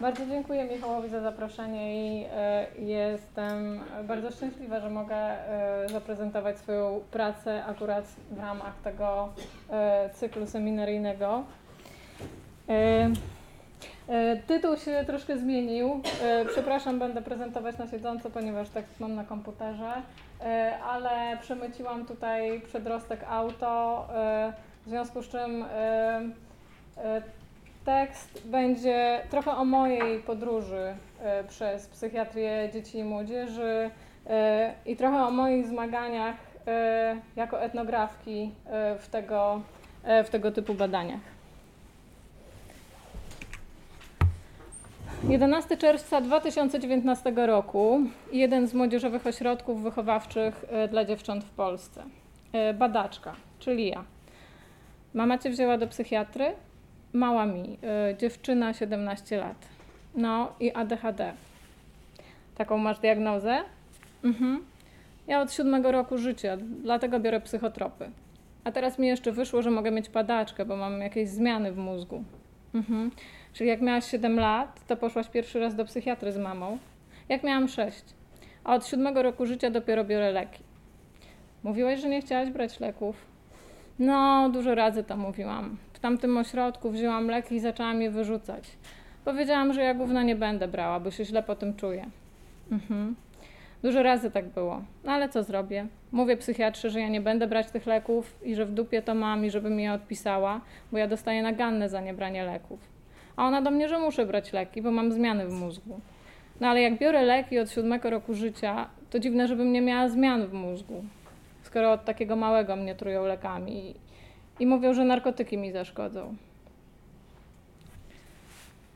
Bardzo dziękuję Michałowi za zaproszenie i e, jestem bardzo szczęśliwa, że mogę e, zaprezentować swoją pracę akurat w ramach tego e, cyklu seminaryjnego. Tytuł się troszkę zmienił. Przepraszam, będę prezentować na siedząco, ponieważ tekst mam na komputerze, ale przemyciłam tutaj przedrostek auto, w związku z czym tekst będzie trochę o mojej podróży e, przez psychiatrię dzieci i młodzieży e, i trochę o moich zmaganiach e, jako etnografki w tego, w tego typu badaniach. 11 czerwca 2019 roku jeden z młodzieżowych ośrodków wychowawczych dla dziewcząt w Polsce. Badaczka, czyli ja. Mama cię wzięła do psychiatry? Mała mi, y, dziewczyna 17 lat. No i ADHD. Taką masz diagnozę? Mhm. Ja od siódmego roku życia, dlatego biorę psychotropy. A teraz mi jeszcze wyszło, że mogę mieć padaczkę, bo mam jakieś zmiany w mózgu. Mhm. Czyli jak miałaś 7 lat, to poszłaś pierwszy raz do psychiatry z mamą. Jak miałam 6. A od siódmego roku życia dopiero biorę leki. Mówiłaś, że nie chciałaś brać leków. No, dużo razy to mówiłam. W tamtym ośrodku wzięłam leki i zaczęłam je wyrzucać. Powiedziałam, że ja gówna nie będę brała, bo się źle po tym czuję. Mhm. Dużo razy tak było. No ale co zrobię? Mówię psychiatrze, że ja nie będę brać tych leków i że w dupie to mam i żeby mi je odpisała, bo ja dostaję naganne za niebranie leków. A ona do mnie, że muszę brać leki, bo mam zmiany w mózgu. No ale jak biorę leki od siódmego roku życia, to dziwne, żebym nie miała zmian w mózgu skoro od takiego małego mnie trują lekami i, mówią, że narkotyki mi zaszkodzą.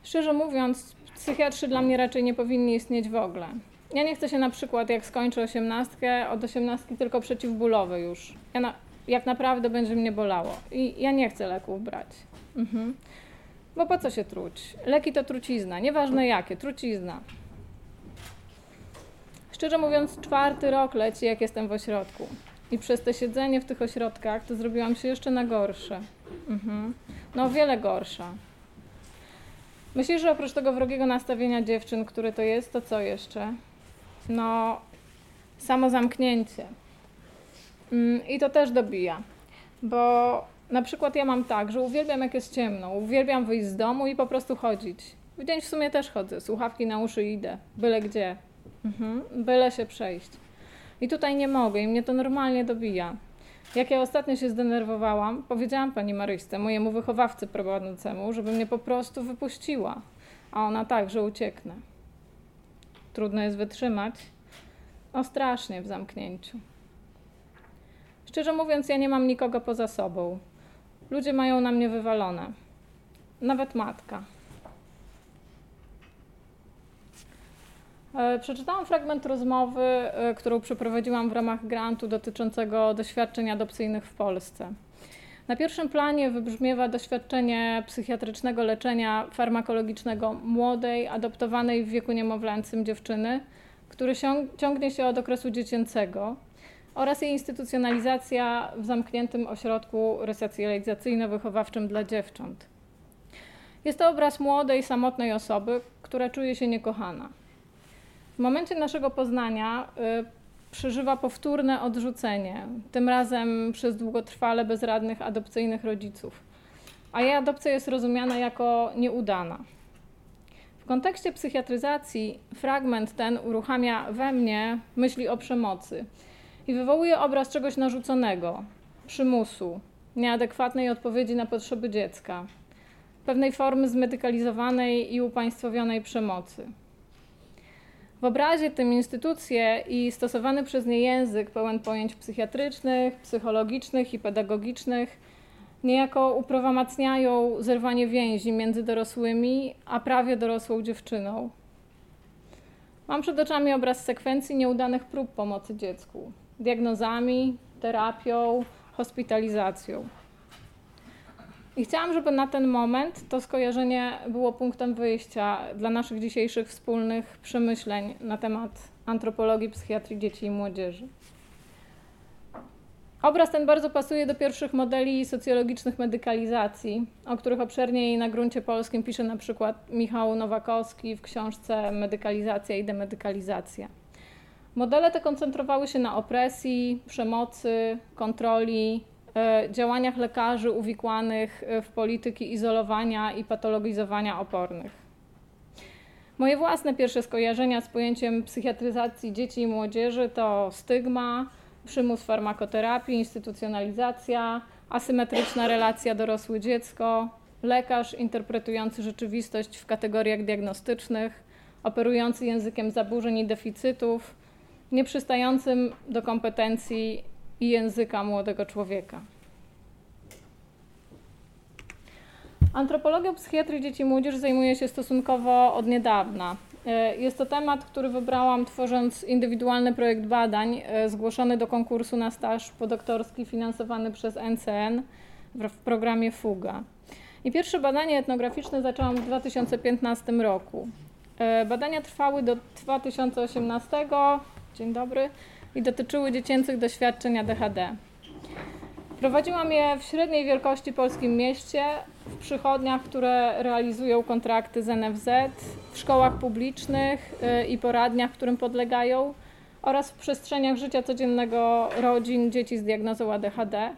Szczerze mówiąc, psychiatrzy dla mnie raczej nie powinni istnieć w ogóle. Ja nie chcę się na przykład, jak skończę osiemnastkę, od osiemnastki tylko przeciwbólowe już. Ja na, jak naprawdę będzie mnie bolało. I ja nie chcę leków brać. Mhm. Bo po co się truć? Leki to trucizna, nieważne jakie, trucizna. Szczerze mówiąc, czwarty rok leci, jak jestem w ośrodku. I przez te siedzenie w tych ośrodkach to zrobiłam się jeszcze na gorsze. Mhm. No, o wiele gorsza. Myślisz, że oprócz tego wrogiego nastawienia dziewczyn, które to jest, to co jeszcze? No, samo zamknięcie. Mm, I to też dobija, bo na przykład ja mam tak, że uwielbiam jak jest ciemno, uwielbiam wyjść z domu i po prostu chodzić. W dzień w sumie też chodzę, słuchawki na uszy idę, byle gdzie. Mhm. Byle się przejść. I tutaj nie mogę i mnie to normalnie dobija. Jak ja ostatnio się zdenerwowałam, powiedziałam pani Maryśce, mojemu wychowawcy prowadzącemu, żeby mnie po prostu wypuściła. A ona tak, że ucieknę. Trudno jest wytrzymać. O strasznie w zamknięciu. Szczerze mówiąc, ja nie mam nikogo poza sobą. Ludzie mają na mnie wywalone. Nawet matka. Przeczytałam fragment rozmowy, e, którą przeprowadziłam w ramach grantu dotyczącego doświadczeń adopcyjnych w Polsce. Na pierwszym planie wybrzmiewa doświadczenie psychiatrycznego leczenia farmakologicznego młodej, adoptowanej w wieku niemowlęcym dziewczyny, który ciągnie się od okresu dziecięcego oraz jej instytucjonalizacja w zamkniętym ośrodku resocjalizacyjno-wychowawczym dla dziewcząt. Jest to obraz młodej, samotnej osoby, która czuje się niekochana. Momencie naszego poznania y, przeżywa powtórne odrzucenie, tym razem przez długotrwale bezradnych adopcyjnych rodziców, a jej adopcja jest rozumiana jako nieudana. W kontekście psychiatryzacji fragment ten uruchamia we mnie myśli o przemocy i wywołuje obraz czegoś narzuconego, przymusu, nieadekwatnej odpowiedzi na potrzeby dziecka, pewnej formy zmedykalizowanej i upaństwowionej przemocy. W obrazie tym instytucje i stosowany przez nie język pełen pojęć psychiatrycznych, psychologicznych i pedagogicznych niejako uprawomacniają zerwanie więzi między dorosłymi a prawie dorosłą dziewczyną. Mam przed oczami obraz sekwencji nieudanych prób pomocy dziecku, diagnozami, terapią, hospitalizacją. I chciałam, żeby na ten moment to skojarzenie było punktem wyjścia dla naszych dzisiejszych wspólnych przemyśleń na temat antropologii psychiatrii dzieci i młodzieży. Obraz ten bardzo pasuje do pierwszych modeli socjologicznych medykalizacji, o których obszerniej na gruncie polskim pisze na przykład Michał Nowakowski w książce Medykalizacja i demedykalizacja. Modele te koncentrowały się na opresji, przemocy, kontroli, działaniach lekarzy uwikłanych w polityki izolowania i patologizowania opornych. Moje własne pierwsze skojarzenia z pojęciem psychiatryzacji dzieci i młodzieży to stygma, przymus farmakoterapii, instytucjonalizacja, asymetryczna relacja dorosły-dziecko, lekarz interpretujący rzeczywistość w kategoriach diagnostycznych, operujący językiem zaburzeń i deficytów, nieprzystającym do kompetencji i języka młodego człowieka. Antropologią psychiatrii dzieci i młodzieży zajmuje się stosunkowo od niedawna. E, jest to temat, który wybrałam tworząc indywidualny projekt badań e, zgłoszony do konkursu na staż podoktorski finansowany przez NCN w programie FUGA. I pierwsze badanie etnograficzne zaczęłam w 2015 roku. E, badania trwały do 2018, dzień dobry, i dotyczyły dziecięcych doświadczeń ADHD. Prowadziłam je w średniej wielkości polskim mieście, w przychodniach, które realizują kontrakty z NFZ, w szkołach publicznych y, i poradniach, którym podlegają, oraz w przestrzeniach życia codziennego rodzin dzieci z diagnozą ADHD.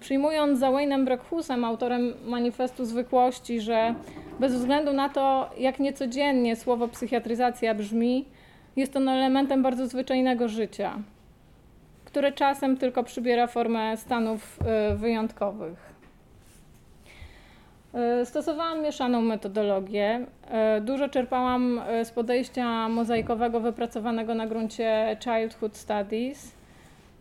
Przyjmując za Wayne'em Brockhusem, autorem manifestu zwykłości, że bez względu na to, jak niecodziennie słowo psychiatryzacja brzmi, jest on elementem bardzo zwyczajnego życia które czasem tylko przybiera formę stanów y, wyjątkowych. Y, stosowałam mieszaną metodologię. Y, dużo czerpałam z podejścia mozaikowego wypracowanego na gruncie Childhood Studies.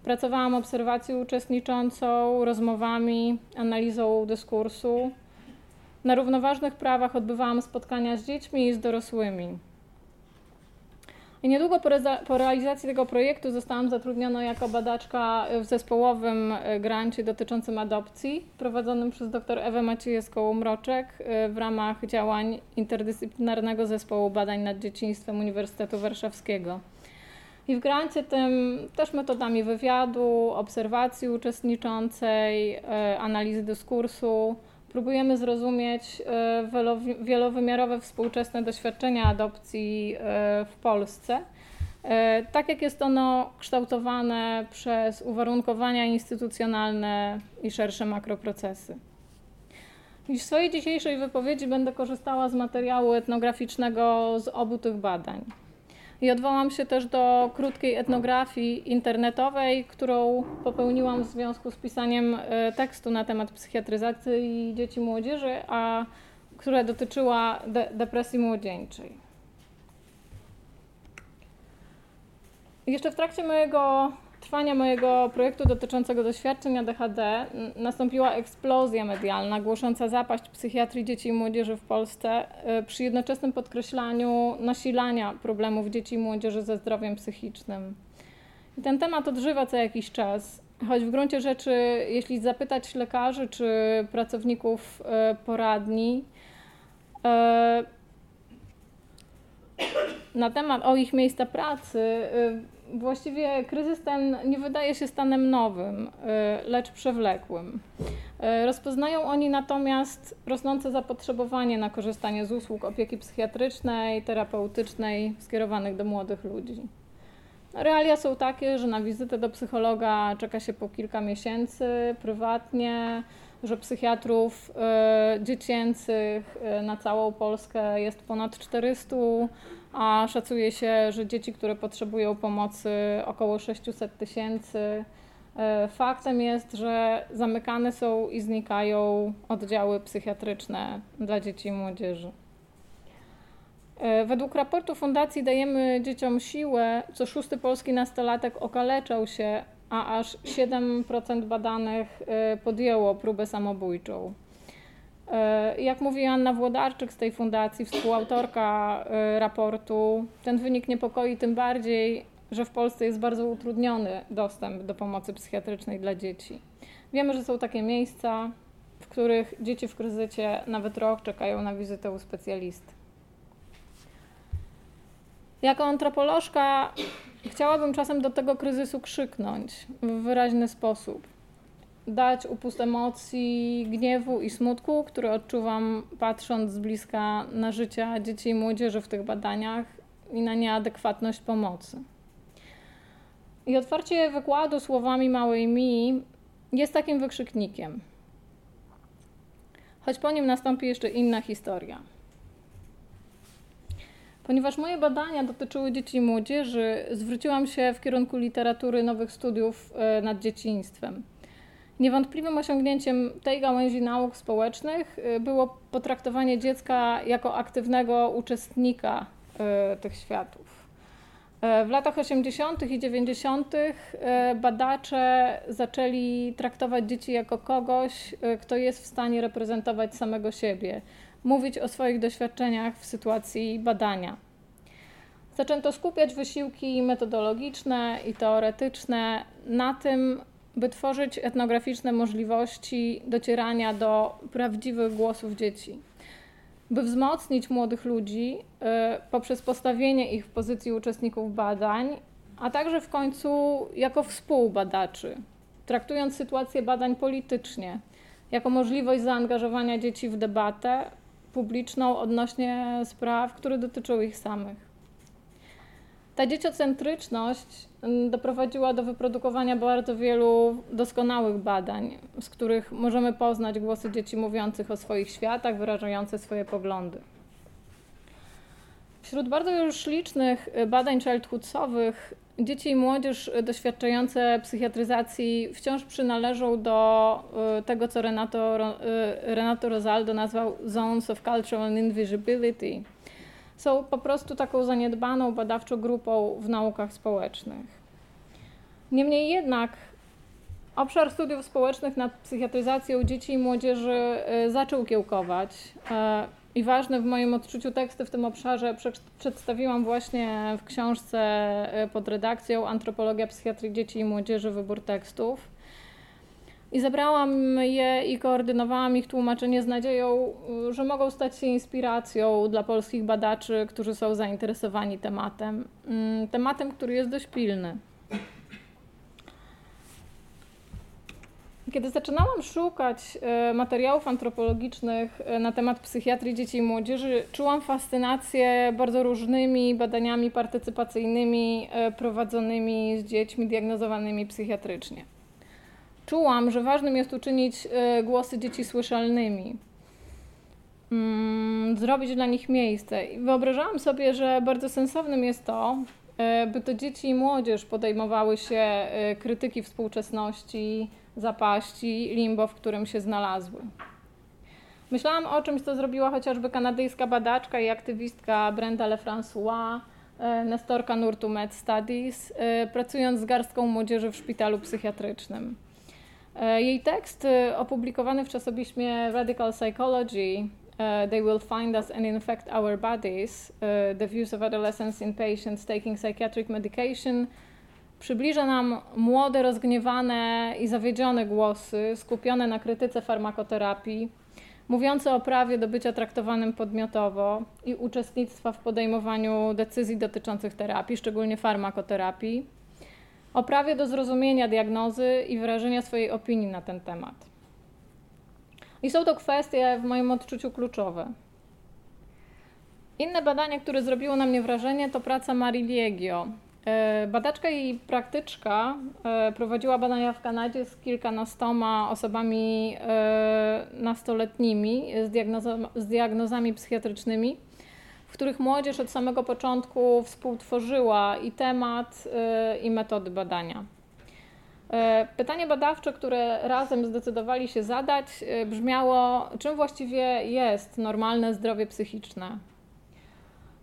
Pracowałam obserwacją uczestniczącą, rozmowami, analizą dyskursu. Na równoważnych prawach odbywałam spotkania z dziećmi i z dorosłymi. I niedługo po, po, realizacji tego projektu zostałam zatrudniona jako badaczka w zespołowym e, grancie dotyczącym adopcji, prowadzonym przez dr Ewę Maciejewską-Mroczek e, w ramach działań interdyscyplinarnego zespołu badań nad dzieciństwem Uniwersytetu Warszawskiego. I w grancie tym też metodami wywiadu, obserwacji uczestniczącej, e, analizy dyskursu, próbujemy zrozumieć e, wielowymiarowe współczesne doświadczenia adopcji e, w Polsce. E, tak jak jest ono kształtowane przez uwarunkowania instytucjonalne i szersze makroprocesy. I w swojej dzisiejszej wypowiedzi będę korzystała z materiału etnograficznego z obu tych badań. I odwołam się też do krótkiej etnografii internetowej, którą popełniłam w związku z pisaniem e, tekstu na temat psychiatryzacji dzieci i młodzieży, a która dotyczyła de depresji młodzieńczej. Jeszcze w trakcie mojego trwania mojego projektu dotyczącego doświadczeń ADHD nastąpiła eksplozja medialna głosząca zapaść psychiatrii dzieci i młodzieży w Polsce y, przy jednoczesnym podkreślaniu nasilania problemów dzieci i młodzieży ze zdrowiem psychicznym. I ten temat odżywa co jakiś czas, choć w gruncie rzeczy, jeśli zapytać lekarzy czy pracowników y, poradni, y, na temat o ich miejsca pracy, właściwie kryzys ten nie wydaje się stanem nowym, y, lecz przewlekłym. Y, rozpoznają oni natomiast rosnące zapotrzebowanie na korzystanie z usług opieki psychiatrycznej, terapeutycznej skierowanych do młodych ludzi. Realia są takie, że na wizytę do psychologa czeka się po kilka miesięcy prywatnie, że psychiatrów y, dziecięcych na całą Polskę jest ponad 400, a szacuje się, że dzieci, które potrzebują pomocy, około 600 tysięcy. E, faktem jest, że zamykane są i znikają oddziały psychiatryczne dla dzieci i młodzieży. Według raportu Fundacji Dajemy Dzieciom Siłę, co szósty polski nastolatek okaleczał się, a aż 7% badanych e, podjęło próbę samobójczą. E, jak mówi Anna Włodarczyk z tej fundacji, współautorka e, raportu, ten wynik niepokoi tym bardziej, że w Polsce jest bardzo utrudniony dostęp do pomocy psychiatrycznej dla dzieci. Wiemy, że są takie miejsca, w których dzieci w kryzysie nawet rok czekają na wizytę u specjalisty. Jako antropolożka chciałabym czasem do tego kryzysu krzyknąć w wyraźny sposób. dać upust emocji gniewu i smutku, który odczuwam patrząc z bliska na życie dzieci i młodzieży w tych badaniach i na nieadekwatność pomocy. I otwarcie wykładu słowami małej mi jest takim wykrzyknikiem. Choć po nim nastąpi jeszcze inna historia. Ponieważ moje badania dotyczyły dzieci i młodzieży, zwróciłam się w kierunku literatury nowych studiów e, nad dzieciństwem. Niewątpliwym osiągnięciem tej gałęzi nauk społecznych e, było potraktowanie dziecka jako aktywnego uczestnika e, tych światów. W latach 80. i 90. badacze zaczęli traktować dzieci jako kogoś, kto jest w stanie reprezentować samego siebie, mówić o swoich doświadczeniach w sytuacji badania. Zaczęto skupiać wysiłki metodologiczne i teoretyczne na tym, by tworzyć etnograficzne możliwości docierania do prawdziwych głosów dzieci. By wzmocnić młodych ludzi y, poprzez postawienie ich w pozycji uczestników badań, a także w końcu jako współbadaczy, traktując sytuację badań politycznie, jako możliwość zaangażowania dzieci w debatę, publiczną odnośnie spraw, które dotyczą ich samych. Ta dzieciocentryczność mm, doprowadziła do wyprodukowania bardzo wielu doskonałych badań, z których możemy poznać głosy dzieci mówiących o swoich światach, wyrażające swoje poglądy. Wśród bardzo już licznych y, badań childhoodsowych dzieci i młodzież doświadczające psychiatryzacji wciąż przynależą do y, tego, co Renato, y, Renato Rosaldo nazwał Zones of Cultural Invisibility. Są po prostu taką zaniedbaną badawczą grupą w naukach społecznych. Niemniej jednak obszar studiów społecznych nad psychiatryzacją dzieci i młodzieży zaczął kiełkować. I ważne w moim odczuciu teksty w tym obszarze przedstawiłam właśnie w książce e, pod redakcją Antropologia psychiatrii dzieci i młodzieży, wybór tekstów. I zebrałam je i koordynowałam ich tłumaczenie z nadzieją, że mogą stać się inspiracją dla polskich badaczy, którzy są zainteresowani tematem. Mm, tematem, który jest dość pilny. Kiedy zaczynałam szukać e, materiałów antropologicznych e, na temat psychiatrii dzieci i młodzieży, czułam fascynację bardzo różnymi badaniami partycypacyjnymi e, prowadzonymi z dziećmi diagnozowanymi psychiatrycznie. Czułam, że ważnym jest uczynić głosy dzieci słyszalnymi, mm, zrobić dla nich miejsce. I wyobrażałam sobie, że bardzo sensownym jest to, by to dzieci i młodzież podejmowały się krytyki współczesności, zapaści, limbo, w którym się znalazły. Myślałam o czymś, co zrobiła chociażby kanadyjska badaczka i aktywistka Brenda Lefrancois, e, nestorka nurtu Med Studies, e, pracując z garstką młodzieży w szpitalu psychiatrycznym. E, jej tekst opublikowany w czasopiśmie Radical Psychology They will find us and infect our bodies. the views of adolescents in patients taking psychiatric medication Przybliża nam młode, rozgniewane i zawiedzione głosy skupione na krytyce farmakoterapii, mówiące o prawie do bycia traktowanym podmiotowo i uczestnictwa w podejmowaniu decyzji dotyczących terapii, szczególnie farmakoterapii, o prawie do zrozumienia diagnozy i wyrażenia swojej opinii na ten temat. I są to kwestie w moim odczuciu kluczowe. Inne badanie, które zrobiło na mnie wrażenie, to praca Marii Liegio, badaczka i praktyczka e, prowadziła badania w Kanadzie z kilkunastoma osobami e, nastoletnimi z, z diagnozami psychiatrycznymi, w których młodzież od samego początku współtworzyła i temat, i metody badania. Pytanie badawcze, które razem zdecydowali się zadać, brzmiało: czym właściwie jest normalne zdrowie psychiczne?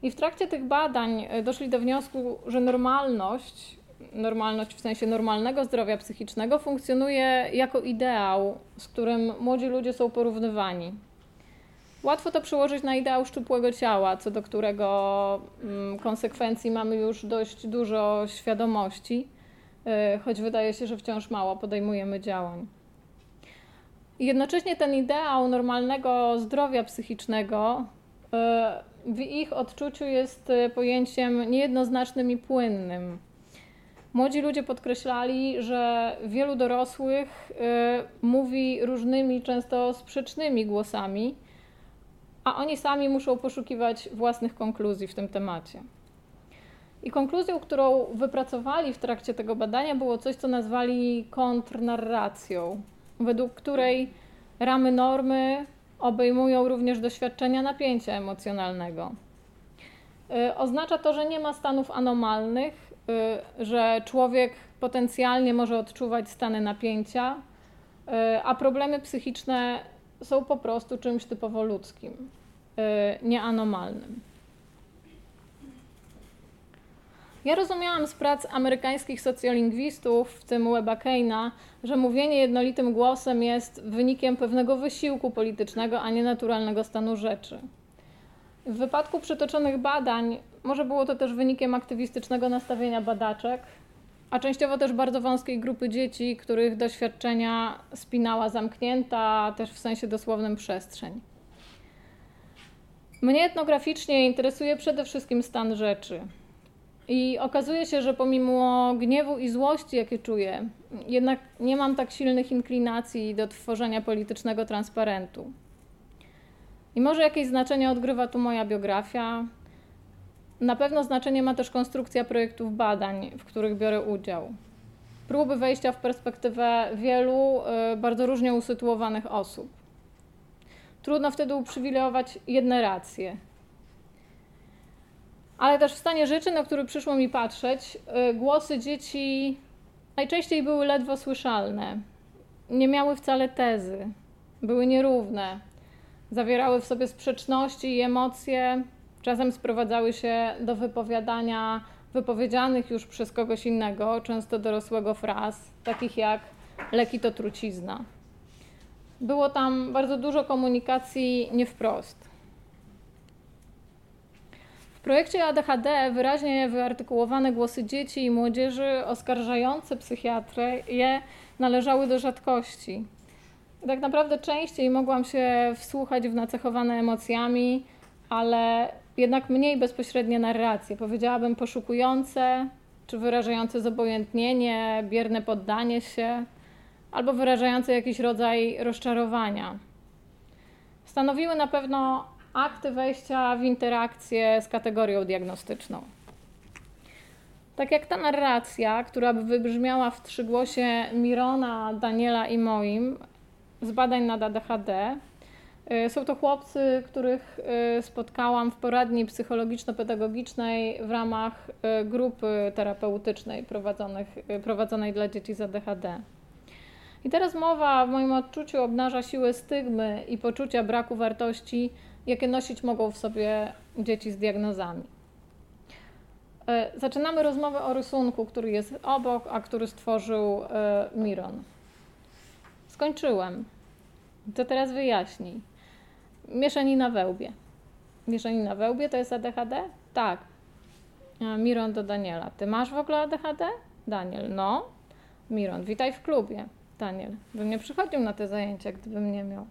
I w trakcie tych badań e, doszli do wniosku, że normalność, normalność w sensie normalnego zdrowia psychicznego, funkcjonuje jako ideał, z którym młodzi ludzie są porównywani. Łatwo to przyłożyć na ideał szczupłego ciała, co do którego mm, konsekwencji mamy już dość dużo świadomości, e, choć wydaje się, że wciąż mało podejmujemy działań. jednocześnie ten ideał normalnego zdrowia psychicznego e, w ich odczuciu jest e, pojęciem niejednoznacznym i płynnym. Młodzi ludzie podkreślali, że wielu dorosłych y, mówi różnymi, często sprzecznymi głosami, a oni sami muszą poszukiwać własnych konkluzji w tym temacie. I konkluzją, którą wypracowali w trakcie tego badania, było coś, co nazwali kontrnarracją, według której ramy normy obejmują również doświadczenia napięcia emocjonalnego. Y, oznacza to, że nie ma stanów anomalnych, y, że człowiek potencjalnie może odczuwać stany napięcia, y, a problemy psychiczne są po prostu czymś typowo ludzkim, nieanomalnym. Ja rozumiałam z prac amerykańskich socjolingwistów, w tym Weba Keina, że mówienie jednolitym głosem jest wynikiem pewnego wysiłku politycznego, a nie naturalnego stanu rzeczy. W wypadku przytoczonych badań może było to też wynikiem aktywistycznego nastawienia badaczek, a częściowo też bardzo wąskiej grupy dzieci, których doświadczenia spinała zamknięta, też w sensie dosłownym przestrzeń. Mnie etnograficznie interesuje przede wszystkim stan rzeczy. I okazuje się, że pomimo gniewu i złości, jakie czuję, jednak nie mam tak silnych inklinacji do tworzenia politycznego transparentu. I może jakieś znaczenie odgrywa tu moja biografia. Na pewno znaczenie ma też konstrukcja projektów badań, w których biorę udział. Próby wejścia w perspektywę wielu, y, bardzo różnie usytuowanych osób. Trudno wtedy uprzywilejować jedne racje, ale też w stanie rzeczy, na który przyszło mi patrzeć, y, głosy dzieci najczęściej były ledwo słyszalne. Nie miały wcale tezy, były nierówne, zawierały w sobie sprzeczności i emocje, czasem sprowadzały się do wypowiadania wypowiedzianych już przez kogoś innego, często dorosłego fraz, takich jak leki to trucizna. Było tam bardzo dużo komunikacji nie wprost. Projekcie ADHD wyraźnie wyartykułowane głosy dzieci i młodzieży oskarżające psychiatrię należały do rzadkości. Tak naprawdę częściej mogłam się wsłuchać w nacechowane emocjami, ale jednak mniej bezpośrednie narracje, powiedziałabym poszukujące, czy wyrażające zobojętnienie, bierne poddanie się, albo wyrażające jakiś rodzaj rozczarowania. Stanowiły na pewno akty wejścia w interakcję z kategorią diagnostyczną. Tak jak ta narracja, która by wybrzmiała w trzygłosie Mirona, Daniela i moim z badań nad ADHD, y, są to chłopcy, których y, spotkałam w poradni psychologiczno-pedagogicznej w ramach y, grupy terapeutycznej prowadzonej dla dzieci z ADHD. I teraz mowa w moim odczuciu obnaża siłę stygmy i poczucia braku wartości jakie nosić mogą w sobie dzieci z diagnozami. E, zaczynamy rozmowę o rysunku, który jest obok, a który stworzył e, Miron. Skończyłem. To teraz wyjaśnij. Mieszanina wełbie. Mieszanina wełbie to jest ADHD? Tak. Miron do Daniela. Ty masz w ogóle ADHD? Daniel. No. Miron. Witaj w klubie. Daniel. Bym nie przychodził na te zajęcia, gdybym nie miał.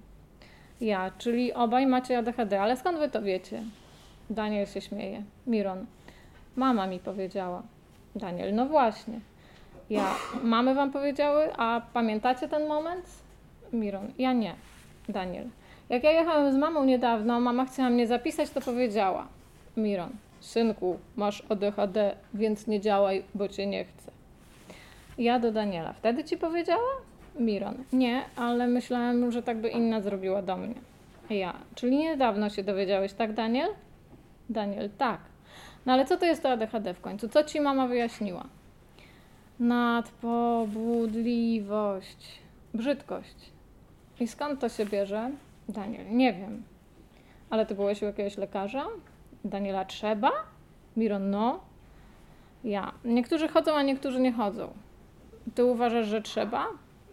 Ja, czyli obaj macie ADHD, ale skąd wy to wiecie? Daniel się śmieje. Miron. Mama mi powiedziała. Daniel, no właśnie. Ja, mamy wam powiedziały, a pamiętacie ten moment? Miron, ja nie. Daniel. Jak ja jechałem z mamą niedawno, mama chciała mnie zapisać, to powiedziała. Miron, synku, masz ADHD, więc nie działaj, bo cię nie chcę. Ja do Daniela. Wtedy ci powiedziała? Miron. Nie, ale myślałem, że tak by inna zrobiła do mnie. Ja. Czyli niedawno się dowiedziałeś, tak, Daniel? Daniel, tak. No ale co to jest to ADHD w końcu? Co ci mama wyjaśniła? Nadpobudliwość, brzydkość. I skąd to się bierze? Daniel, nie wiem. Ale ty byłeś u jakiegoś lekarza? Daniela, trzeba? Miron, no. Ja. Niektórzy chodzą, a niektórzy nie chodzą. Ty uważasz, że trzeba?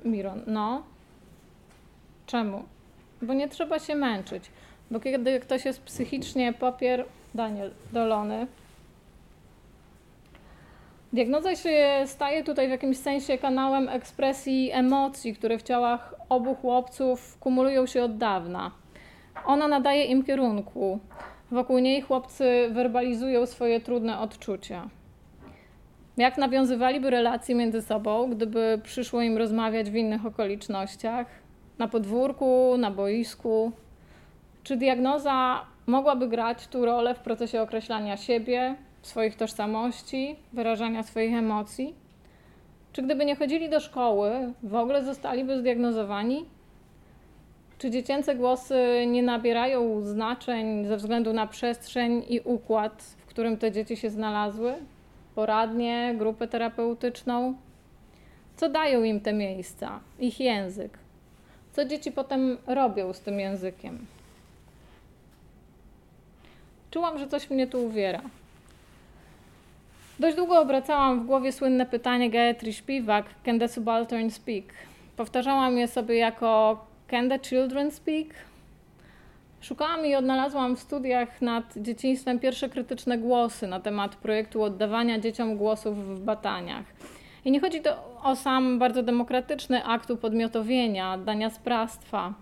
Miron, no. Czemu? Bo nie trzeba się męczyć. Bo kiedy ktoś jest psychicznie popier, Daniel, dolony, diagnoza się staje tutaj w jakimś sensie kanałem ekspresji emocji, które w ciałach obu chłopców kumulują się od dawna. Ona nadaje im kierunku. Wokół niej chłopcy werbalizują swoje trudne odczucia. Jak nawiązywaliby relacje między sobą, gdyby przyszło im rozmawiać w innych okolicznościach, na podwórku, na boisku? Czy diagnoza mogłaby grać tu rolę w procesie określania siebie, swoich tożsamości, wyrażania swoich emocji? Czy gdyby nie chodzili do szkoły, w ogóle zostaliby zdiagnozowani? Czy dziecięce głosy nie nabierają znaczeń ze względu na przestrzeń i układ, w którym te dzieci się znalazły? Poradnie, grupę terapeutyczną? Co dają im te miejsca, ich język? Co dzieci potem robią z tym językiem? Czułam, że coś mnie tu uwiera. Dość długo obracałam w głowie słynne pytanie Gaetri Śpiwak, can the subaltern speak? Powtarzałam je sobie jako can the children speak? Szukałam i odnalazłam w studiach nad dzieciństwem pierwsze krytyczne głosy na temat projektu oddawania dzieciom głosów w bataniach. I nie chodzi to o sam bardzo demokratyczny akt upodmiotowienia, dania sprawstwa,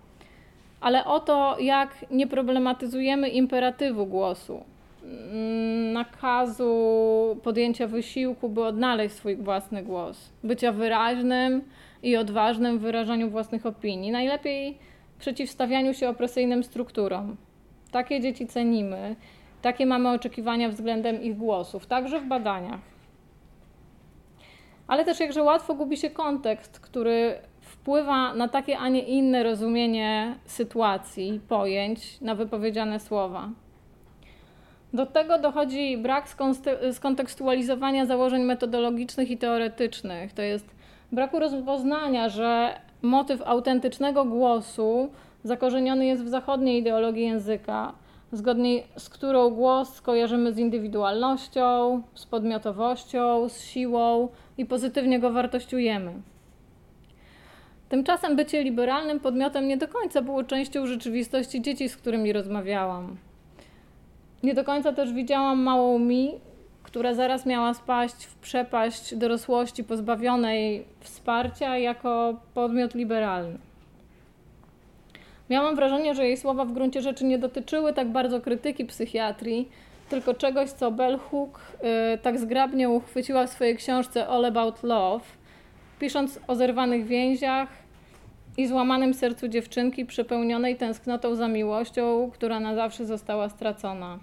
ale o to, jak nie problematyzujemy imperatywu głosu, mm, nakazu podjęcia wysiłku, by odnaleźć swój własny głos, bycia wyraźnym i odważnym w wyrażaniu własnych opinii. Najlepiej przeciwstawianiu się opresyjnym strukturom. Takie dzieci cenimy, takie mamy oczekiwania względem ich głosów, także w badaniach. Ale też jakże łatwo gubi się kontekst, który wpływa na takie, a nie inne rozumienie sytuacji, pojęć, na wypowiedziane słowa. Do tego dochodzi brak skontekstualizowania założeń metodologicznych i teoretycznych, to jest braku rozpoznania, że motyw autentycznego głosu zakorzeniony jest w zachodniej ideologii języka, zgodnie z którą głos kojarzymy z indywidualnością, z podmiotowością, z siłą i pozytywnie go wartościujemy. Tymczasem bycie liberalnym podmiotem nie do końca było częścią rzeczywistości dzieci, z którymi rozmawiałam. Nie do końca też widziałam małą mi, która zaraz miała spaść w przepaść dorosłości pozbawionej wsparcia jako podmiot liberalny. Miałam wrażenie, że jej słowa w gruncie rzeczy nie dotyczyły tak bardzo krytyki psychiatrii, tylko czegoś, co Bell Hook y, tak zgrabnie uchwyciła w swojej książce All About Love, pisząc o zerwanych więziach i złamanym sercu dziewczynki przepełnionej tęsknotą za miłością, która na zawsze została stracona.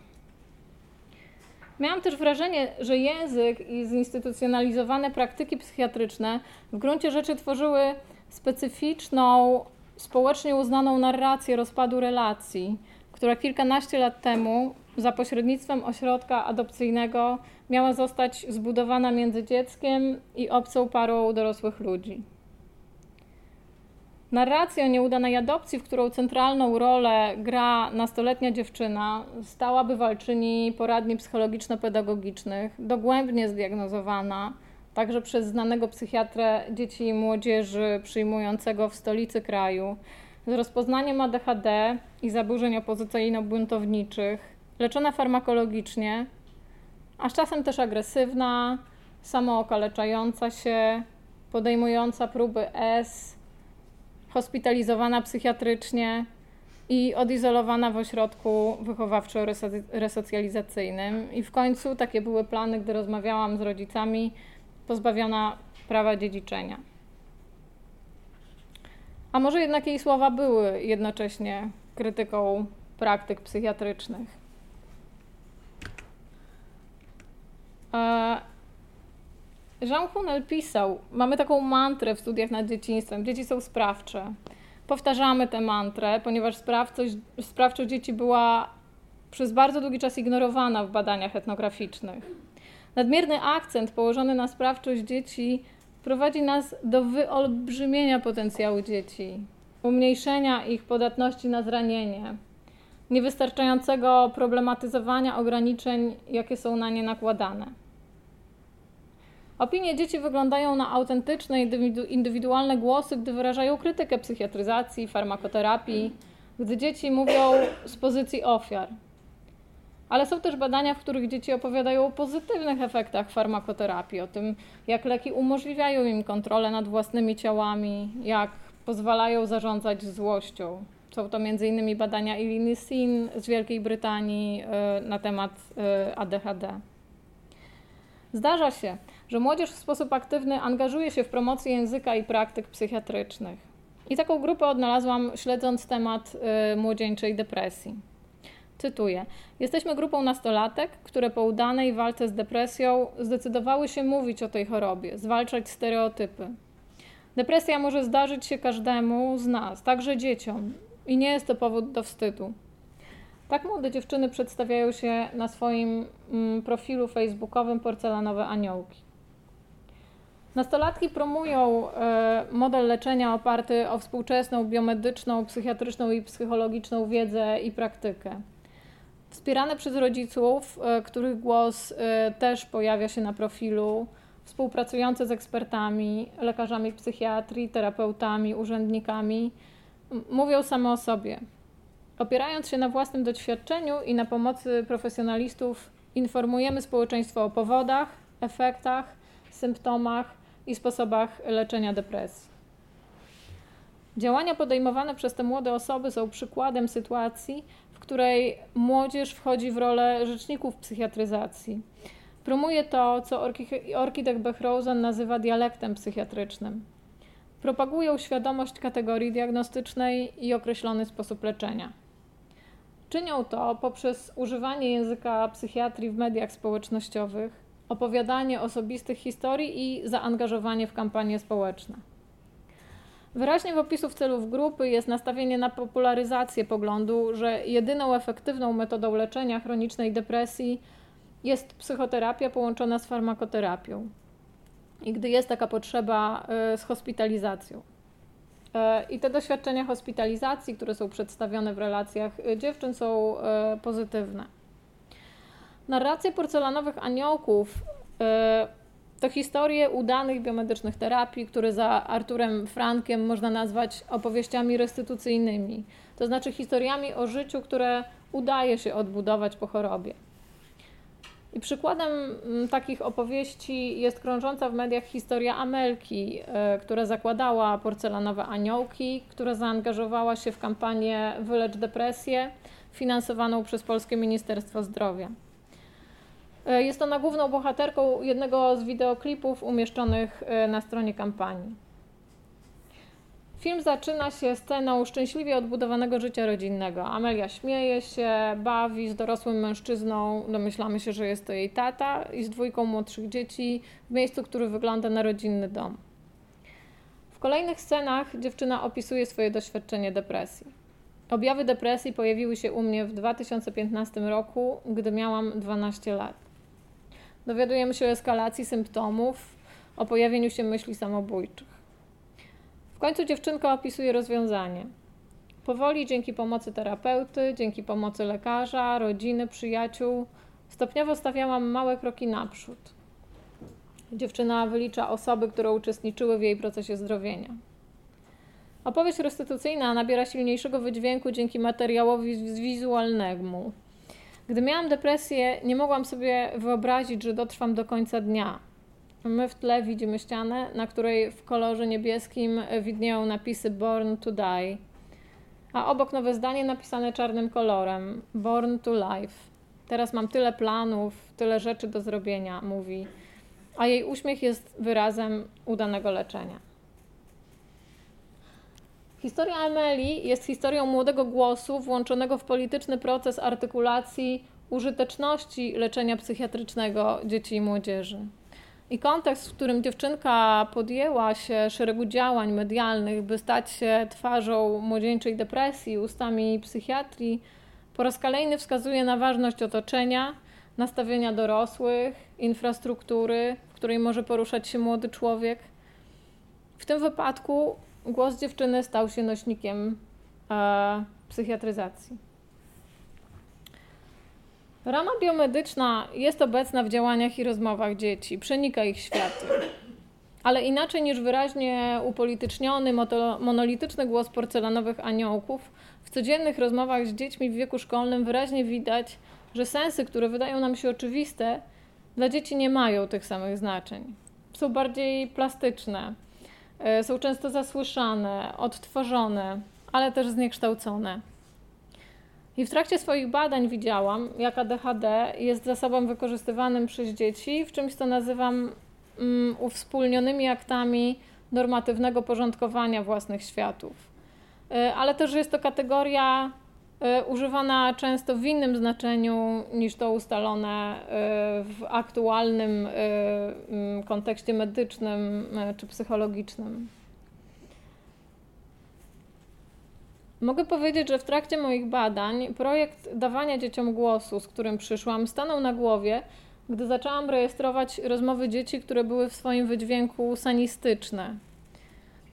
Miałam też wrażenie, że język i zinstytucjonalizowane praktyki psychiatryczne w gruncie rzeczy tworzyły specyficzną, społecznie uznaną narrację rozpadu relacji, która kilkanaście lat temu za pośrednictwem ośrodka adopcyjnego miała zostać zbudowana między dzieckiem i obcą parą dorosłych ludzi. Narracja o nieudanej adopcji, w którą centralną rolę gra nastoletnia dziewczyna, stała bywalczyni poradni psychologiczno-pedagogicznych, dogłębnie zdiagnozowana także przez znanego psychiatrę dzieci i młodzieży przyjmującego w stolicy kraju, z rozpoznaniem ADHD i zaburzeń opozycyjno-buntowniczych, leczona farmakologicznie, a z czasem też agresywna, samookaleczająca się, podejmująca próby S, hospitalizowana psychiatrycznie i odizolowana w ośrodku wychowawczo-resocjalizacyjnym. I w końcu takie były plany, gdy rozmawiałam z rodzicami, pozbawiona prawa dziedziczenia. A może jednak jej słowa były jednocześnie krytyką praktyk psychiatrycznych. E, Jean Hunel pisał, mamy taką mantrę w studiach nad dzieciństwem, dzieci są sprawcze. Powtarzamy tę mantrę, ponieważ sprawczość, sprawczość dzieci była przez bardzo długi czas ignorowana w badaniach etnograficznych. Nadmierny akcent położony na sprawczość dzieci prowadzi nas do wyolbrzymienia potencjału dzieci, umniejszenia ich podatności na zranienie, niewystarczającego problematyzowania ograniczeń, jakie są na nie nakładane. Opinie dzieci wyglądają na autentyczne, indywidualne głosy, gdy wyrażają krytykę psychiatryzacji, farmakoterapii, gdy dzieci mówią z pozycji ofiar. Ale są też badania, w których dzieci opowiadają o pozytywnych efektach farmakoterapii, o tym, jak leki umożliwiają im kontrolę nad własnymi ciałami, jak pozwalają zarządzać złością. Są to m.in. badania Iliny Sin z Wielkiej Brytanii e, na temat e, ADHD. Zdarza się, że młodzież w sposób aktywny angażuje się w promocję języka i praktyk psychiatrycznych. I taką grupę odnalazłam śledząc temat y, młodzieńczej depresji. Cytuję: Jesteśmy grupą nastolatek, które po udanej walce z depresją zdecydowały się mówić o tej chorobie, zwalczać stereotypy. Depresja może zdarzyć się każdemu z nas, także dzieciom, i nie jest to powód do wstydu. Tak młode dziewczyny przedstawiają się na swoim mm, profilu facebookowym Porcelanowe Aniołki. Nastolatki promują e, model leczenia oparty o współczesną biomedyczną, psychiatryczną i psychologiczną wiedzę i praktykę. Wspierane przez rodziców, e, których głos e, też pojawia się na profilu, współpracujące z ekspertami, lekarzami psychiatrii, terapeutami, urzędnikami, mówią same o sobie. Opierając się na własnym doświadczeniu i na pomocy profesjonalistów, informujemy społeczeństwo o powodach, efektach, symptomach i sposobach leczenia depresji. Działania podejmowane przez te młode osoby są przykładem sytuacji, w której młodzież wchodzi w rolę rzeczników psychiatryzacji. Promuje to, co Orkidek Bechrosen nazywa dialektem psychiatrycznym. Propagują świadomość kategorii diagnostycznej i określony sposób leczenia. Czynią to poprzez używanie języka psychiatrii w mediach społecznościowych, opowiadanie osobistych historii i zaangażowanie w kampanie społeczne. Wyraźnie w opisów celów grupy jest nastawienie na popularyzację poglądu, że jedyną efektywną metodą leczenia chronicznej depresji jest psychoterapia połączona z farmakoterapią. I gdy jest taka potrzeba, y, z hospitalizacją. Y, I te doświadczenia hospitalizacji, które są przedstawione w relacjach y, dziewczyn, są pozytywne. Narracje porcelanowych aniołków to historie udanych biomedycznych terapii, które za Arturem Frankiem można nazwać opowieściami restytucyjnymi, to znaczy historiami o życiu, które udaje się odbudować po chorobie. I przykładem takich opowieści jest krążąca w mediach historia Amelki, e, która zakładała porcelanowe aniołki, która zaangażowała się w kampanię Wylecz depresję, finansowaną przez Polskie Ministerstwo Zdrowia. E, jest ona główną bohaterką jednego z wideoklipów umieszczonych e, na stronie kampanii. Film zaczyna się sceną szczęśliwie odbudowanego życia rodzinnego. Amelia śmieje się, bawi z dorosłym mężczyzną, domyślamy się, że jest to jej tata, i z dwójką młodszych dzieci w miejscu, który wygląda na rodzinny dom. W kolejnych scenach dziewczyna opisuje swoje doświadczenie depresji. Objawy depresji pojawiły się u mnie w 2015 roku, gdy miałam 12 lat. Dowiadujemy się o eskalacji symptomów, o pojawieniu się myśli samobójczych. W końcu dziewczynka opisuje rozwiązanie. Powoli, dzięki pomocy terapeuty, dzięki pomocy lekarza, rodziny, przyjaciół, stopniowo stawiałam małe kroki naprzód. Dziewczyna wylicza osoby, które uczestniczyły w jej procesie zdrowienia. Opowieść restytucyjna nabiera silniejszego wydźwięku dzięki materiałowi wizualnemu. Gdy miałam depresję, nie mogłam sobie wyobrazić, że dotrwam do końca dnia. My w tle widzimy ścianę, na której w kolorze niebieskim widnieją napisy Born to Die, a obok nowe zdanie napisane czarnym kolorem Born to Life. Teraz mam tyle planów, tyle rzeczy do zrobienia, mówi, a jej uśmiech jest wyrazem udanego leczenia. Historia Ameli jest historią młodego głosu włączonego w polityczny proces artykulacji użyteczności leczenia psychiatrycznego dzieci i młodzieży. I kontekst, w którym dziewczynka podjęła się szeregu działań medialnych, by stać się twarzą młodzieńczej depresji, ustami psychiatrii, po raz kolejny wskazuje na ważność otoczenia, nastawienia dorosłych, infrastruktury, w której może poruszać się młody człowiek. W tym wypadku głos dziewczyny stał się nośnikiem e, psychiatryzacji. Rama biomedyczna jest obecna w działaniach i rozmowach dzieci, przenika ich światy. Ale inaczej niż wyraźnie upolityczniony, monolityczny głos porcelanowych aniołków, w codziennych rozmowach z dziećmi w wieku szkolnym wyraźnie widać, że sensy, które wydają nam się oczywiste, dla dzieci nie mają tych samych znaczeń. Są bardziej plastyczne, są często zasłyszane, odtworzone, ale też zniekształcone. I w trakcie swoich badań widziałam, jak ADHD jest zasobem wykorzystywanym przez dzieci w czymś, co nazywam um, uwspólnionymi aktami normatywnego porządkowania własnych światów. Y, ale też jest to kategoria używana często w innym znaczeniu niż to ustalone y, w aktualnym mm, kontekście medycznym czy psychologicznym. Mogę powiedzieć, że w trakcie moich badań projekt dawania dzieciom głosu, z którym przyszłam, stanął na głowie, gdy zaczęłam rejestrować rozmowy dzieci, które były w swoim wydźwięku sanistyczne.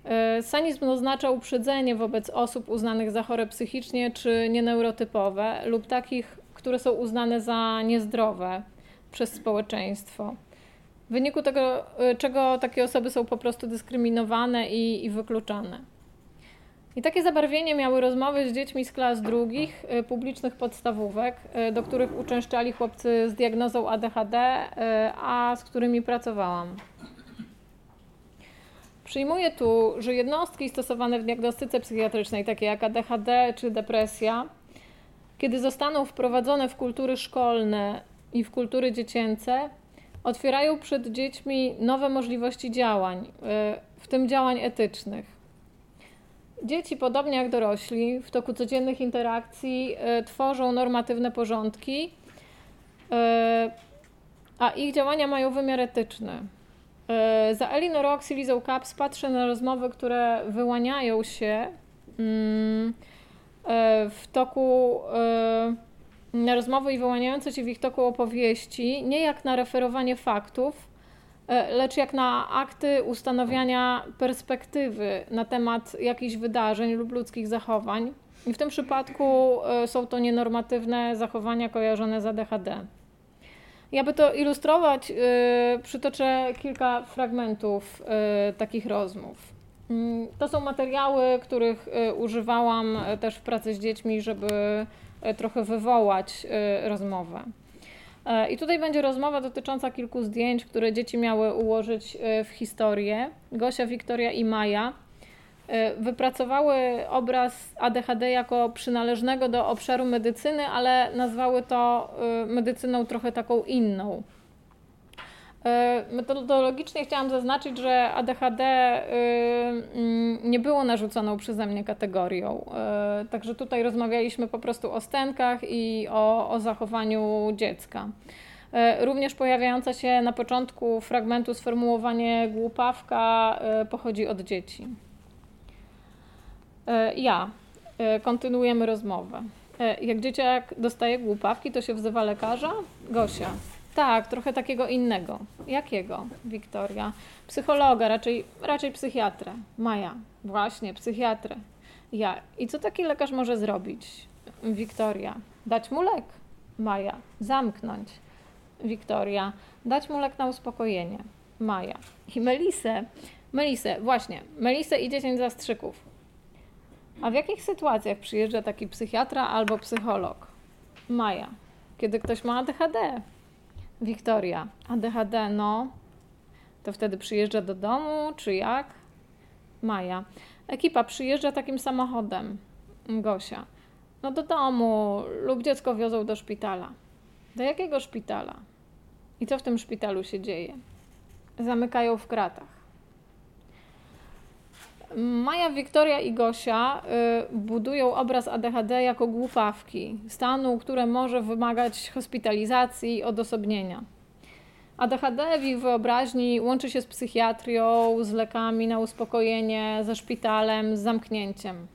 E, sanizm oznacza uprzedzenie wobec osób uznanych za chore psychicznie czy nieneurotypowe lub takich, które są uznane za niezdrowe przez społeczeństwo. W wyniku tego, e, czego takie osoby są po prostu dyskryminowane i, i wykluczane. I takie zabarwienie miały rozmowy z dziećmi z klas drugich, y, publicznych podstawówek, do których uczęszczali chłopcy z diagnozą ADHD, a z którymi pracowałam. Przyjmuję tu, że jednostki stosowane w diagnostyce psychiatrycznej, takie jak ADHD czy depresja, kiedy zostaną wprowadzone w kultury szkolne i w kultury dziecięce, otwierają przed dziećmi nowe możliwości działań, w tym działań etycznych. Dzieci, podobnie jak dorośli, w toku codziennych interakcji y, tworzą normatywne porządki, y, a ich działania mają wymiar etyczny. Y, za Elinor Rox i Lizą Caps patrzę na rozmowy, które wyłaniają się mm, w toku na rozmowy i wyłaniające się w ich toku opowieści, nie jak na referowanie faktów, E, lecz jak na akty ustanawiania perspektywy na temat jakichś wydarzeń lub ludzkich zachowań. I w tym przypadku e, są to nienormatywne zachowania kojarzone z ADHD. I aby to ilustrować, e, przytoczę kilka fragmentów takich rozmów. Mm, to są materiały, których używałam też w pracy z dziećmi, żeby trochę wywołać rozmowę. E, I tutaj będzie rozmowa dotycząca kilku zdjęć, które dzieci miały ułożyć e, w historię. Gosia, Wiktoria i Maja e, wypracowały obraz ADHD jako przynależnego do obszaru medycyny, ale nazwały to medycyną trochę taką inną. E, metodologicznie chciałam zaznaczyć, że ADHD y, mm, nie było narzuconą przeze mnie kategorią. Także tutaj rozmawialiśmy po prostu o stenkach i o, o zachowaniu dziecka. Również pojawiające się na początku fragmentu sformułowanie głupawka pochodzi od dzieci. Ja. Kontynuujemy rozmowę. Jak dzieciak dostaje głupawki, to się wzywa lekarza? Gosia. Tak, trochę takiego innego. Jakiego, Wiktoria? Psychologa, raczej, raczej psychiatrę. Maja, właśnie, psychiatrę. Ja. I co taki lekarz może zrobić? Wiktoria, dać mu lek. Maja, zamknąć. Wiktoria, dać mu lek na uspokojenie. Maja. I Melisę, Melisę, właśnie, Melisę i 10 zastrzyków. A w jakich sytuacjach przyjeżdża taki psychiatra albo psycholog? Maja, kiedy ktoś ma ADHD, Wiktoria, ADHD, no. To wtedy przyjeżdża do domu, czy jak? Maja. Ekipa przyjeżdża takim samochodem. Gosia. No do domu lub dziecko wiozą do szpitala. Do jakiego szpitala? I co w tym szpitalu się dzieje? Zamykają w kratach. Maja, Wiktoria i Gosia y, budują obraz ADHD jako głupawki, stanu, które może wymagać hospitalizacji i odosobnienia. ADHD w ich wyobraźni łączy się z psychiatrią, z lekami na uspokojenie, ze szpitalem, z zamknięciem.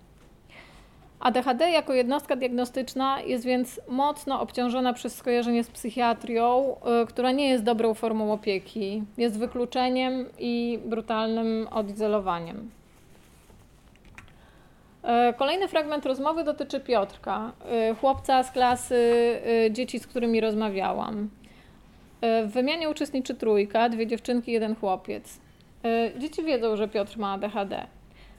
ADHD jako jednostka diagnostyczna jest więc mocno obciążona przez skojarzenie z psychiatrią, y, która nie jest dobrą formą opieki, jest wykluczeniem i brutalnym odizolowaniem. E, kolejny fragment rozmowy dotyczy Piotrka, e, chłopca z klasy e, dzieci, z którymi rozmawiałam. W wymianie uczestniczy trójka, dwie dziewczynki, jeden chłopiec. Dzieci wiedzą, że Piotr ma ADHD.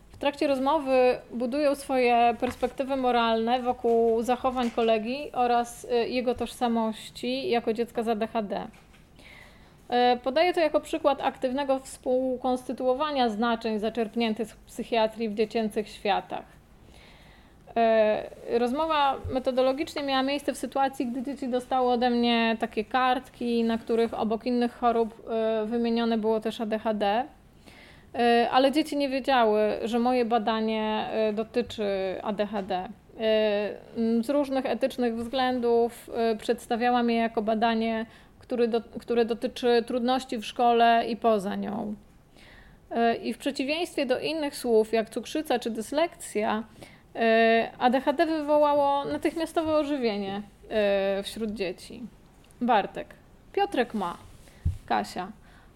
W trakcie rozmowy budują swoje perspektywy moralne wokół zachowań kolegi oraz jego tożsamości jako dziecka z ADHD. Podaję to jako przykład aktywnego współkonstytuowania znaczeń zaczerpniętych z psychiatrii w dziecięcych światach. E, rozmowa metodologicznie miała miejsce w sytuacji, gdy dzieci dostały ode mnie takie kartki, na których obok innych chorób e, wymienione było też ADHD. E, ale dzieci nie wiedziały, że moje badanie dotyczy ADHD. Z różnych etycznych względów przedstawiałam je jako badanie, które, które dotyczy trudności w szkole i poza nią. I w przeciwieństwie do innych słów, jak cukrzyca czy dyslekcja, ADHD wywołało natychmiastowe ożywienie e, wśród dzieci. Bartek. Piotrek ma. Kasia.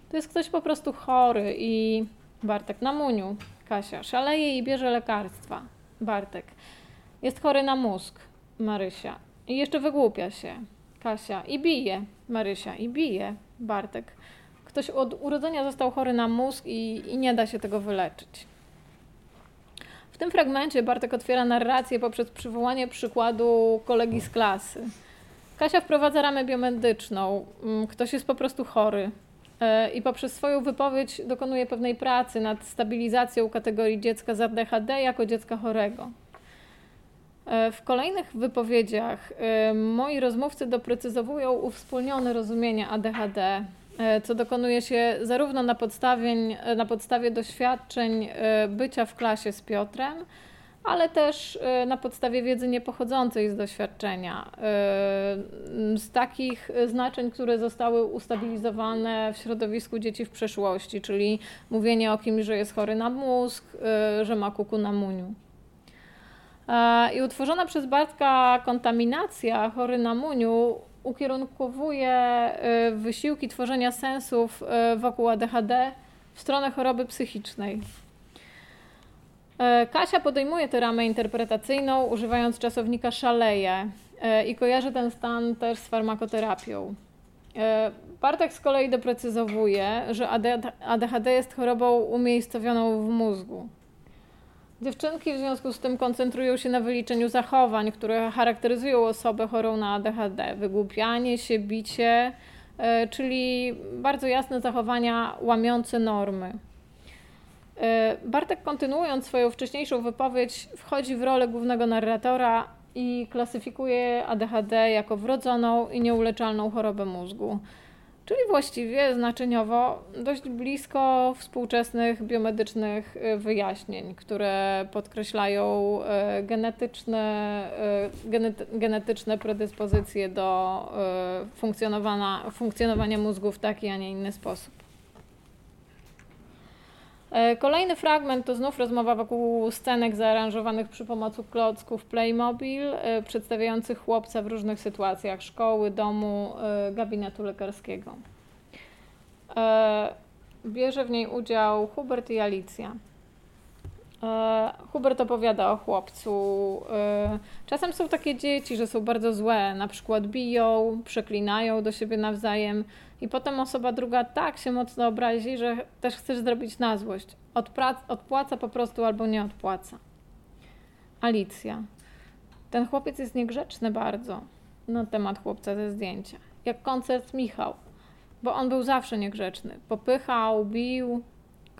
To jest ktoś po prostu chory i Bartek na muniu. Kasia. Szaleje i bierze lekarstwa. Bartek. Jest chory na mózg. Marysia. I jeszcze wygłupia się. Kasia. I bije. Marysia. I bije. Bartek. Ktoś od urodzenia został chory na mózg i, i nie da się tego wyleczyć tym fragmencie Bartek otwiera narrację poprzez przywołanie przykładu kolegi z klasy. Kasia wprowadza ramę biomedyczną. Mm, ktoś jest po prostu chory. E, I poprzez swoją wypowiedź dokonuje pewnej pracy nad stabilizacją kategorii dziecka z ADHD jako dziecka chorego. E, w kolejnych wypowiedziach e, moi rozmówcy doprecyzowują uwspólnione rozumienie ADHD, co dokonuje się zarówno na podstawie, e, na podstawie doświadczeń e, bycia w klasie z Piotrem, ale też na podstawie wiedzy niepochodzącej z doświadczenia, z takich znaczeń, które zostały ustabilizowane w środowisku dzieci w przeszłości, czyli mówienie o kimś, że jest chory na mózg, że ma kuku na muniu. I utworzona przez Bartka kontaminacja chory na muniu ukierunkowuje y, wysiłki tworzenia sensów y, wokół ADHD w stronę choroby psychicznej. Y, Kasia podejmuje tę ramę interpretacyjną, używając czasownika szaleje i kojarzy ten stan też z farmakoterapią. Bartek z kolei doprecyzowuje, że ADHD jest chorobą umiejscowioną w mózgu. Dziewczynki w związku z tym koncentrują się na wyliczeniu zachowań, które charakteryzują osobę chorą na ADHD. Wygłupianie się, bicie, e, czyli bardzo jasne zachowania łamiące normy. E, Bartek kontynuując swoją wcześniejszą wypowiedź wchodzi w rolę głównego narratora i klasyfikuje ADHD jako wrodzoną i nieuleczalną chorobę mózgu. Czyli właściwie znaczeniowo dość blisko współczesnych biomedycznych y, wyjaśnień, które podkreślają y, genetyczne, y, genetyczne predyspozycje do funkcjonowania, funkcjonowania mózgu w taki, a nie inny sposób. E, kolejny fragment to znów rozmowa wokół scenek zaaranżowanych przy pomocy klocków Playmobil, e, przedstawiających chłopca w różnych sytuacjach szkoły, domu, e, gabinetu lekarskiego. Bierze w niej udział Hubert i Alicja. Hubert opowiada o chłopcu. Czasem są takie dzieci, że są bardzo złe, na przykład biją, przeklinają do siebie nawzajem i potem osoba druga tak się mocno obrazi, że też chcesz zrobić na złość. odpłaca po prostu albo nie odpłaca. Alicja. Ten chłopiec jest niegrzeczny bardzo. Na temat chłopca ze zdjęcia. Jak koncert Michał, bo on był zawsze niegrzeczny. Popychał, bił.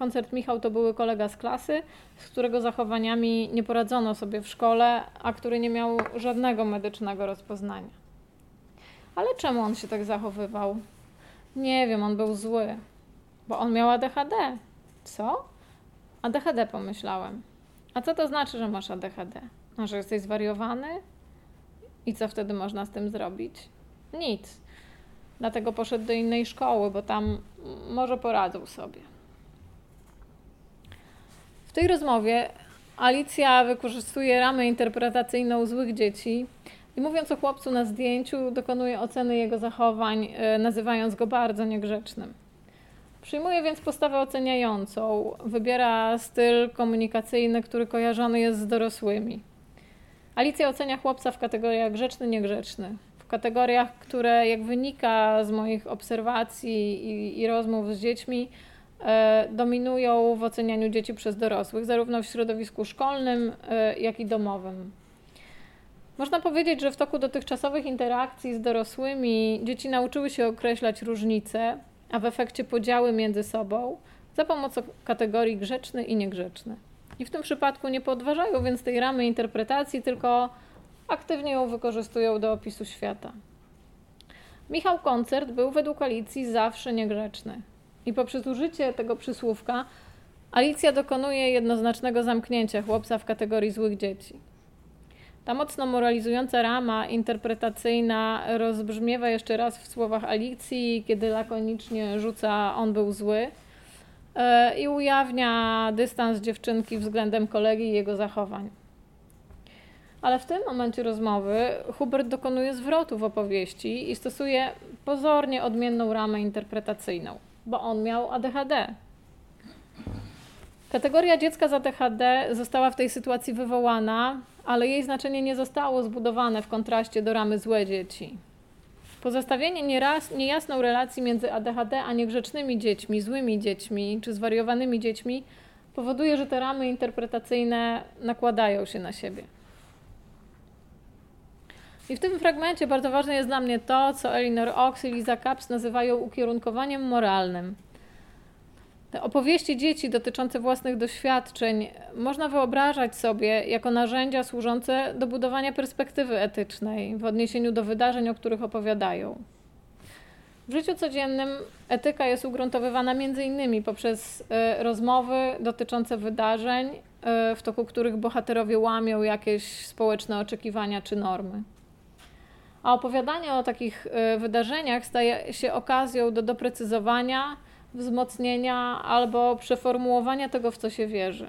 Koncert Michał to były kolega z klasy, z którego zachowaniami nie poradzono sobie w szkole, a który nie miał żadnego medycznego rozpoznania. Ale czemu on się tak zachowywał? Nie wiem, on był zły, bo on miał ADHD. Co? ADHD pomyślałem. A co to znaczy, że masz ADHD? No, że jesteś zwariowany? I co wtedy można z tym zrobić? Nic. Dlatego poszedł do innej szkoły, bo tam może poradzą sobie. W tej rozmowie Alicja wykorzystuje ramę interpretacyjną złych dzieci i mówiąc o chłopcu na zdjęciu, dokonuje oceny jego zachowań, e, nazywając go bardzo niegrzecznym. Przyjmuje więc postawę oceniającą, wybiera styl komunikacyjny, który kojarzony jest z dorosłymi. Alicja ocenia chłopca w kategoriach grzeczny, niegrzeczny. W kategoriach, które, jak wynika z moich obserwacji i, i rozmów z dziećmi, dominują w ocenianiu dzieci przez dorosłych, zarówno w środowisku szkolnym, e, jak i domowym. Można powiedzieć, że w toku dotychczasowych interakcji z dorosłymi dzieci nauczyły się określać różnice, a w efekcie podziały między sobą za pomocą kategorii grzeczny i niegrzeczny. I w tym przypadku nie podważają więc tej ramy interpretacji, tylko aktywnie ją wykorzystują do opisu świata. Michał Koncert był według Alicji zawsze niegrzeczny. I poprzez użycie tego przysłówka Alicja dokonuje jednoznacznego zamknięcia chłopca w kategorii złych dzieci. Ta mocno moralizująca rama interpretacyjna rozbrzmiewa jeszcze raz w słowach Alicji, kiedy lakonicznie rzuca on był zły e, i ujawnia dystans dziewczynki względem kolegi i jego zachowań. Ale w tym momencie rozmowy Hubert dokonuje zwrotu w opowieści i stosuje pozornie odmienną ramę interpretacyjną, bo on miał ADHD. Kategoria dziecka z ADHD została w tej sytuacji wywołana, ale jej znaczenie nie zostało zbudowane w kontraście do ramy złe dzieci. Pozostawienie nieraz, niejasną relacji między ADHD a niegrzecznymi dziećmi, złymi dziećmi czy zwariowanymi dziećmi powoduje, że te ramy interpretacyjne nakładają się na siebie. I w tym fragmencie bardzo ważne jest dla mnie to, co Elinor Ox i Lisa Capps nazywają ukierunkowaniem moralnym. Te opowieści dzieci dotyczące własnych doświadczeń można wyobrażać sobie jako narzędzia służące do budowania perspektywy etycznej w odniesieniu do wydarzeń, o których opowiadają. W życiu codziennym etyka jest ugruntowywana m.in. poprzez y, rozmowy dotyczące wydarzeń, y, w toku których bohaterowie łamią jakieś społeczne oczekiwania czy normy. A opowiadanie o takich y, wydarzeniach staje się okazją do doprecyzowania, wzmocnienia albo przeformułowania tego, w co się wierzy.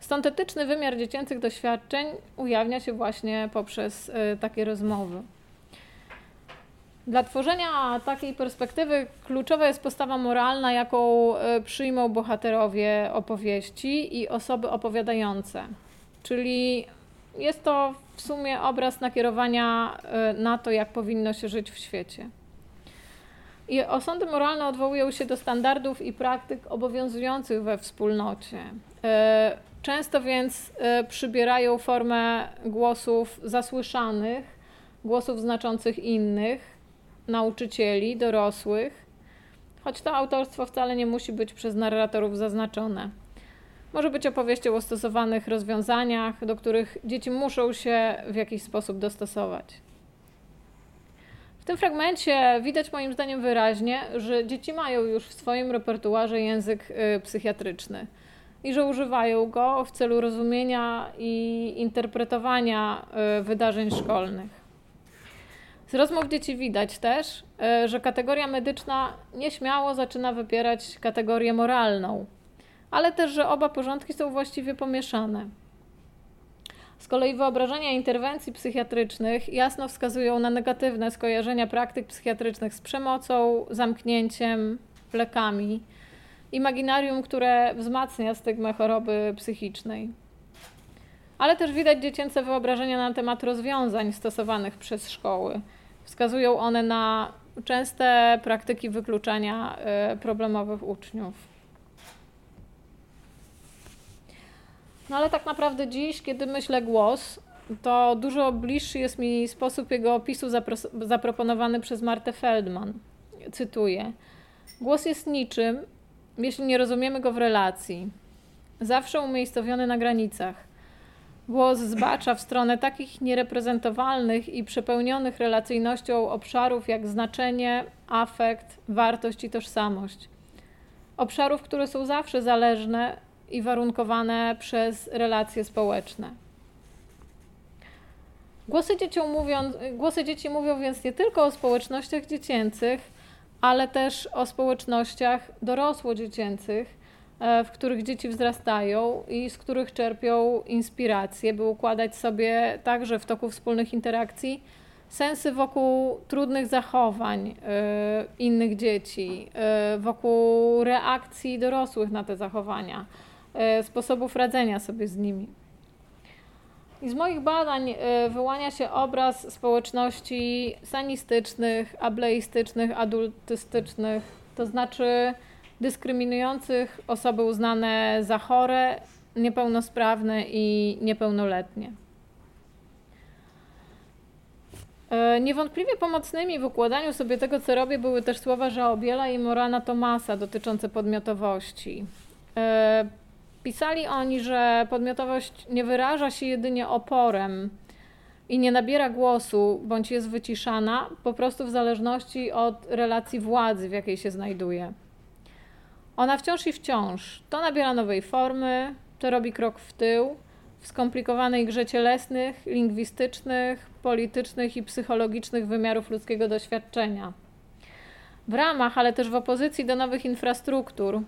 Stąd etyczny wymiar dziecięcych doświadczeń ujawnia się właśnie poprzez y, takie rozmowy. Dla tworzenia takiej perspektywy kluczowa jest postawa moralna, jaką y, przyjmą bohaterowie opowieści i osoby opowiadające. Czyli jest to w sumie obraz nakierowania y, na to, jak powinno się żyć w świecie. I osądy moralne odwołują się do standardów i praktyk obowiązujących we wspólnocie. Y, często więc y, przybierają formę głosów zasłyszanych, głosów znaczących innych, nauczycieli, dorosłych, choć to autorstwo wcale nie musi być przez narratorów zaznaczone. Może być opowieścią o stosowanych rozwiązaniach, do których dzieci muszą się w jakiś sposób dostosować. W tym fragmencie widać moim zdaniem wyraźnie, że dzieci mają już w swoim repertuarze język y, psychiatryczny i że używają go w celu rozumienia i interpretowania y, wydarzeń szkolnych. Z rozmów dzieci widać też, y, że kategoria medyczna nieśmiało zaczyna wypierać kategorię moralną ale też, że oba porządki są właściwie pomieszane. Z kolei wyobrażenia interwencji psychiatrycznych jasno wskazują na negatywne skojarzenia praktyk psychiatrycznych z przemocą, zamknięciem, lekami, imaginarium, które wzmacnia stygmę choroby psychicznej. Ale też widać dziecięce wyobrażenia na temat rozwiązań stosowanych przez szkoły. Wskazują one na częste praktyki wykluczania e, problemowych uczniów. No ale tak naprawdę dziś, kiedy myślę głos, to dużo bliższy jest mi sposób jego opisu zapro- zaproponowany przez Martę Feldman. Cytuję: Głos jest niczym, jeśli nie rozumiemy go w relacji. Zawsze umiejscowiony na granicach. Głos zbacza w stronę takich niereprezentowalnych i przepełnionych relacyjnością obszarów jak znaczenie, afekt, wartość i tożsamość. Obszarów, które są zawsze zależne i warunkowane przez relacje społeczne. Głosy, dzieciom mówią, głosy dzieci mówią więc nie tylko o społecznościach dziecięcych, ale też o społecznościach dorosło-dziecięcych, e, w których dzieci wzrastają i z których czerpią inspirację, by układać sobie także w toku wspólnych interakcji sensy wokół trudnych zachowań y, innych dzieci, y, wokół reakcji dorosłych na te zachowania E, sposobów radzenia sobie z nimi. I z moich badań e, wyłania się obraz społeczności sanistycznych, ableistycznych, adultystycznych, to znaczy dyskryminujących osoby uznane za chore, niepełnosprawne i niepełnoletnie. E, niewątpliwie pomocnymi w układaniu sobie tego, co robię, były też słowa Żaobiela i Morana Tomasa dotyczące podmiotowości. Pisali oni, że podmiotowość nie wyraża się jedynie oporem i nie nabiera głosu bądź jest wyciszana, po prostu w zależności od relacji władzy, w jakiej się znajduje. Ona wciąż i wciąż to nabiera nowej formy, to robi krok w tył w skomplikowanej grze cielesnych, lingwistycznych, politycznych i psychologicznych wymiarów ludzkiego doświadczenia. W ramach, ale też w opozycji do nowych infrastruktur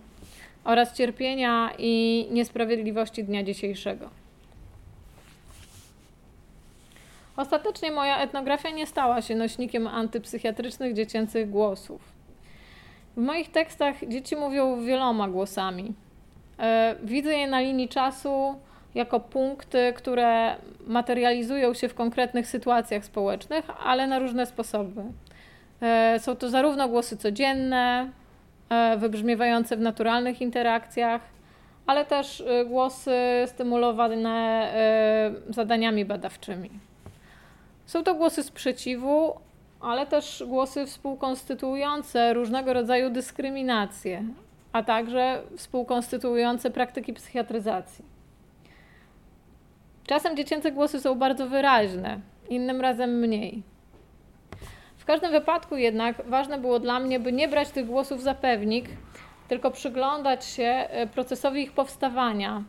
oraz cierpienia i niesprawiedliwości dnia dzisiejszego. Ostatecznie moja etnografia nie stała się nośnikiem antypsychiatrycznych dziecięcych głosów. W moich tekstach dzieci mówią wieloma głosami. E, widzę je na linii czasu jako punkty, które materializują się w konkretnych sytuacjach społecznych, ale na różne sposoby. E, są to zarówno głosy codzienne, wybrzmiewające w naturalnych interakcjach, ale też głosy stymulowane zadaniami badawczymi. Są to głosy sprzeciwu, ale też głosy współkonstytuujące różnego rodzaju dyskryminacje, a także współkonstytuujące praktyki psychiatryzacji. Czasem dziecięce głosy są bardzo wyraźne, innym razem mniej. W każdym wypadku jednak ważne było dla mnie, by nie brać tych głosów za pewnik, tylko przyglądać się e, procesowi ich powstawania,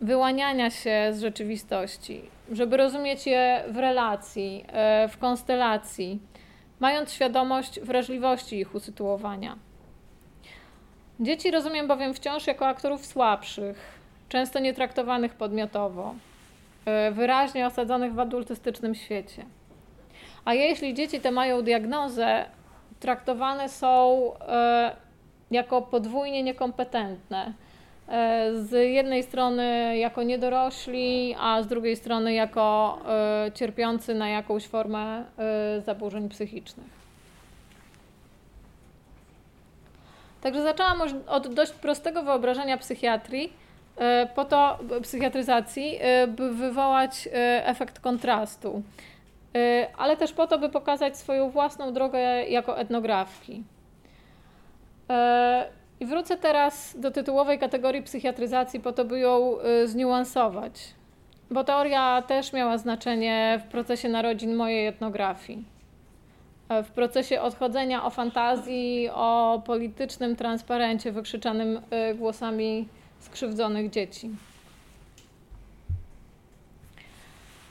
wyłaniania się z rzeczywistości, żeby rozumieć je w relacji, e, w konstelacji, mając świadomość wrażliwości ich usytuowania. Dzieci rozumiem bowiem wciąż jako aktorów słabszych, często nietraktowanych podmiotowo, e, wyraźnie osadzonych w adultystycznym świecie. A jeśli dzieci te mają diagnozę, traktowane są e, jako podwójnie niekompetentne E, z jednej strony jako niedorośli, a z drugiej strony jako e, cierpiący na jakąś formę zaburzeń psychicznych. Także zaczęłam od dość prostego wyobrażenia psychiatrii, po to psychiatryzacji, by wywołać efekt kontrastu, ale też po to, by pokazać swoją własną drogę jako etnografki. I wrócę teraz do tytułowej kategorii psychiatryzacji, po to, by ją y, zniuansować, bo teoria też miała znaczenie w procesie narodzin mojej etnografii. W procesie odchodzenia o fantazji, o politycznym transparencie wykrzyczanym y, głosami skrzywdzonych dzieci.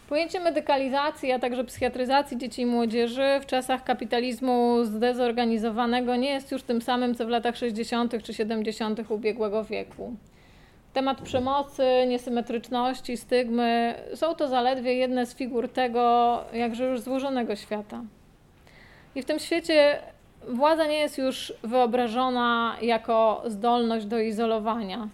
Pojęcie medykalizacji, a także psychiatryzacji dzieci i młodzieży w czasach kapitalizmu zdezorganizowanego nie jest już tym samym, co w latach 60. czy 70. ubiegłego wieku. Temat przemocy, niesymetryczności, stygmy są to zaledwie jedne z figur tego jakże już złożonego świata. I w tym świecie władza nie jest już wyobrażona jako zdolność do izolowania,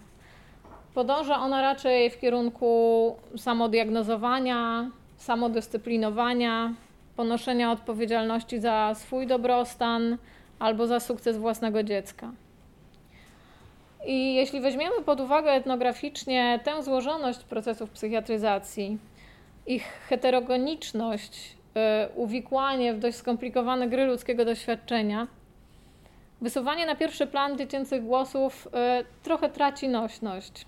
Podąża ona raczej w kierunku samodiagnozowania, samodyscyplinowania, ponoszenia odpowiedzialności za swój dobrostan albo za sukces własnego dziecka. I jeśli weźmiemy pod uwagę etnograficznie tę złożoność procesów psychiatryzacji, ich heterogeniczność, y, uwikłanie w dość skomplikowane gry ludzkiego doświadczenia, wysuwanie na pierwszy plan dziecięcych głosów y, trochę traci nośność.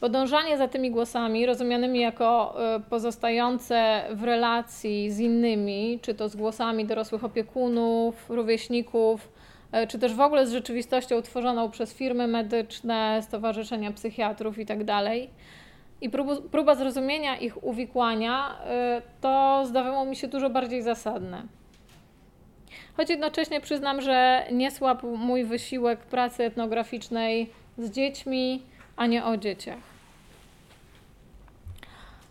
Podążanie za tymi głosami, rozumianymi jako e, pozostające w relacji z innymi, czy to z głosami dorosłych opiekunów, rówieśników, e, czy też w ogóle z rzeczywistością tworzoną przez firmy medyczne, stowarzyszenia psychiatrów itd. Tak I próba zrozumienia ich uwikłania, e, to zdawało mi się dużo bardziej zasadne. Choć jednocześnie przyznam, że nie słabł mój wysiłek pracy etnograficznej z dziećmi, a nie o dzieciach.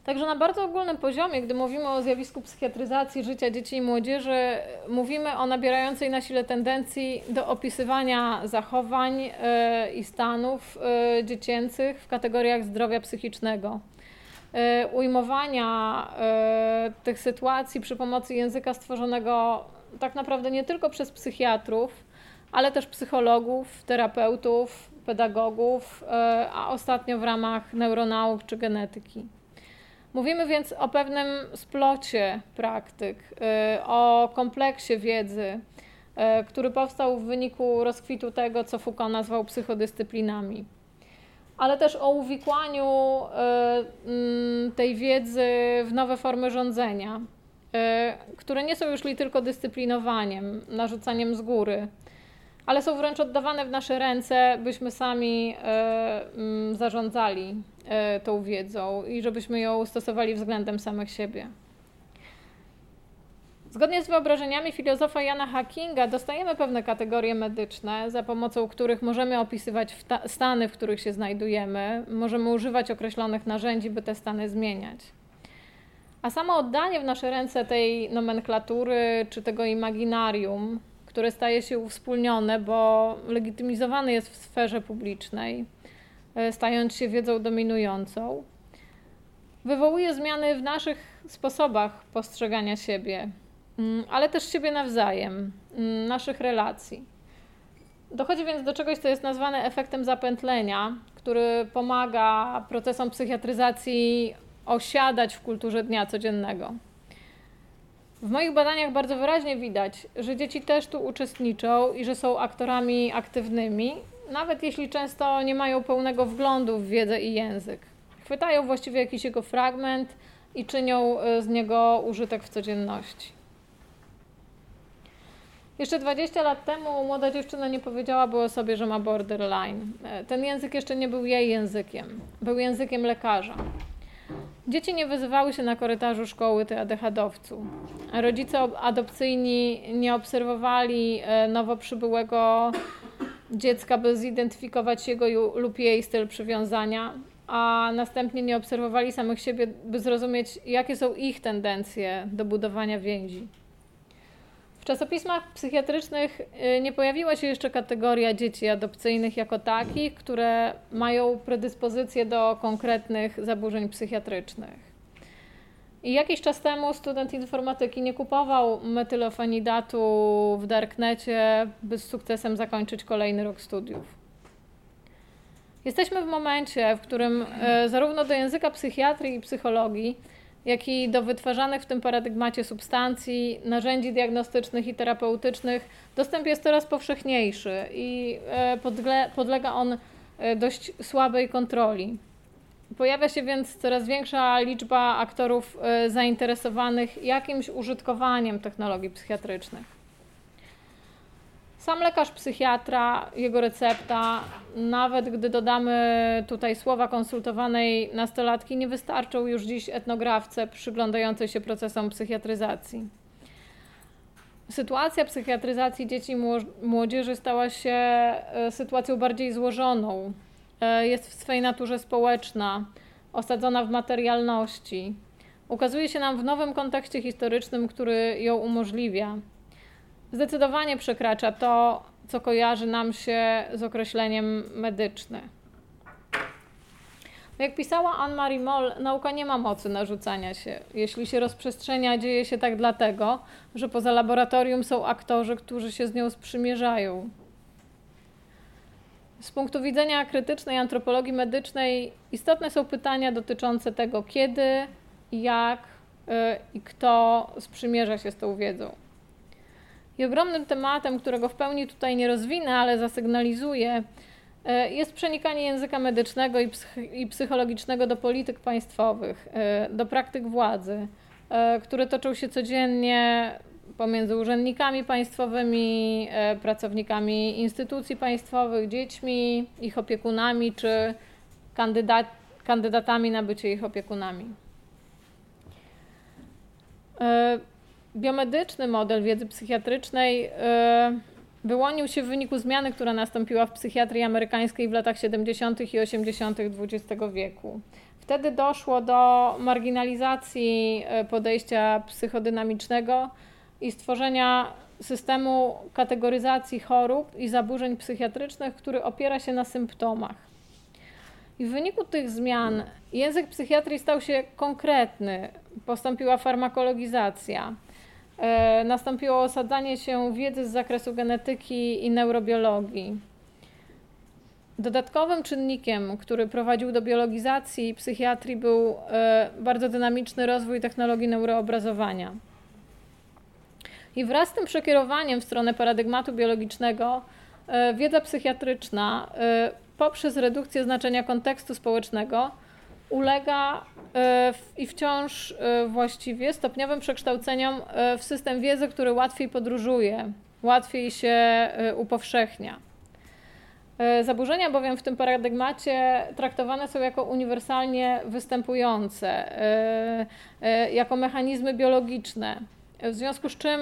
Także na bardzo ogólnym poziomie, gdy mówimy o zjawisku psychiatryzacji życia dzieci i młodzieży, mówimy o nabierającej na sile tendencji do opisywania zachowań e, i stanów e, dziecięcych w kategoriach zdrowia psychicznego. E, ujmowania tych sytuacji przy pomocy języka stworzonego tak naprawdę nie tylko przez psychiatrów, ale też psychologów, terapeutów, pedagogów, a ostatnio w ramach neuronauk czy genetyki. Mówimy więc o pewnym splocie praktyk, y, o kompleksie wiedzy, y, który powstał w wyniku rozkwitu tego, co Foucault nazwał psychodyscyplinami. ale też o uwikłaniu tej wiedzy w nowe formy rządzenia, które nie są już tylko dyscyplinowaniem, narzucaniem z góry, ale są wręcz oddawane w nasze ręce, byśmy sami mm, zarządzali tą wiedzą i żebyśmy ją stosowali względem samych siebie. Zgodnie z wyobrażeniami filozofa Jana Hackinga dostajemy pewne kategorie medyczne, za pomocą których możemy opisywać stany, w których się znajdujemy, możemy używać określonych narzędzi, by te stany zmieniać. A samo oddanie w nasze ręce tej nomenklatury czy tego imaginarium, które staje się uwspólnione, bo legitymizowane jest w sferze publicznej, e, stając się wiedzą dominującą, wywołuje zmiany w naszych sposobach postrzegania siebie, Mm, ale też siebie nawzajem, mm, naszych relacji. Dochodzi więc do czegoś, co jest nazwane efektem zapętlenia, który pomaga procesom psychiatryzacji osiadać w kulturze dnia codziennego. W moich badaniach bardzo wyraźnie widać, że dzieci też tu uczestniczą i że są aktorami aktywnymi, nawet jeśli często nie mają pełnego wglądu w wiedzę i język. Chwytają właściwie jakiś jego fragment i czynią y, z niego użytek w codzienności. Jeszcze 20 lat temu młoda dziewczyna nie powiedziałaby o sobie, że ma borderline. E, ten język jeszcze nie był jej językiem, był językiem lekarza. Dzieci nie wyzywały się na korytarzu szkoły ty adechadowcu. Rodzice adopcyjni nie obserwowali e, nowo przybyłego dziecka, by zidentyfikować jego lub jej styl przywiązania, a następnie nie obserwowali samych siebie, by zrozumieć, jakie są ich tendencje do budowania więzi. W czasopismach psychiatrycznych y, nie pojawiła się jeszcze kategoria dzieci adopcyjnych jako takich, które mają predyspozycję do konkretnych zaburzeń psychiatrycznych. I jakiś czas temu student informatyki nie kupował metylofenidatu w darknecie, by z sukcesem zakończyć kolejny rok studiów. Jesteśmy w momencie, w którym y, zarówno do języka psychiatrii i psychologii jak i do wytwarzanych w tym paradygmacie substancji, narzędzi diagnostycznych i terapeutycznych dostęp jest coraz powszechniejszy i e, podlega on e, dość słabej kontroli. Pojawia się więc coraz większa liczba aktorów e, zainteresowanych jakimś użytkowaniem technologii psychiatrycznych. Sam lekarz psychiatra, jego recepta, nawet gdy dodamy tutaj słowa konsultowanej nastolatki, nie wystarczą już dziś etnografce przyglądającej się procesom psychiatryzacji. Sytuacja psychiatryzacji dzieci i młodzieży stała się e, sytuacją bardziej złożoną. E, jest w swej naturze społeczna, osadzona w materialności. Ukazuje się nam w nowym kontekście historycznym, który ją umożliwia zdecydowanie przekracza to, co kojarzy nam się z określeniem medyczny. Jak pisała Anne-Marie Moll, nauka nie ma mocy narzucania się. Jeśli się rozprzestrzenia, dzieje się tak dlatego, że poza laboratorium są aktorzy, którzy się z nią sprzymierzają. Z punktu widzenia krytycznej antropologii medycznej istotne są pytania dotyczące tego, kiedy, jak yy, i kto sprzymierza się z tą wiedzą. I ogromnym tematem, którego w pełni tutaj nie rozwinę, ale zasygnalizuję, e, jest przenikanie języka medycznego i, i psychologicznego do polityk państwowych, e, do praktyk władzy, e, które toczą się codziennie pomiędzy urzędnikami państwowymi, pracownikami instytucji państwowych, dziećmi, ich opiekunami czy kandydat, kandydatami na bycie ich opiekunami. Biomedyczny model wiedzy psychiatrycznej e, wyłonił się w wyniku zmiany, która nastąpiła w psychiatrii amerykańskiej w latach 70. i 80. XX wieku. Wtedy doszło do marginalizacji e, podejścia psychodynamicznego i stworzenia systemu kategoryzacji chorób i zaburzeń psychiatrycznych, który opiera się na symptomach. I w wyniku tych zmian język psychiatrii stał się konkretny, postąpiła farmakologizacja. E, nastąpiło osadzanie się wiedzy z zakresu genetyki i neurobiologii. Dodatkowym czynnikiem, który prowadził do biologizacji psychiatrii, był e, bardzo dynamiczny rozwój technologii neuroobrazowania. I wraz z tym przekierowaniem w stronę paradygmatu biologicznego, e, wiedza psychiatryczna poprzez redukcję znaczenia kontekstu społecznego ulega i wciąż właściwie stopniowym przekształceniom w system wiedzy, który łatwiej podróżuje, łatwiej się upowszechnia. E, zaburzenia bowiem w tym paradygmacie traktowane są jako uniwersalnie występujące, e, e, jako mechanizmy biologiczne. W związku z czym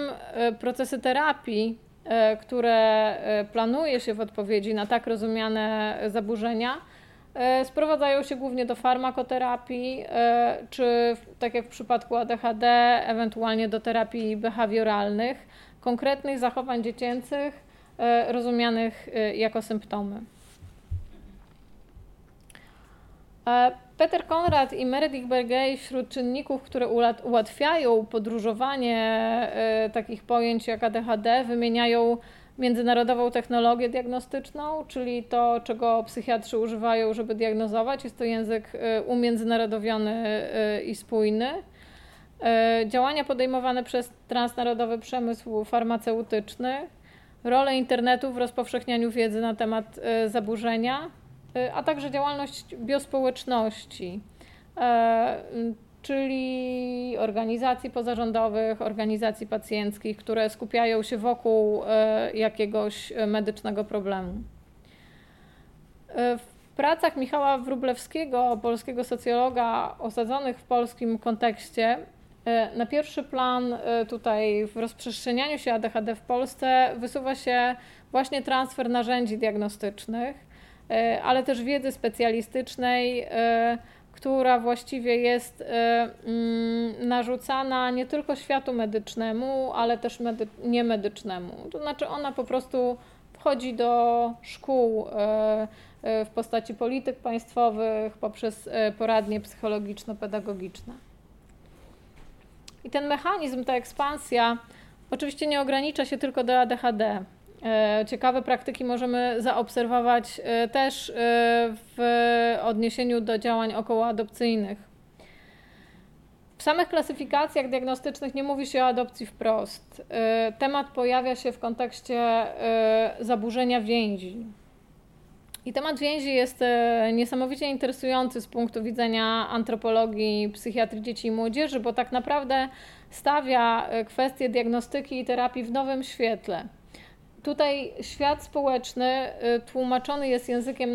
procesy terapii, które planuje się w odpowiedzi na tak rozumiane zaburzenia, sprowadzają się głównie do farmakoterapii, czy tak jak w przypadku ADHD, ewentualnie do terapii behawioralnych, konkretnych zachowań dziecięcych E, rozumianych e, jako symptomy. E, Peter Conrad i Meredith Bergey wśród czynników, które ułatwiają podróżowanie takich pojęć jak ADHD, wymieniają międzynarodową technologię diagnostyczną, czyli to, czego psychiatrzy używają, żeby diagnozować. Jest to język umiędzynarodowiony i spójny. Działania podejmowane przez transnarodowy przemysł farmaceutyczny, rolę internetu w rozpowszechnianiu wiedzy na temat zaburzenia, a także działalność biospołeczności, czyli organizacji pozarządowych, organizacji pacjenckich, które skupiają się wokół jakiegoś medycznego problemu. W pracach Michała Wróblewskiego, polskiego socjologa osadzonych w polskim kontekście, E, na pierwszy plan e, tutaj w rozprzestrzenianiu się ADHD w Polsce wysuwa się właśnie transfer narzędzi diagnostycznych, e, ale też wiedzy specjalistycznej, która właściwie jest mm, narzucana nie tylko światu medycznemu, ale też medy niemedycznemu. To znaczy ona po prostu wchodzi do szkół w postaci polityk państwowych poprzez poradnie psychologiczno-pedagogiczne. I ten mechanizm, ta ekspansja oczywiście nie ogranicza się tylko do ADHD. E, ciekawe praktyki możemy zaobserwować e, też e, w odniesieniu do działań okołoadopcyjnych. W samych klasyfikacjach diagnostycznych nie mówi się o adopcji wprost. Temat pojawia się w kontekście zaburzenia więzi. I temat więzi jest niesamowicie interesujący z punktu widzenia antropologii psychiatrii dzieci i młodzieży, bo tak naprawdę stawia e, kwestię diagnostyki i terapii w nowym świetle. Tutaj świat społeczny e, tłumaczony jest językiem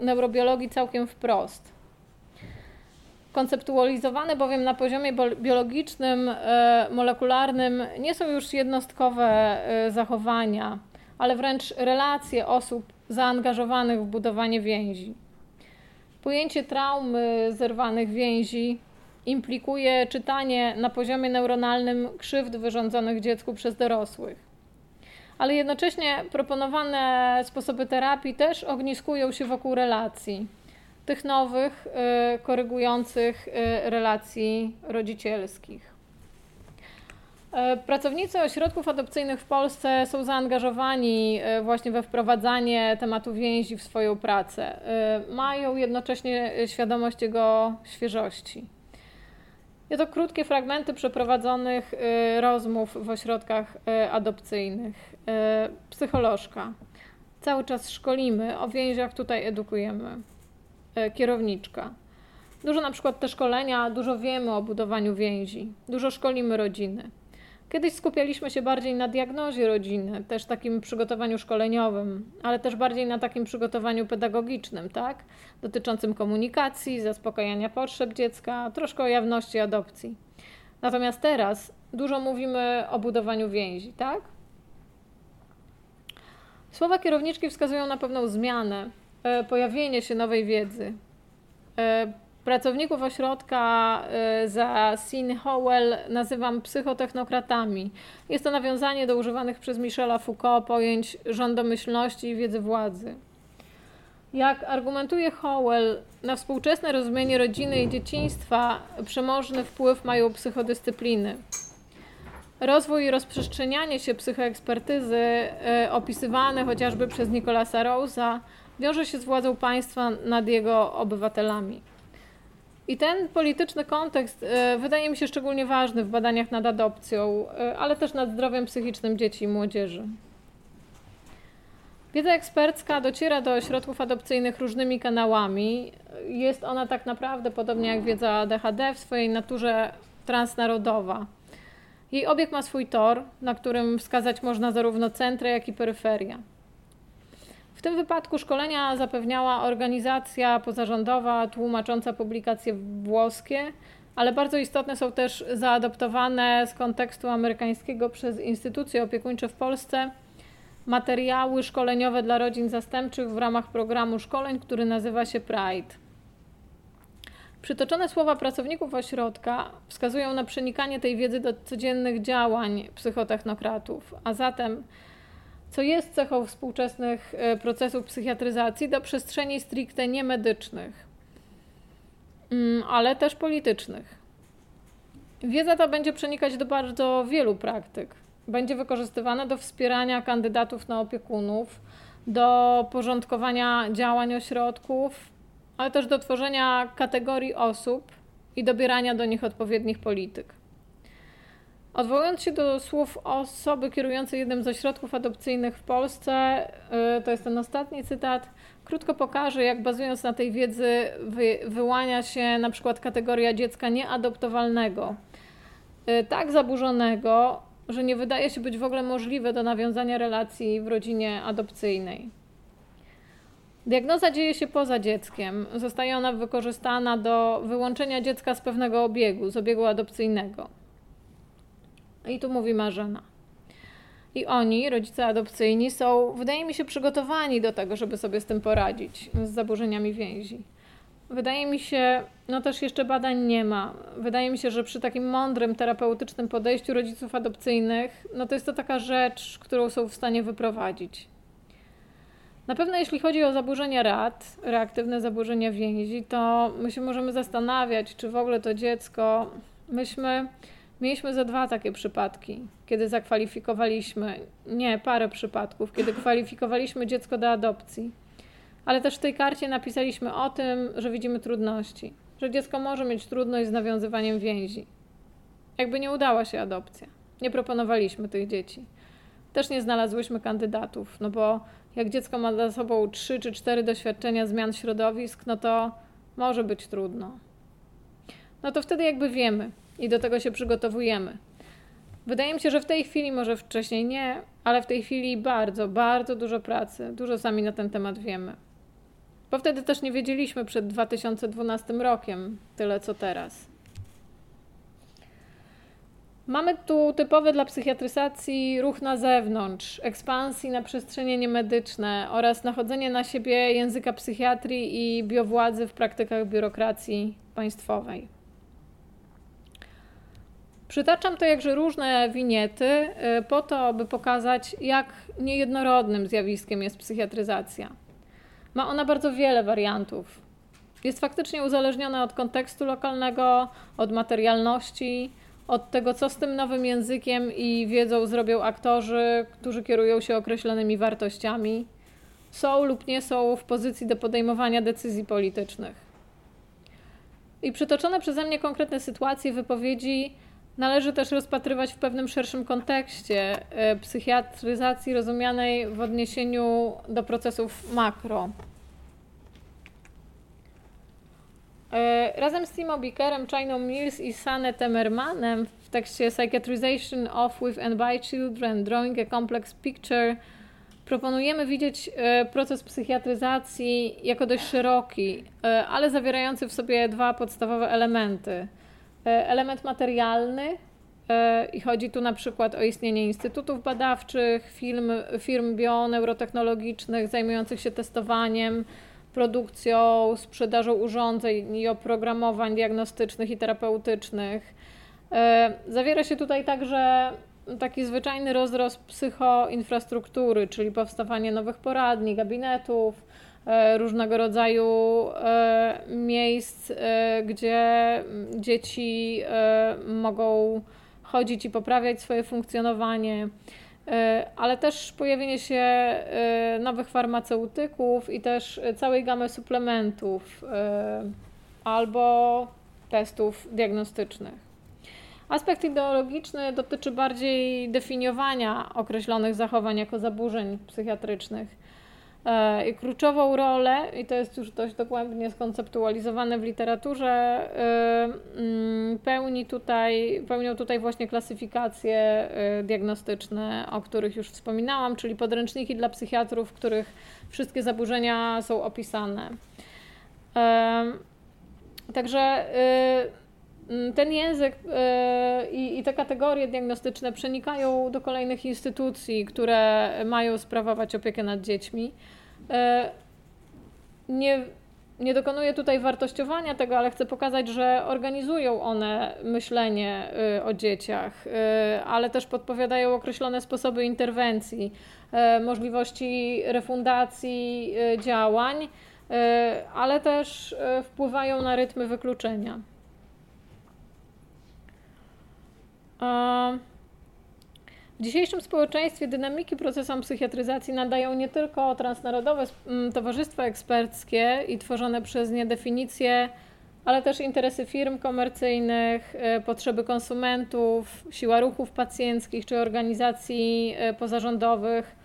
neurobiologii całkiem wprost. Konceptualizowane bowiem na poziomie biologicznym, molekularnym nie są już jednostkowe zachowania, ale wręcz relacje osób zaangażowanych w budowanie więzi. Pojęcie traumy zerwanych więzi implikuje czytanie na poziomie neuronalnym krzywd wyrządzonych dziecku przez dorosłych. Ale jednocześnie proponowane sposoby terapii też ogniskują się wokół relacji, tych nowych, y, korygujących y, relacji rodzicielskich. E, pracownicy ośrodków adopcyjnych w Polsce są zaangażowani właśnie we wprowadzanie tematu więzi w swoją pracę. Mają jednocześnie świadomość jego świeżości. Jest to krótkie fragmenty przeprowadzonych rozmów w ośrodkach adopcyjnych. Psycholożka. Cały czas szkolimy, o więziach tutaj edukujemy. Kierowniczka. Dużo na przykład te szkolenia, dużo wiemy o budowaniu więzi, dużo szkolimy rodziny. Kiedyś skupialiśmy się bardziej na diagnozie rodziny, też takim przygotowaniu szkoleniowym, ale też bardziej na takim przygotowaniu pedagogicznym, tak? Dotyczącym komunikacji, zaspokajania potrzeb dziecka, troszkę o jawności adopcji. Natomiast teraz dużo mówimy o budowaniu więzi, tak? Słowa kierowniczki wskazują na pewną zmianę, e, pojawienie się nowej wiedzy. E, Pracowników ośrodka y, za Sin Howell nazywam psychotechnokratami. Jest to nawiązanie do używanych przez Michela Foucault pojęć rządomyślności i wiedzy władzy. Jak argumentuje Howell, na współczesne rozumienie rodziny i dzieciństwa przemożny wpływ mają psychodyscypliny. Rozwój i rozprzestrzenianie się psychoekspertyzy y, opisywane chociażby przez Nicolasa Rose'a wiąże się z władzą państwa nad jego obywatelami. I ten polityczny kontekst e, wydaje mi się szczególnie ważny w badaniach nad adopcją, e, ale też nad zdrowiem psychicznym dzieci i młodzieży. Wiedza ekspercka dociera do ośrodków adopcyjnych różnymi kanałami. Jest ona tak naprawdę, podobnie jak wiedza DHD, w swojej naturze transnarodowa. Jej obieg ma swój tor, na którym wskazać można zarówno centra, jak i peryferia. W tym wypadku szkolenia zapewniała organizacja pozarządowa tłumacząca publikacje włoskie, ale bardzo istotne są też zaadoptowane z kontekstu amerykańskiego przez instytucje opiekuńcze w Polsce materiały szkoleniowe dla rodzin zastępczych w ramach programu szkoleń, który nazywa się Pride. Przytoczone słowa pracowników ośrodka wskazują na przenikanie tej wiedzy do codziennych działań psychotechnokratów, a zatem, co jest cechą współczesnych e, procesów psychiatryzacji, do przestrzeni stricte niemedycznych, mm, ale też politycznych. Wiedza ta będzie przenikać do bardzo wielu praktyk. Będzie wykorzystywana do wspierania kandydatów na opiekunów, do porządkowania działań ośrodków, ale też do tworzenia kategorii osób i dobierania do nich odpowiednich polityk. Odwołując się do słów osoby kierującej jednym z ośrodków adopcyjnych w Polsce, y, to jest ten ostatni cytat, krótko pokażę, jak bazując na tej wiedzy wy, wyłania się na przykład kategoria dziecka nieadoptowalnego, y, tak zaburzonego, że nie wydaje się być w ogóle możliwe do nawiązania relacji w rodzinie adopcyjnej. Diagnoza dzieje się poza dzieckiem. Zostaje ona wykorzystana do wyłączenia dziecka z pewnego obiegu, z obiegu adopcyjnego. I tu mówi Marzena. I oni, rodzice adopcyjni, są, wydaje mi się, przygotowani do tego, żeby sobie z tym poradzić, z zaburzeniami więzi. Wydaje mi się, no też jeszcze badań nie ma. Wydaje mi się, że przy takim mądrym, terapeutycznym podejściu rodziców adopcyjnych, no to jest to taka rzecz, którą są w stanie wyprowadzić. Na pewno jeśli chodzi o zaburzenia rad, reaktywne zaburzenia więzi, to my się możemy zastanawiać, czy w ogóle to dziecko. Myśmy mieliśmy ze dwa takie przypadki, kiedy zakwalifikowaliśmy, nie, parę przypadków, kiedy kwalifikowaliśmy dziecko do adopcji. Ale też w tej karcie napisaliśmy o tym, że widzimy trudności, że dziecko może mieć trudność z nawiązywaniem więzi. Jakby nie udała się adopcja. Nie proponowaliśmy tych dzieci. Też nie znalazłyśmy kandydatów, no bo jak dziecko ma za sobą trzy czy cztery doświadczenia zmian środowisk, no to może być trudno. No to wtedy jakby wiemy i do tego się przygotowujemy. Wydaje mi się, że w tej chwili, może wcześniej nie, ale w tej chwili bardzo, bardzo dużo pracy, dużo sami na ten temat wiemy. Bo wtedy też nie wiedzieliśmy przed 2012 rokiem tyle co teraz. Mamy tu typowy dla psychiatryzacji ruch na zewnątrz, ekspansji na przestrzenie niemedyczne oraz nachodzenie na siebie języka psychiatrii i biowładzy w praktykach biurokracji państwowej. Przytaczam to jakże różne winiety y, po to, by pokazać, jak niejednorodnym zjawiskiem jest psychiatryzacja. Ma ona bardzo wiele wariantów. Jest faktycznie uzależniona od kontekstu lokalnego, od materialności, od tego, co z tym nowym językiem i wiedzą zrobią aktorzy, którzy kierują się określonymi wartościami, są lub nie są w pozycji do podejmowania decyzji politycznych. I przytoczone przeze mnie konkretne sytuacje, wypowiedzi należy też rozpatrywać w pewnym szerszym kontekście e, psychiatryzacji rozumianej w odniesieniu do procesów makro. E, razem z Timo Bickerem, Chainą Mills i Sane Temermanem w tekście Psychiatrization of with and by Children, Drawing a Complex Picture proponujemy widzieć e, proces psychiatryzacji jako dość szeroki, ale zawierający w sobie dwa podstawowe elementy – E, element materialny e, i chodzi tu na przykład o istnienie instytutów badawczych, firm, firm bioneurotechnologicznych zajmujących się testowaniem, produkcją, sprzedażą urządzeń i oprogramowań diagnostycznych i terapeutycznych. E, zawiera się tutaj także taki zwyczajny rozrost psychoinfrastruktury, czyli powstawanie nowych poradni, gabinetów, E, różnego rodzaju e, miejsc, gdzie dzieci mogą chodzić i poprawiać swoje funkcjonowanie, ale też pojawienie się nowych farmaceutyków i też całej gamy suplementów albo testów diagnostycznych. Aspekt ideologiczny dotyczy bardziej definiowania określonych zachowań jako zaburzeń psychiatrycznych E, kluczową rolę, i to jest już dość dogłębnie skonceptualizowane w literaturze, e, mm, pełni tutaj, pełnią tutaj właśnie klasyfikacje e, diagnostyczne, o których już wspominałam, czyli podręczniki dla psychiatrów, w których wszystkie zaburzenia są opisane. Także mm, ten język i te kategorie diagnostyczne przenikają do kolejnych instytucji, które mają sprawować opiekę nad dziećmi. E, nie, nie dokonuję tutaj wartościowania tego, ale chcę pokazać, że organizują one myślenie y, o dzieciach, ale też podpowiadają określone sposoby interwencji, e, możliwości refundacji działań, ale też wpływają na rytmy wykluczenia. W dzisiejszym społeczeństwie dynamiki procesom psychiatryzacji nadają nie tylko transnarodowe towarzystwa eksperckie i tworzone przez nie definicje, ale też interesy firm komercyjnych, e, potrzeby konsumentów, siła ruchów pacjenckich czy organizacji e, pozarządowych,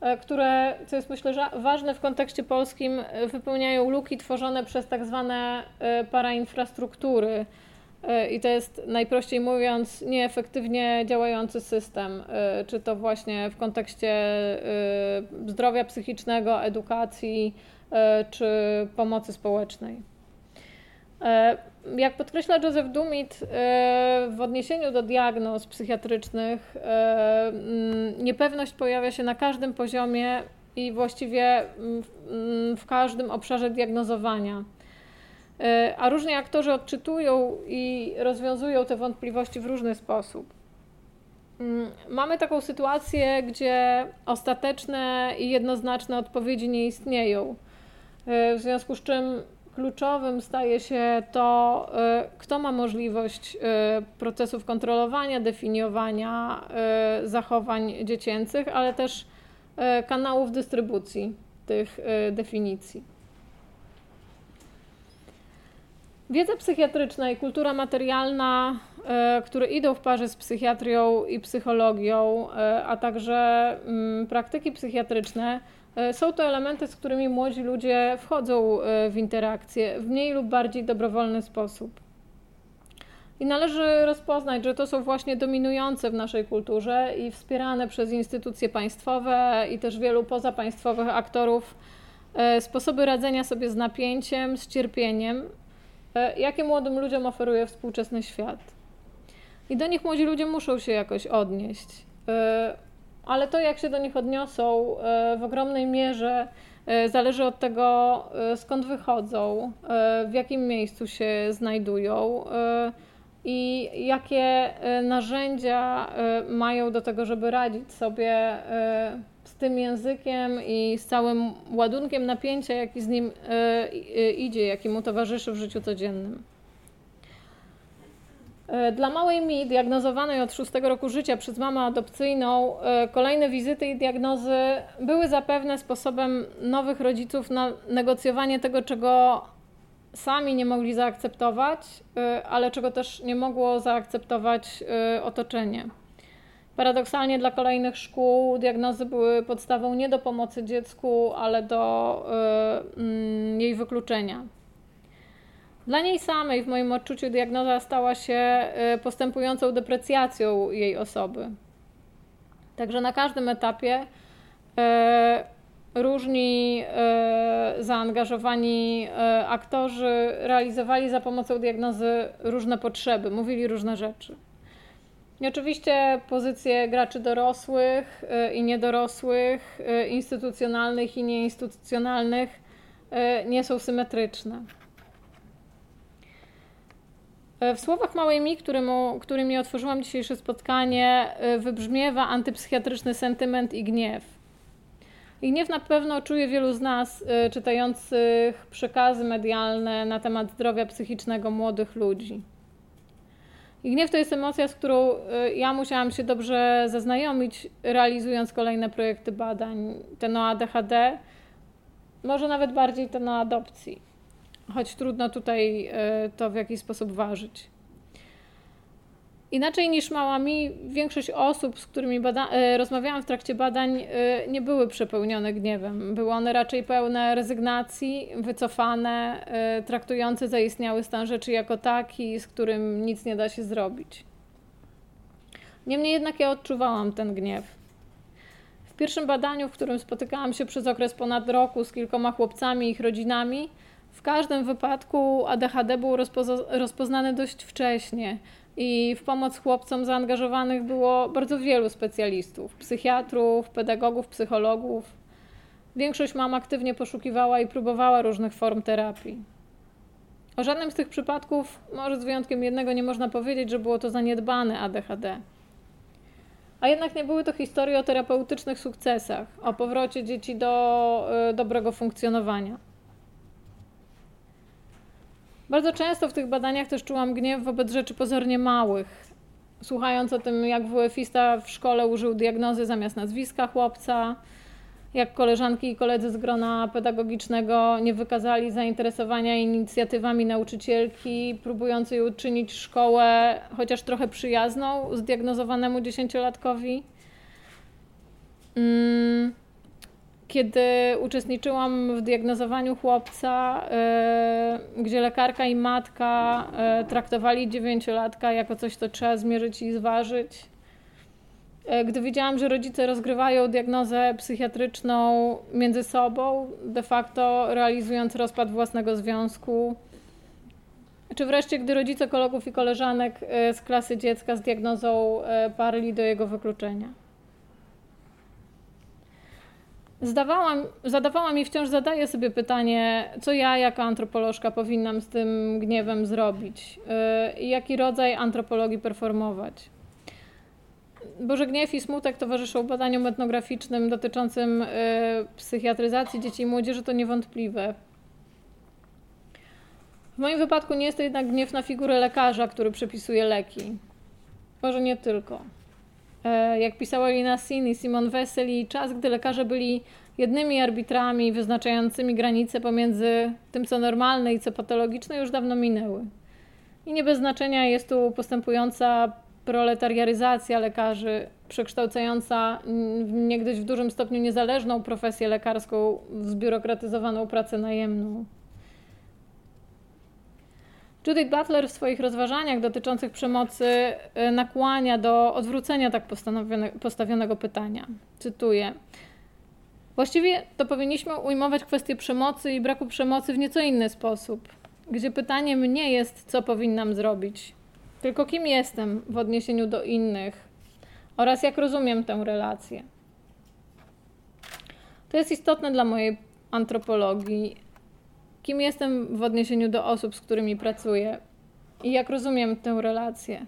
e, które, co jest myślę ważne w kontekście polskim, wypełniają luki tworzone przez tak zwane parainfrastruktury. E, I to jest najprościej mówiąc nieefektywnie działający system, e, czy to właśnie w kontekście e, zdrowia psychicznego, edukacji, czy pomocy społecznej. Jak podkreśla Joseph Dumit w odniesieniu do diagnoz psychiatrycznych, niepewność pojawia się na każdym poziomie i właściwie w każdym obszarze diagnozowania. E, a różni aktorzy odczytują i rozwiązują te wątpliwości w różny sposób. Mm, mamy taką sytuację, gdzie ostateczne i jednoznaczne odpowiedzi nie istnieją. E, w związku z czym kluczowym staje się to, e, kto ma możliwość procesów kontrolowania, definiowania zachowań dziecięcych, ale też kanałów dystrybucji tych definicji. Wiedza psychiatryczna i kultura materialna, e, które idą w parze z psychiatrią i psychologią, e, a także mm, praktyki psychiatryczne, e, są to elementy, z którymi młodzi ludzie wchodzą w interakcję w mniej lub bardziej dobrowolny sposób. I należy rozpoznać, że to są właśnie dominujące w naszej kulturze i wspierane przez instytucje państwowe i też wielu pozapaństwowych aktorów sposoby radzenia sobie z napięciem, z cierpieniem jakie młodym ludziom oferuje współczesny świat. I do nich młodzi ludzie muszą się jakoś odnieść. E, ale to, jak się do nich odniosą, e, w ogromnej mierze zależy od tego, skąd wychodzą, w jakim miejscu się znajdują i jakie narzędzia mają do tego, żeby radzić sobie z tym językiem i z całym ładunkiem napięcia, jaki z nim y, idzie, jaki mu towarzyszy w życiu codziennym. E, dla małej Mi, diagnozowanej od szóstego roku życia przez mamę adopcyjną, kolejne wizyty i diagnozy były zapewne sposobem nowych rodziców na negocjowanie tego, czego sami nie mogli zaakceptować, ale czego też nie mogło zaakceptować otoczenie. Paradoksalnie dla kolejnych szkół diagnozy były podstawą nie do pomocy dziecku, ale do y, jej wykluczenia. Dla niej samej, w moim odczuciu, diagnoza stała się y, postępującą deprecjacją jej osoby. Także na każdym etapie y, różni zaangażowani aktorzy realizowali za pomocą diagnozy różne potrzeby, mówili różne rzeczy. I oczywiście pozycje graczy dorosłych y, i niedorosłych, y, instytucjonalnych i nieinstytucjonalnych y, nie są symetryczne. W słowach małej mi, którym, którymi otworzyłam dzisiejsze spotkanie, wybrzmiewa antypsychiatryczny sentyment i gniew. I gniew na pewno czuje wielu z nas czytających przekazy medialne na temat zdrowia psychicznego młodych ludzi. I gniew to jest emocja, z którą y, ja musiałam się dobrze zaznajomić, realizując kolejne projekty badań. Ten o ADHD, może nawet bardziej ten o adopcji, choć trudno tutaj y, to w jakiś sposób ważyć. Inaczej niż małami, większość osób, z którymi e, rozmawiałam w trakcie badań, e, nie były przepełnione gniewem. Były one raczej pełne rezygnacji, wycofane, e, traktujące zaistniały stan rzeczy jako taki, z którym nic nie da się zrobić. Niemniej jednak ja odczuwałam ten gniew. W pierwszym badaniu, w którym spotykałam się przez okres ponad roku z kilkoma chłopcami i ich rodzinami, w każdym wypadku ADHD był rozpoznany dość wcześnie i w pomoc chłopcom zaangażowanych było bardzo wielu specjalistów psychiatrów, pedagogów, psychologów. Większość mam aktywnie poszukiwała i próbowała różnych form terapii. O żadnym z tych przypadków, może z wyjątkiem jednego, nie można powiedzieć, że było to zaniedbane ADHD. A jednak nie były to historie o terapeutycznych sukcesach, o powrocie dzieci do y, dobrego funkcjonowania. Bardzo często w tych badaniach też czułam gniew wobec rzeczy pozornie małych. Słuchając o tym, jak WF-ista w szkole użył diagnozy zamiast nazwiska chłopca, jak koleżanki i koledzy z grona pedagogicznego nie wykazali zainteresowania inicjatywami nauczycielki, próbującej uczynić szkołę chociaż trochę przyjazną zdiagnozowanemu dziesięciolatkowi. Mm kiedy uczestniczyłam w diagnozowaniu chłopca, yy, gdzie lekarka i matka yy, traktowali dziewięciolatka jako coś, co trzeba zmierzyć i zważyć. Yy, gdy widziałam, że rodzice rozgrywają diagnozę psychiatryczną między sobą, de facto realizując rozpad własnego związku, czy wreszcie, gdy rodzice kolegów i koleżanek z klasy dziecka z diagnozą parli do jego wykluczenia. Zdawałam, zadawałam i wciąż zadaję sobie pytanie, co ja jako antropolożka powinnam z tym gniewem zrobić yy, i jaki rodzaj antropologii performować. Bo że gniew i smutek towarzyszą badaniom etnograficznym dotyczącym yy, psychiatryzacji dzieci i młodzieży, to niewątpliwe. W moim wypadku nie jest to jednak gniew na figurę lekarza, który przepisuje leki. Może nie tylko. E, jak pisała Lina Sin i Simon Wessel, czas, gdy lekarze byli jednymi arbitrami wyznaczającymi granice pomiędzy tym, co normalne i co patologiczne, już dawno minęły. I nie bez znaczenia jest tu postępująca proletariaryzacja lekarzy, przekształcająca niegdyś w dużym stopniu niezależną profesję lekarską w zbiurokratyzowaną pracę najemną. Judith Butler w swoich rozważaniach dotyczących przemocy e, nakłania do odwrócenia tak postawionego pytania. Cytuję. Właściwie to powinniśmy ujmować kwestię przemocy i braku przemocy w nieco inny sposób, gdzie pytaniem nie jest, co powinnam zrobić, tylko kim jestem w odniesieniu do innych oraz jak rozumiem tę relację. To jest istotne dla mojej antropologii, kim jestem w odniesieniu do osób, z którymi pracuję i jak rozumiem tę relację.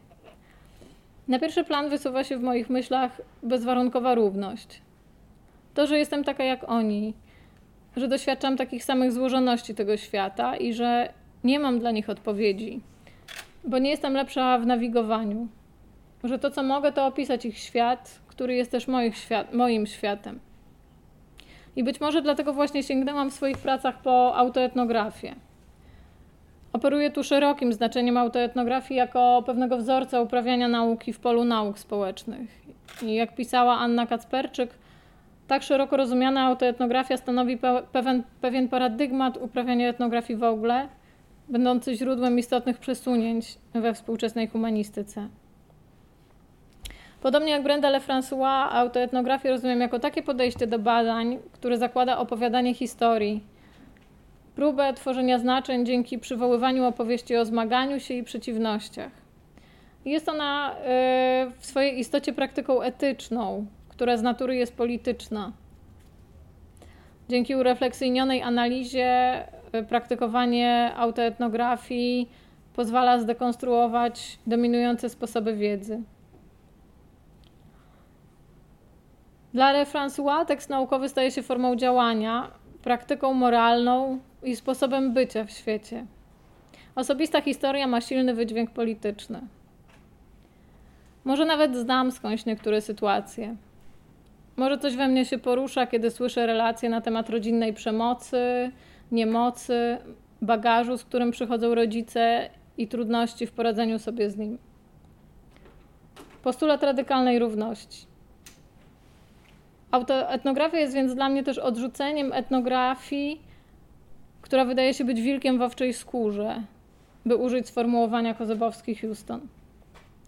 Na pierwszy plan wysuwa się w moich myślach bezwarunkowa równość. To, że jestem taka jak oni, że doświadczam takich samych złożoności tego świata i że nie mam dla nich odpowiedzi, bo nie jestem lepsza w nawigowaniu. Że to, co mogę, to opisać ich świat, który jest też świat, moim światem. I być może dlatego właśnie sięgnęłam w swoich pracach po autoetnografię. Operuję tu szerokim znaczeniem autoetnografii jako pewnego wzorca uprawiania nauki w polu nauk społecznych. I jak pisała Anna Kacperczyk, tak szeroko rozumiana autoetnografia stanowi pewien, pewien paradygmat uprawiania etnografii w ogóle, będący źródłem istotnych przesunięć we współczesnej humanistyce. Podobnie jak Brenda Lefrancois, autoetnografię rozumiem jako takie podejście do badań, które zakłada opowiadanie historii, próbę tworzenia znaczeń dzięki przywoływaniu opowieści o zmaganiu się i przeciwnościach. Jest ona y, w swojej istocie praktyką etyczną, która z natury jest polityczna. Dzięki urefleksyjnionej analizie y, praktykowanie autoetnografii pozwala zdekonstruować dominujące sposoby wiedzy. Dla François tekst naukowy staje się formą działania, praktyką moralną i sposobem bycia w świecie. Osobista historia ma silny wydźwięk polityczny. Może nawet znam skądś niektóre sytuacje. Może coś we mnie się porusza, kiedy słyszę relacje na temat rodzinnej przemocy, niemocy, bagażu, z którym przychodzą rodzice i trudności w poradzeniu sobie z nim. Postulat radykalnej równości. Autoetnografia jest więc dla mnie też odrzuceniem etnografii, która wydaje się być wilkiem w owczej skórze, by użyć sformułowania Kozebowski-Houston.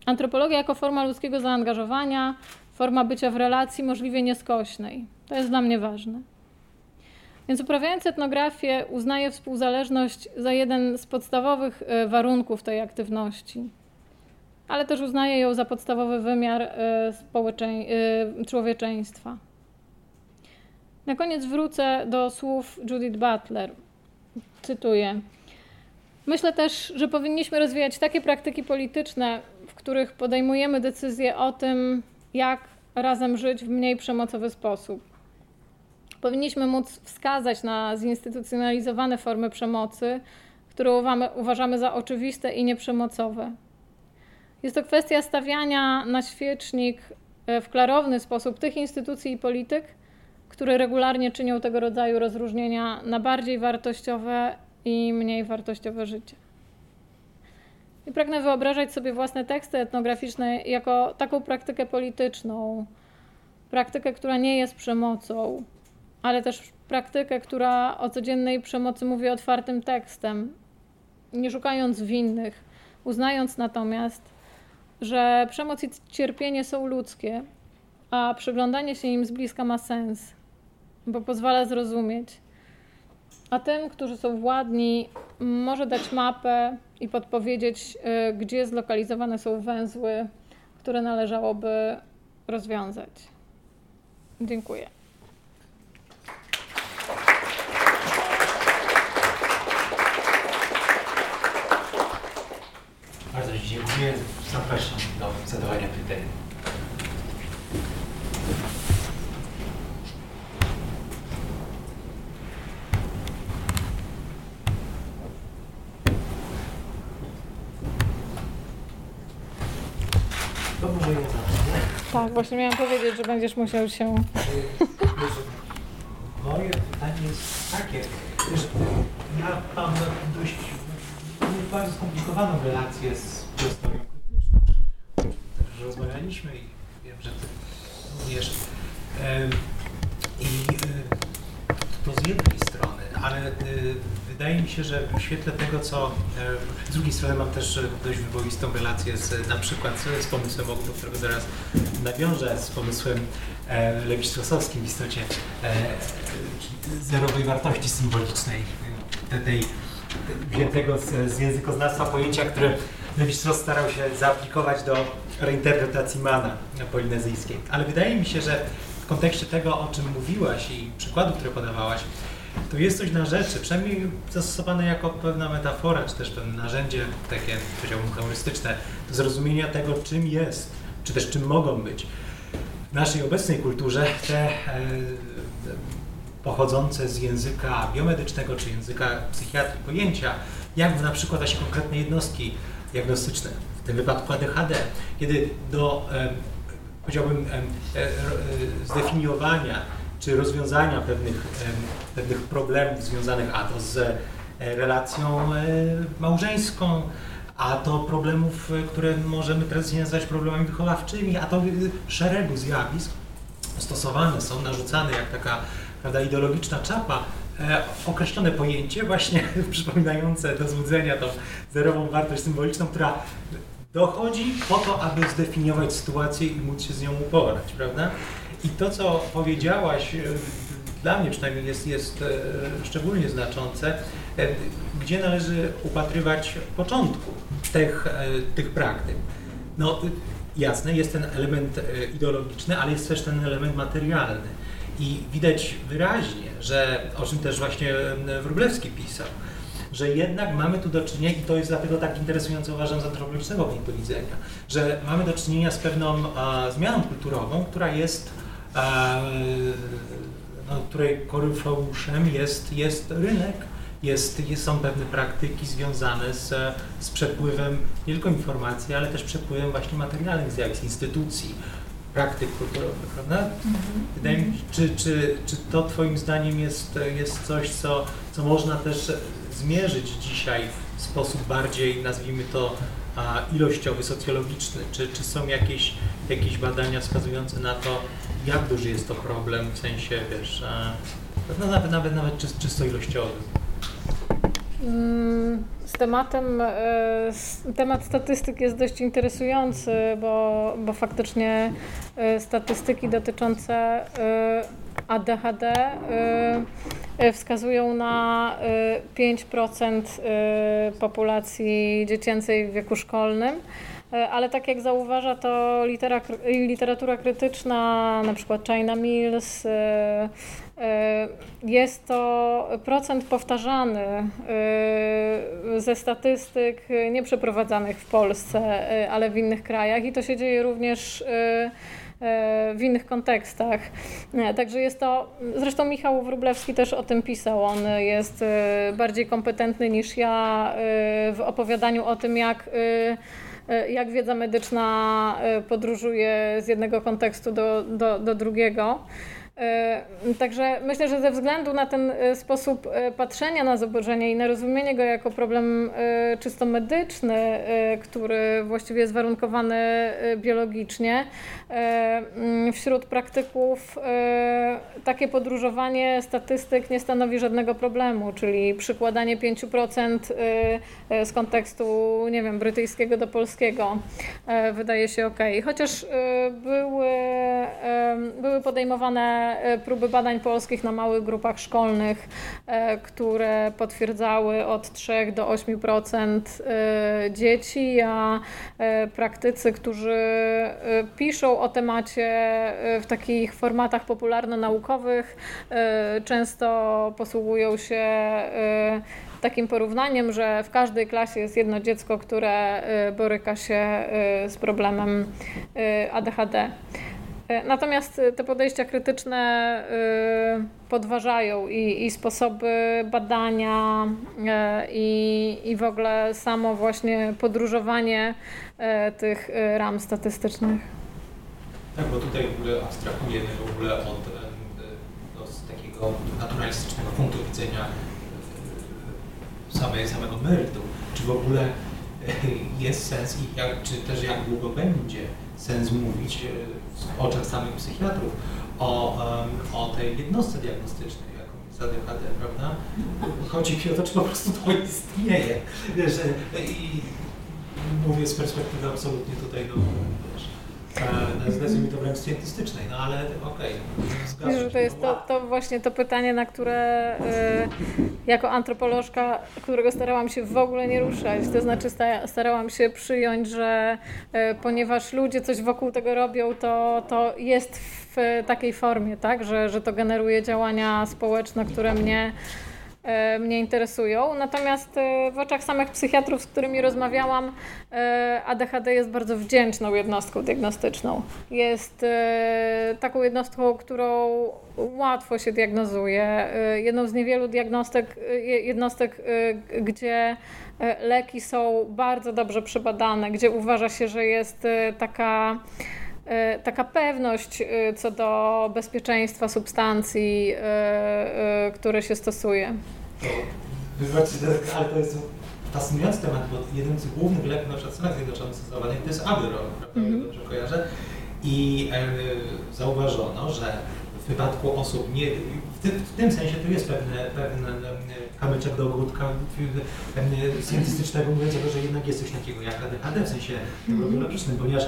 Antropologia jako forma ludzkiego zaangażowania, forma bycia w relacji możliwie nieskośnej. To jest dla mnie ważne. Więc uprawiając etnografię, uznaję współzależność za jeden z podstawowych e, warunków tej aktywności, ale też uznaję ją za podstawowy wymiar e, e, człowieczeństwa. Na koniec wrócę do słów Judith Butler. Cytuję. Myślę też, że powinniśmy rozwijać takie praktyki polityczne, w których podejmujemy decyzje o tym, jak razem żyć w mniej przemocowy sposób. Powinniśmy móc wskazać na zinstytucjonalizowane formy przemocy, które uważamy za oczywiste i nieprzemocowe. Jest to kwestia stawiania na świecznik e, w klarowny sposób tych instytucji i polityk, które regularnie czynią tego rodzaju rozróżnienia na bardziej wartościowe i mniej wartościowe życie. I pragnę wyobrażać sobie własne teksty etnograficzne jako taką praktykę polityczną, praktykę, która nie jest przemocą, ale też praktykę, która o codziennej przemocy mówi otwartym tekstem, nie szukając winnych, uznając natomiast, że przemoc i cierpienie są ludzkie, a przyglądanie się im z bliska ma sens, bo pozwala zrozumieć. A tym, którzy są władni, może dać mapę i podpowiedzieć, y, gdzie zlokalizowane są węzły, które należałoby rozwiązać. Dziękuję. Bardzo dziękuję. Zapraszam do zadawania pytań. To może ja zacznę. Tak, właśnie miałam powiedzieć, że będziesz musiał się. Moje pytanie jest takie, ja mam dość bardzo skomplikowaną relację z historią krytyczną. Rozmawialiśmy i wiem, że ty również. I to z jednej strony, ale y, wydaje mi się, że w świetle tego, co z drugiej strony mam też dość wyboistą relację z, na przykład z, z pomysłem, do którego zaraz nawiążę, z pomysłem e, lewistrosowskim w istocie e, zerowej wartości symbolicznej, tej wziętego z, z językoznawstwa pojęcia, które Levi-Strauss starał się zaaplikować do reinterpretacji mana polinezyjskiej. Ale wydaje mi się, że w kontekście tego, o czym mówiłaś i przykładów, które podawałaś, to jest coś na rzeczy, przynajmniej zastosowane jako pewna metafora, czy też pewne narzędzie takie, powiedziałbym, humorystyczne, do zrozumienia tego, czym jest, czy też czym mogą być w naszej obecnej kulturze te e, pochodzące z języka biomedycznego czy języka psychiatrii. Pojęcia, jak na przykład właśnie konkretne jednostki diagnostyczne, w tym wypadku ADHD, kiedy do, powiedziałbym, e, e, zdefiniowania czy rozwiązania pewnych, pewnych problemów związanych a to z e, relacją małżeńską, a to problemów, które możemy tradycyjnie nazwać problemami wychowawczymi, a to szeregu zjawisk stosowane są, narzucane jak taka prawda, ideologiczna czapa, e, określone pojęcie właśnie przypominające do złudzenia tą zerową wartość symboliczną, która dochodzi po to, aby zdefiniować sytuację i móc się z nią uporać, prawda? I to, co powiedziałaś, e, dla mnie przynajmniej jest, jest e, szczególnie znaczące, e, gdzie należy upatrywać początku tych, tych praktyk. No, jasne, jest ten element ideologiczny, ale jest też ten element materialny. I widać wyraźnie, że o czym też właśnie Wróblewski pisał, że jednak mamy tu do czynienia, i to jest dlatego tak interesujące uważam z antropologicznego punktu widzenia, że mamy do czynienia z pewną a, zmianą kulturową, która jest, a, no, której koryfeuszem jest, jest rynek, jest, jest, są pewne praktyki związane z, z przepływem nie tylko informacji, ale też przepływem właśnie materialnych zjawisk, instytucji, praktyk kulturowych, prawda? Mhm. Wydaje mi się, czy, czy, czy to Twoim zdaniem jest, jest coś, co, co można też zmierzyć dzisiaj w sposób bardziej, nazwijmy to, a, ilościowy, socjologiczny? Czy, czy są jakieś, jakieś badania wskazujące na to, jak duży jest to problem w sensie, wiesz, no nawet, nawet, nawet czysto ilościowym? Mm, z tematem, e, temat statystyk jest dość interesujący, bo, bo faktycznie e, statystyki dotyczące e, ADHD wskazują na 5% populacji dziecięcej w wieku szkolnym. Ale tak jak zauważa to literatura krytyczna, na przykład China Mills, E, jest to procent powtarzany e, ze statystyk nieprzeprowadzanych w Polsce, e, ale w innych krajach i to się dzieje również w innych kontekstach. Także jest to, zresztą Michał Wróblewski też o tym pisał, on jest bardziej kompetentny niż ja w opowiadaniu o tym, jak jak wiedza medyczna podróżuje z jednego kontekstu do, do, do drugiego. E, także myślę, że ze względu na ten e, sposób e, patrzenia na zaburzenie i na rozumienie go jako problem czysto medyczny, który właściwie jest warunkowany biologicznie, mm, wśród praktyków takie podróżowanie statystyk nie stanowi żadnego problemu, czyli przykładanie 5% z kontekstu, nie wiem, brytyjskiego do polskiego wydaje się ok. Chociaż były, były podejmowane E, próby badań polskich na małych grupach szkolnych, e, które potwierdzały od 3 do 8% e, dzieci, a praktycy, którzy piszą o temacie w takich formatach popularno-naukowych, często posługują się takim porównaniem, że w każdej klasie jest jedno dziecko, które boryka się z problemem ADHD. Natomiast te podejścia krytyczne e, podważają i, i sposoby badania e, i, i w ogóle samo właśnie podróżowanie tych ram statystycznych. Tak, bo tutaj w ogóle abstrahujemy w ogóle od no, takiego naturalistycznego punktu widzenia samej, samego meritum. Czy w ogóle jest sens i jak, czy też jak długo będzie sens mówić w oczach samych psychiatrów o, o tej jednostce diagnostycznej, jaką jest ADHD, prawda? Chodzi mi o to, czy po prostu to istnieje. Wiesz, i mówię z perspektywy absolutnie tutaj, no, nazwijmy to wręcz scientystycznej, no ale okej. Okay, Wiesz, to jest to, to właśnie to pytanie, na które y, jako antropolożka, którego starałam się w ogóle nie ruszać, to znaczy starałam się przyjąć, że y, ponieważ ludzie coś wokół tego robią, to, to jest w takiej formie, tak, że, że to generuje działania społeczne, które mnie E, mnie interesują. Natomiast e, w oczach samych psychiatrów, z którymi rozmawiałam, e, ADHD jest bardzo wdzięczną jednostką diagnostyczną. Jest taką jednostką, którą łatwo się diagnozuje. Jedną z niewielu diagnostek, jednostek, gdzie leki są bardzo dobrze przebadane, gdzie uważa się, że jest taka taka pewność co do bezpieczeństwa substancji, które się stosuje. Wybaczcie, ale to jest fascynujący temat, bo jeden z głównych leków na przykład w Stanach Zjednoczonych stosowanych to jest Adderall, prawda, mm -hmm. dobrze kojarzę. I e, zauważono, że w wypadku osób nie, w, ty, w tym sensie tu jest pewne, pewne kamyczek do ogródka pewnie scientystycznego mówiącego, że jednak jest coś takiego jak ADHD w sensie neurobiologicznym, ponieważ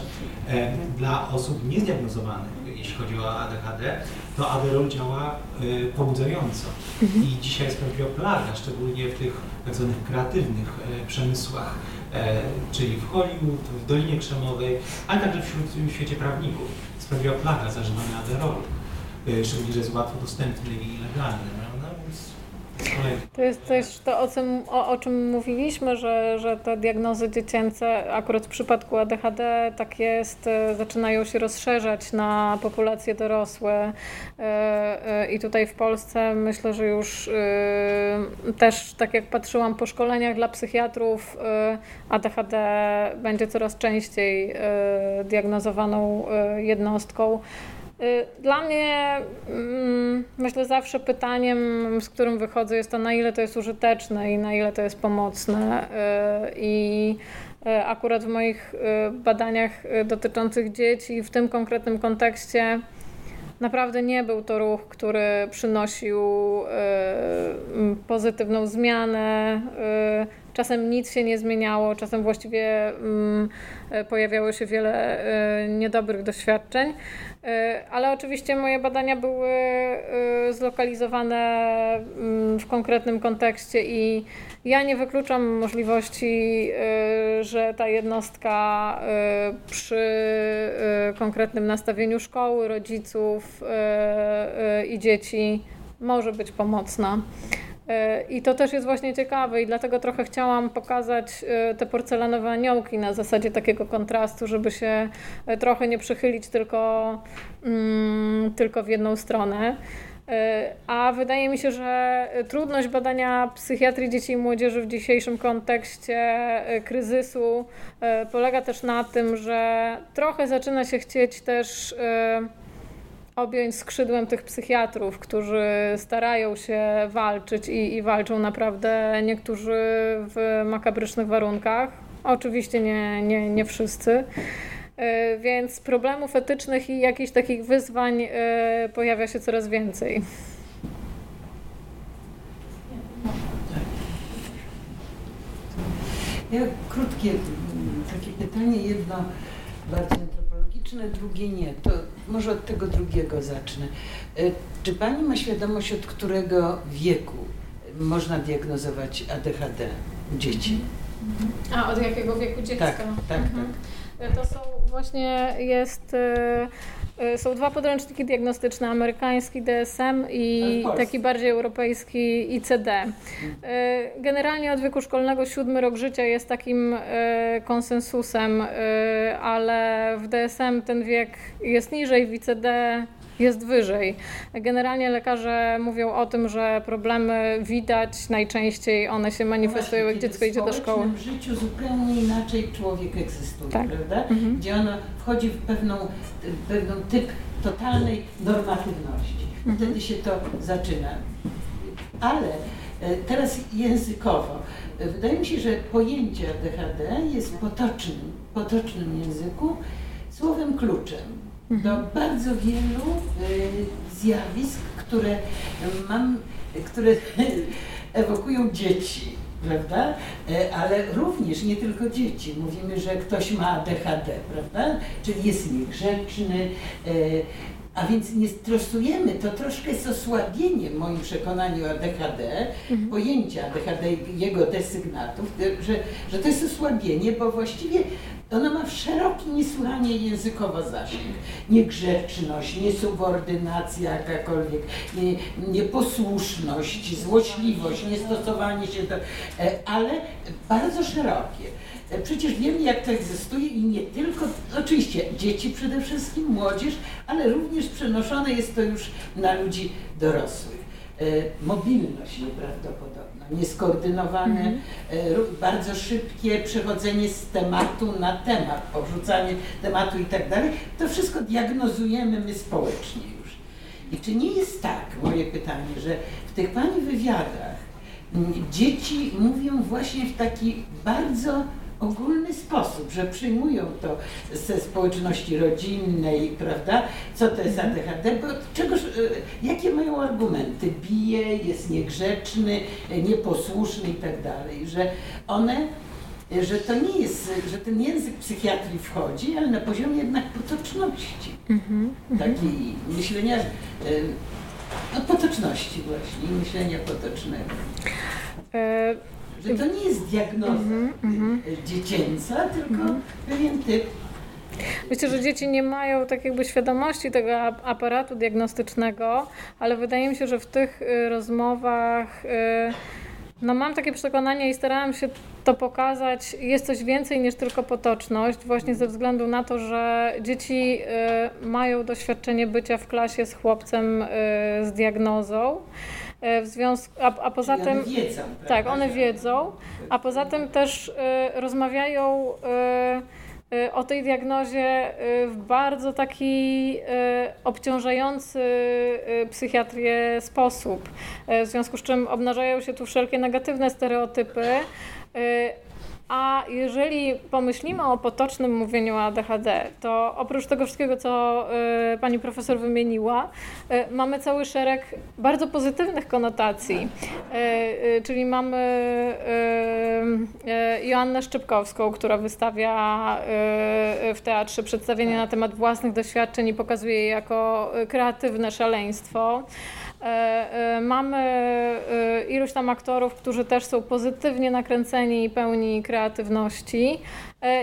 e, dla osób niezdiagnozowanych, jeśli chodzi o ADHD, to Adderall działa e, pobudzająco. Mhm. I dzisiaj jest prawdziwa plaga, szczególnie w tych tak zwanych kreatywnych e, przemysłach, e, czyli w Hollywood, w Dolinie Krzemowej, ale także wśród, w świecie prawników. Jest prawdziwa plaga zażywania Adderallu, e, szczególnie, że jest łatwo dostępny i legalny. To jest też to, o czym, o, o czym mówiliśmy, że, że te diagnozy dziecięce, akurat w przypadku ADHD, tak jest, e, zaczynają się rozszerzać na populacje dorosłe. E, I tutaj w Polsce myślę, że już też, tak jak patrzyłam po szkoleniach dla psychiatrów, ADHD będzie coraz częściej diagnozowaną jednostką. Y, dla mnie mm, myślę zawsze pytaniem, z którym wychodzę, jest to na ile to jest użyteczne i na ile to jest pomocne. Y, I akurat w moich badaniach dotyczących dzieci w tym konkretnym kontekście naprawdę nie był to ruch, który przynosił pozytywną zmianę. Czasem nic się nie zmieniało, czasem właściwie mm, pojawiało się wiele niedobrych doświadczeń. E, ale oczywiście moje badania były e, zlokalizowane mm, w konkretnym kontekście i ja nie wykluczam możliwości, e, że ta jednostka przy konkretnym nastawieniu szkoły, rodziców i dzieci może być pomocna. I to też jest właśnie ciekawe i dlatego trochę chciałam pokazać e, te porcelanowe aniołki na zasadzie takiego kontrastu, żeby się e, trochę nie przychylić tylko, mm, tylko w jedną stronę. E, a wydaje mi się, że trudność badania psychiatrii dzieci i młodzieży w dzisiejszym kontekście kryzysu polega też na tym, że trochę zaczyna się chcieć też objąć skrzydłem tych psychiatrów, którzy starają się walczyć i, i walczą naprawdę niektórzy w makabrycznych warunkach. Oczywiście nie, nie, nie wszyscy. E, więc problemów etycznych i jakichś takich wyzwań e, pojawia się coraz więcej. Ja krótkie takie pytanie, jedno bardziej drugie nie. To może od tego drugiego zacznę. E, czy Pani ma świadomość, od którego wieku można diagnozować ADHD u dzieci? A od jakiego wieku dziecka? Tak, tak, mhm. tak. To są właśnie jest E, są dwa podręczniki diagnostyczne, amerykański DSM i taki bardziej europejski ICD. E, generalnie od wieku szkolnego siódmy rok życia jest takim e, konsensusem, ale w DSM ten wiek jest niżej, w ICD jest wyżej. Generalnie lekarze mówią o tym, że problemy widać, najczęściej one się manifestują, jak dziecko idzie do szkoły. W życiu zupełnie inaczej człowiek egzystuje, tak. prawda? Mhm. Gdzie ono wchodzi w pewną, pewną typ totalnej normatywności. Mhm. Wtedy się to zaczyna. Ale e, teraz językowo. Wydaje mi się, że pojęcie ADHD jest potocznym, potocznym języku słowem kluczem do bardzo wielu y, zjawisk, które mam, które ewokują dzieci, prawda? E, ale również nie tylko dzieci. Mówimy, że ktoś ma ADHD, prawda? Czyli jest niegrzeczny, e, a więc nie stosujemy, to troszkę jest osłabienie w moim przekonaniu ADHD, mhm. pojęcia ADHD jego desygnatów, że, że to jest osłabienie, bo właściwie ona ma szeroki, niesłychanie językowo zasięg. Niegrzeczność, niesubordynacja jakakolwiek, nie, nieposłuszność, złośliwość, niestosowanie się do... E, ale bardzo szerokie. E, przecież wiemy, jak to egzystuje i nie tylko, oczywiście dzieci przede wszystkim, młodzież, ale również przenoszone jest to już na ludzi dorosłych. E, mobilność nieprawdopodobna, nieskoordynowane, mm -hmm. bardzo szybkie przechodzenie z tematu na temat, porzucanie tematu i tak dalej, to wszystko diagnozujemy my społecznie już. I czy nie jest tak, moje pytanie, że w tych Pani wywiadach dzieci mówią właśnie w taki bardzo ogólny sposób, że przyjmują to ze społeczności rodzinnej, prawda? Co to jest mhm. ADHD, bo czegoż, e, jakie mają argumenty? Bije, jest niegrzeczny, nieposłuszny i tak dalej, że one że to nie jest, że ten język psychiatrii wchodzi, ale na poziomie jednak potoczności. Mm -hmm. Takiej myślenia, e, no, potoczności właśnie, myślenia potocznego. E że to nie jest diagnoza mm -hmm, dziecięca, tylko mm -hmm. pewien typ. Myślę, że dzieci nie mają tak jakby świadomości tego aparatu diagnostycznego, ale wydaje mi się, że w tych y, rozmowach y, no mam takie przekonanie i starałam się to pokazać. Jest coś więcej niż tylko potoczność, właśnie ze względu na to, że dzieci y, mają doświadczenie bycia w klasie z chłopcem z diagnozą. E, w związku, a, a poza Czyli tym. One wiedzą, tak, one wiedzą, a poza tym też y, rozmawiają y, o tej diagnozie w bardzo taki obciążający psychiatrię sposób. W związku z czym obnażają się tu wszelkie negatywne stereotypy A jeżeli pomyślimy o potocznym mówieniu o ADHD, to oprócz tego wszystkiego, co y, pani profesor wymieniła, y, mamy cały szereg bardzo pozytywnych konotacji. Y, czyli mamy Joannę Szczypkowską, która wystawia w teatrze przedstawienie na temat własnych doświadczeń i pokazuje je jako kreatywne szaleństwo. E, e, mamy e, iluś tam aktorów, którzy też są pozytywnie nakręceni i pełni kreatywności.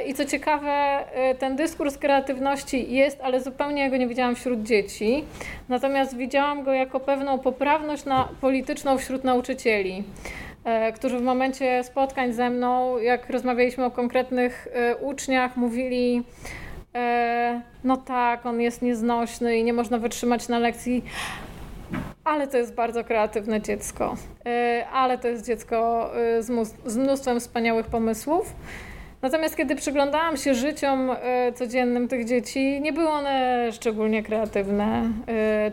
I co ciekawe, ten dyskurs kreatywności jest, ale zupełnie go nie widziałam wśród dzieci. Natomiast widziałam go jako pewną poprawność na polityczną wśród nauczycieli którzy w momencie spotkań ze mną, jak rozmawialiśmy o konkretnych uczniach, mówili, no tak, on jest nieznośny i nie można wytrzymać na lekcji, ale to jest bardzo kreatywne dziecko, y, ale to jest dziecko y, z mnóstwem wspaniałych pomysłów. Natomiast kiedy przyglądałam się życiom y, codziennym tych dzieci, nie były one szczególnie kreatywne,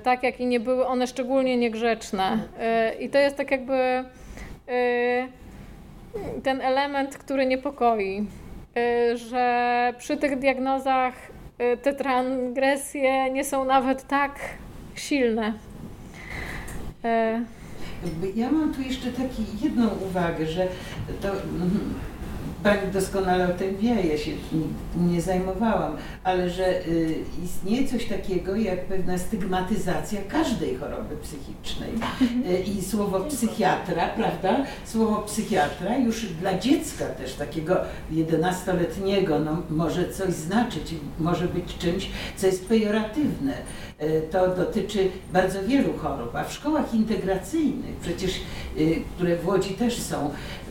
tak jak i nie były one szczególnie niegrzeczne. I to jest tak jakby ten element, który niepokoi, że przy tych diagnozach te transgresje nie są nawet tak silne. E, ja mam tu jeszcze taki jedną uwagę, że to mhm, Pani doskonale o tym wie, ja się nie zajmowałam, ale że y, istnieje coś takiego jak pewna stygmatyzacja każdej choroby psychicznej. Y, I słowo psychiatra, prawda? Słowo psychiatra już dla dziecka też takiego 11-letniego no, może coś znaczyć, może być czymś, co jest pejoratywne. Y, to dotyczy bardzo wielu chorób, a w szkołach integracyjnych, przecież, które w Łodzi też są,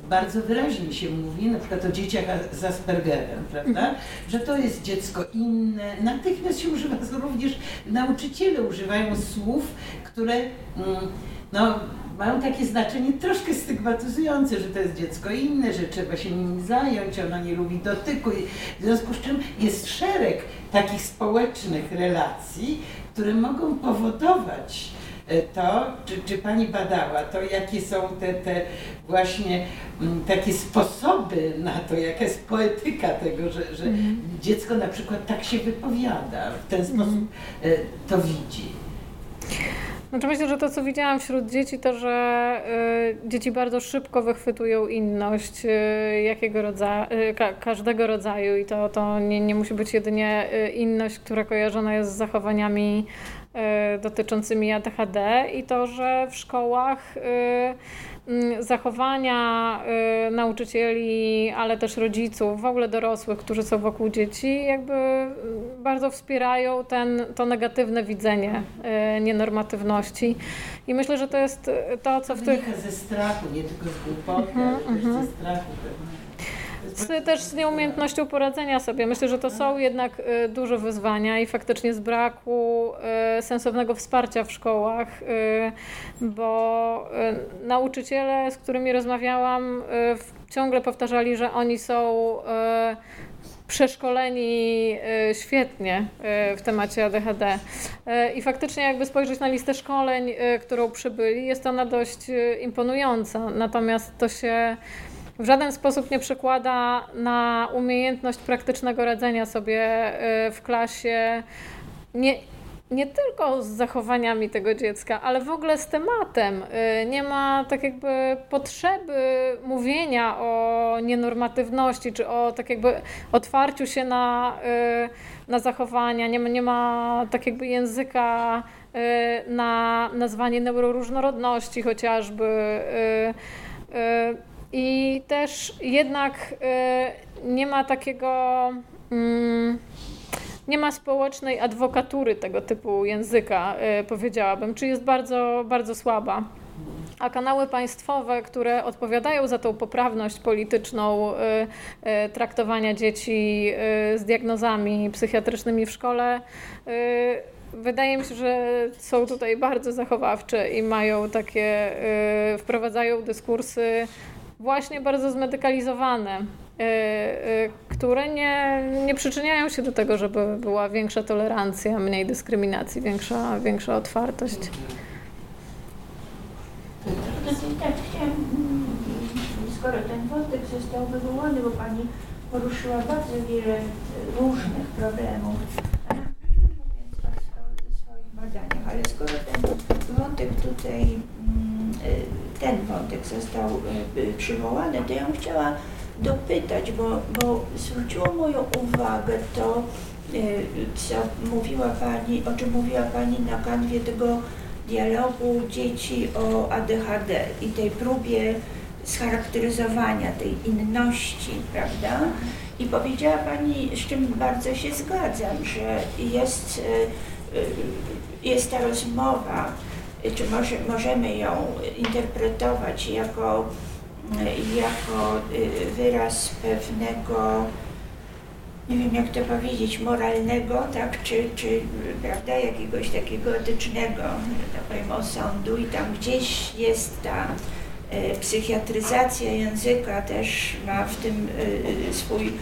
bardzo wyraźnie się mówi, na przykład o dzieciach z Aspergerem, prawda, mhm. że to jest dziecko inne. Natychmiast się używa, również nauczyciele używają słów, które mm, no, mają takie znaczenie troszkę stygmatyzujące, że to jest dziecko inne, że trzeba się nim zająć, ono nie lubi dotyku. W związku z czym jest szereg takich społecznych relacji, które mogą powodować, E, to, czy, czy Pani badała to, jakie są te, te właśnie m, mm, takie sposoby na to, jaka jest poetyka tego, że, że mm. dziecko na przykład tak się wypowiada, w ten sposób mm. to widzi. Znaczy myślę, że to, co widziałam wśród dzieci, to, że y, dzieci bardzo szybko wychwytują inność y, jakiego rodzaju, y, ka każdego rodzaju i to, to nie, nie musi być jedynie inność, która kojarzona jest z zachowaniami dotyczącymi ADHD i to, że w szkołach zachowania y, nauczycieli, ale też rodziców, w ogóle dorosłych, którzy są wokół dzieci, jakby bardzo wspierają ten, to negatywne widzenie nienormatywności. I myślę, że to jest to, co w tych... ze strachu, nie tylko z głupoty, mhm, ale też ze mhm. strachu pewnie z, też z nieumiejętnością poradzenia sobie. Myślę, że to są jednak y, duże wyzwania i faktycznie z braku y, sensownego wsparcia w szkołach, y, bo nauczyciele, z którymi rozmawiałam, ciągle powtarzali, że oni są przeszkoleni świetnie w temacie ADHD. I faktycznie jakby spojrzeć na listę szkoleń, którą przybyli, jest ona dość imponująca. Natomiast to się w żaden sposób nie przekłada na umiejętność praktycznego radzenia sobie y, w klasie. Nie, nie tylko z zachowaniami tego dziecka, ale w ogóle z tematem. Y, nie ma tak jakby potrzeby mówienia o nienormatywności, czy o tak jakby otwarciu się na, y, na zachowania. Nie ma, nie ma tak jakby języka na nazwanie neuroróżnorodności chociażby. I też jednak y, nie ma takiego. Mm, nie ma społecznej adwokatury tego typu języka, y, powiedziałabym, czy jest bardzo, bardzo słaba. A kanały państwowe, które odpowiadają za tą poprawność polityczną y, traktowania dzieci z diagnozami psychiatrycznymi w szkole, wydaje mi się, że są tutaj bardzo zachowawcze i mają takie, wprowadzają dyskursy właśnie bardzo zmedykalizowane, y, y, które nie, nie przyczyniają się do tego, żeby była większa tolerancja, mniej dyskryminacji, większa, większa otwartość. Tak, chciałam skoro ten wątek został wywołany, bo Pani poruszyła bardzo wiele e, różnych problemów, mówiąc o, swoich badaniach, ale skoro ten wątek tutaj, mm, ten wątek został e, przywołany, to ja bym chciała dopytać, bo, bo zwróciło moją uwagę to, co mówiła Pani, o czym mówiła Pani na kanwie tego dialogu dzieci o ADHD i tej próbie scharakteryzowania tej inności, prawda? I powiedziała Pani, z czym bardzo się zgadzam, że jest, jest ta rozmowa, czy może, możemy ją interpretować jako, e, jako e, wyraz pewnego, nie wiem jak to powiedzieć, moralnego, tak, czy, czy prawda, jakiegoś takiego etycznego, tak powiem, osądu. I tam gdzieś jest ta e, psychiatryzacja języka też ma w tym swój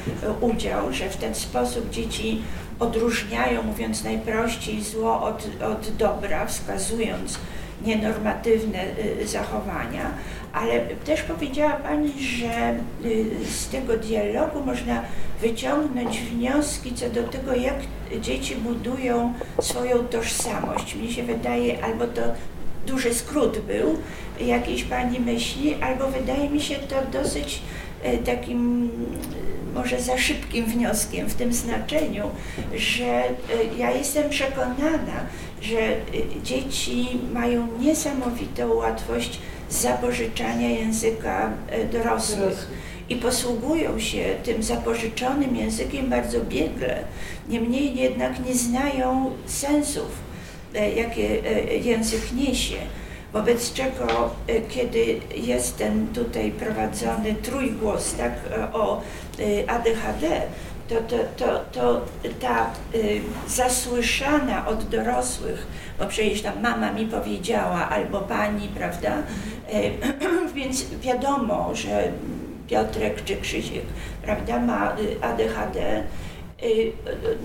udział, że w ten sposób dzieci odróżniają, mówiąc najprościej, zło od, od dobra, wskazując nienormatywne y, zachowania, ale też powiedziała Pani, że y, z tego dialogu można wyciągnąć wnioski co do tego, jak dzieci budują swoją tożsamość. Mnie się wydaje, albo to duży skrót był jakiejś Pani myśli, albo wydaje mi się to dosyć y, takim może za szybkim wnioskiem w tym znaczeniu, że y, ja jestem przekonana, że y, dzieci mają niesamowitą łatwość zapożyczania języka y, dorosłych i posługują się tym zapożyczonym językiem bardzo biegle. Niemniej jednak nie znają sensów, e, jakie e, język niesie. Wobec czego, e, kiedy jest ten tutaj prowadzony trójgłos tak, e, o e, ADHD, to, to, to, to ta y, zasłyszana od dorosłych, bo przecież tam mama mi powiedziała, albo pani, prawda? E, więc wiadomo, że Piotrek czy Krzysiek, prawda, ma y, ADHD, y,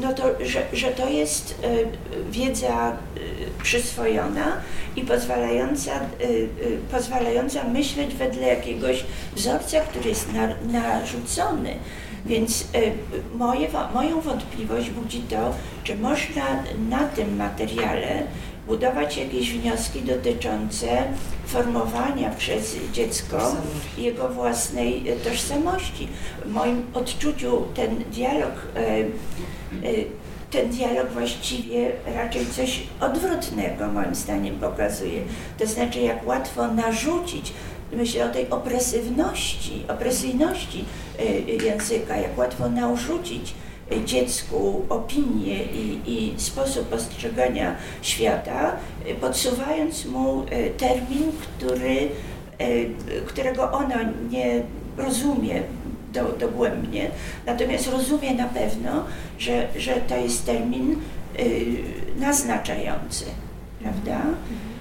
no to, że, że to jest y, wiedza y, przyswojona i pozwalająca, y, y, pozwalająca myśleć wedle jakiegoś wzorca, który jest na, narzucony. Więc y, moje, moją wątpliwość budzi to, czy można na tym materiale budować jakieś wnioski dotyczące formowania przez dziecko jego własnej tożsamości. W moim odczuciu ten dialog, e, e, ten dialog właściwie raczej coś odwrotnego moim zdaniem pokazuje. To znaczy jak łatwo narzucić, myślę o tej opresywności, opresyjności e, języka, jak łatwo narzucić dziecku opinię i, i sposób postrzegania świata, e, podsuwając mu e, termin, który, e, którego ono nie rozumie do, dogłębnie, natomiast rozumie na pewno, że, że to jest termin y, naznaczający, prawda?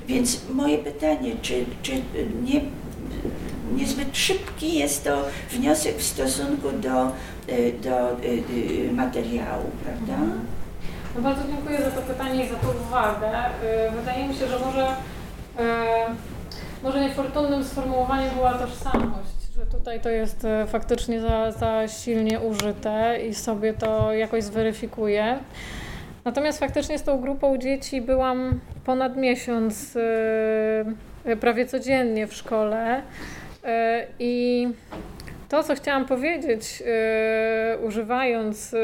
Więc moje pytanie, czy, czy nie, niezbyt szybki jest to wniosek w stosunku do, y, do y, y, materiału, prawda? No bardzo dziękuję za to pytanie i za tą uwagę. Wydaje mi się, że może, może niefortunnym sformułowaniem była tożsamość, że tutaj to jest faktycznie za, za silnie użyte i sobie to jakoś zweryfikuję. Natomiast faktycznie z tą grupą dzieci byłam ponad miesiąc, prawie codziennie w szkole i to, co chciałam powiedzieć, y, używając y,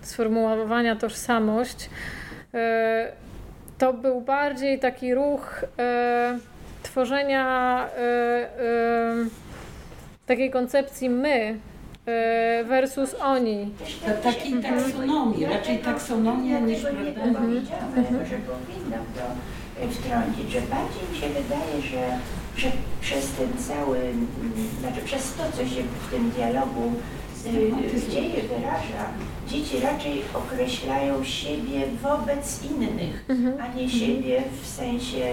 sformułowania tożsamość, to był bardziej taki ruch tworzenia takiej koncepcji my versus oni. To takiej taksonomii, raczej taksonomia niż, prawda? dopowiedziałam, że powinnam to e, wtrącić, że bardziej mi się wydaje, że, że przez ten cały, mm, znaczy przez to, co się w tym dialogu y, dzieje, wyraża, dzieci raczej określają siebie wobec innych, a nie siebie w sensie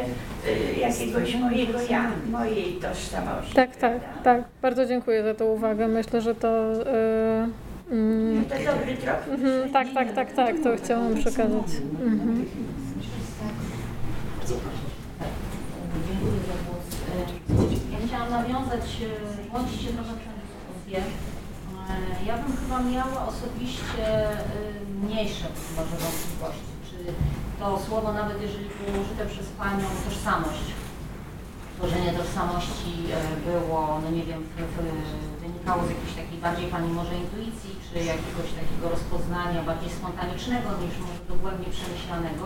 y, jakiegoś mojego ja, mojej tożsamości. Tak, tak, prawda? tak. Bardzo dziękuję za tą uwagę. Myślę, że to. y, mm, To dobry trop. mhm, tak, tak, tak, tak, to chciałam przekazać. Mhm. Bardzo proszę. Ja chciałam nawiązać, e, włączyć się trochę dyskusję. E, Ja bym chyba miała osobiście e, mniejsze może wątpliwości, czy to słowo, nawet jeżeli było użyte przez Panią, tożsamość, tworzenie tożsamości e, było, no nie wiem, wynikało z jakiejś takiej bardziej Pani może intuicji, czy jakiegoś takiego rozpoznania bardziej spontanicznego niż może dogłębnie przemyślanego.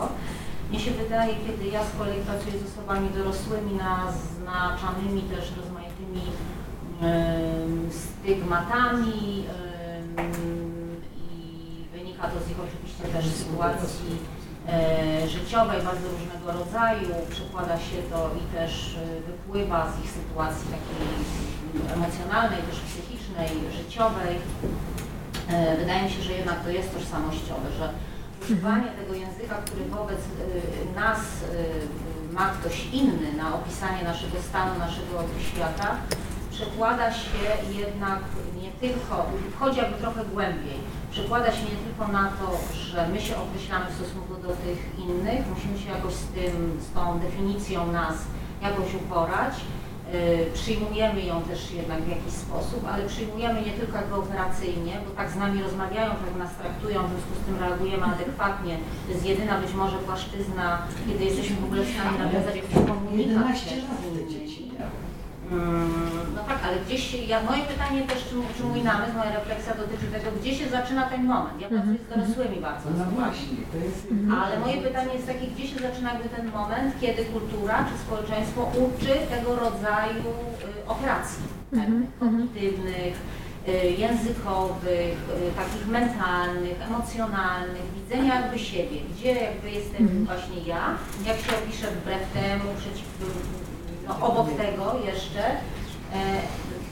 Mnie się wydaje, kiedy ja z kolei pracuję z osobami dorosłymi, naznaczanymi też rozmaitymi stygmatami i wynika to z ich oczywiście też sytuacji e, życiowej bardzo różnego rodzaju, przekłada się to i też e, wypływa z ich sytuacji takiej emocjonalnej, też psychicznej, życiowej. E, Wydaje mi się, że jednak to jest tożsamościowe, że używanie tego języka, który wobec e, nas e, ma ktoś inny na opisanie naszego stanu, naszego świata, przekłada się jednak nie tylko, wchodzi jakby trochę głębiej, przekłada się nie tylko na to, że my się określamy w stosunku do tych innych, musimy się jakoś z tym, z tą definicją nas jakoś uporać, Y, Przyjmujemy ją też jednak w jakiś sposób, ale przyjmujemy nie tylko jakby operacyjnie, bo tak z nami rozmawiają, tak nas traktują, w związku z tym reagujemy adekwatnie. To jest jedyna być może płaszczyzna, kiedy jesteśmy w ogóle w stanie nawiązać jakiś komunikat. 11 też lat te dzieci No tak, ale gdzieś się, ja, moje pytanie też, czy, czy mój namysł, moja refleksja dotyczy tego, gdzie się zaczyna ten moment. Ja pracuję z dorosłymi bardzo. No właśnie, to jest... Ale moje pytanie jest takie, gdzie się zaczyna jakby ten moment, kiedy kultura czy społeczeństwo uczy tego rodzaju y, operacji pewnych, kognitywnych, y, językowych, y, takich mentalnych, emocjonalnych, widzenia jakby siebie, gdzie jakby jestem właśnie ja, jak się opiszę wbrew temu, przeciw, no, obok tego jeszcze, e,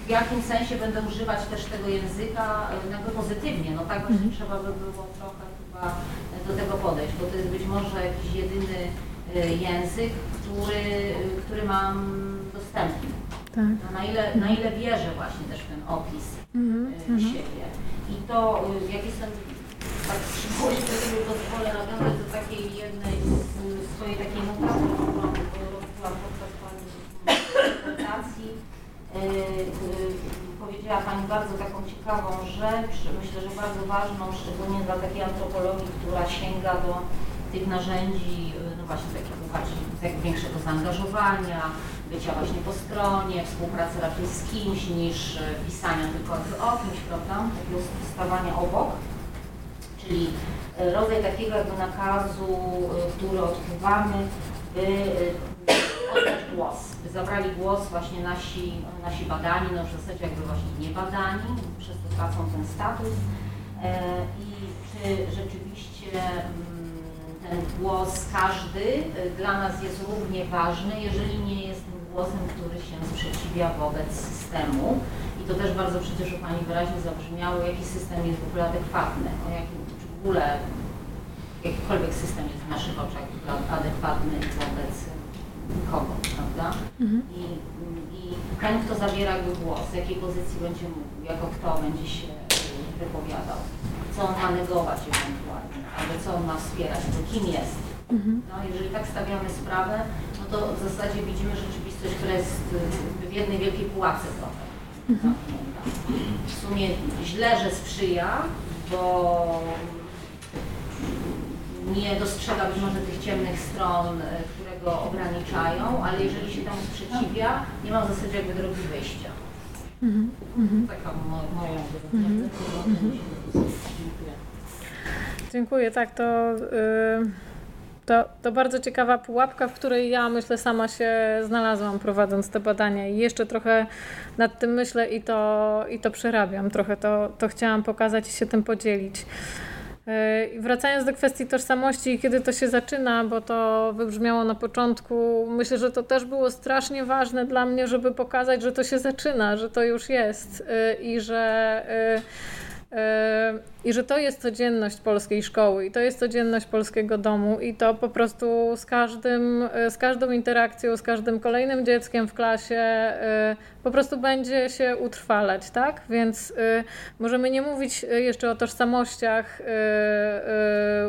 w jakim sensie będę używać też tego języka e, jakby pozytywnie, no tak właśnie trzeba by było trochę chyba do tego podejść, bo to jest być może jakiś jedyny e, język, który, który mam dostępny. Tak. No, na, ile, na ile wierzę właśnie też w ten opis Mhm, e, siebie. I to, e, jak jestem tak przywołuję, to sobie pozwolę nawiązać do takiej jednej z swojej takiej notatki, którą robiłam podczas Pani prezentacji. E, e, Powiedziała Pani bardzo taką ciekawą rzecz, myślę, że bardzo ważną, szczególnie dla takiej antropologii, która sięga do tych narzędzi, e, no właśnie takiego tak większego zaangażowania, bycia właśnie po stronie, współpracy raczej z kimś niż pisania tylko o kimś, prawda? Takiego stawania obok. Czyli rodzaj takiego jakby nakazu, który odczuwamy, by oddać głos, zabrali głos właśnie nasi, nasi badani, no w zasadzie jakby właśnie niebadani, przez to tracą ten status. E, I czy rzeczywiście mm, ten głos każdy e, dla nas jest równie ważny, jeżeli nie jest tym głosem, który się sprzeciwia wobec systemu. I to też bardzo przecież u Pani wyraźnie zabrzmiało, jaki system jest w ogóle adekwatny, o jakim, czy w ogóle jakikolwiek system jest w naszych oczach adekwatny wobec kogo, prawda? I, I ten, kto zabiera głos, z jakiej pozycji będzie mówił, jako kto będzie się y, wypowiadał, co on ma negować ewentualnie, albo co on ma wspierać, bo kim jest. No, jeżeli tak stawiamy sprawę, no to w zasadzie widzimy rzeczywistość, która jest y, w jednej wielkiej pułapce trochę. zamknięta. W sumie źle, że sprzyja, bo nie dostrzega być może tych ciemnych stron, które go ograniczają, ale jeżeli się temu sprzeciwia, nie ma w zasadzie jakby drogi wyjścia. Taka mo- moja mhm. Dziękuję. Dziękuję, tak, to, y, to, to bardzo ciekawa pułapka, w której ja myślę sama się znalazłam prowadząc te badania i jeszcze trochę nad tym myślę i to, i to przerabiam, trochę to, to chciałam pokazać i się tym podzielić. I Wracając do kwestii tożsamości, kiedy to się zaczyna, bo to wybrzmiało na początku, myślę, że to też było strasznie ważne dla mnie, żeby pokazać, że to się zaczyna, że to już jest y, i że y, I że to jest codzienność polskiej szkoły i to jest codzienność polskiego domu i to po prostu z każdym, z każdą interakcją, z każdym kolejnym dzieckiem w klasie po prostu będzie się utrwalać, tak? Więc możemy nie mówić jeszcze o tożsamościach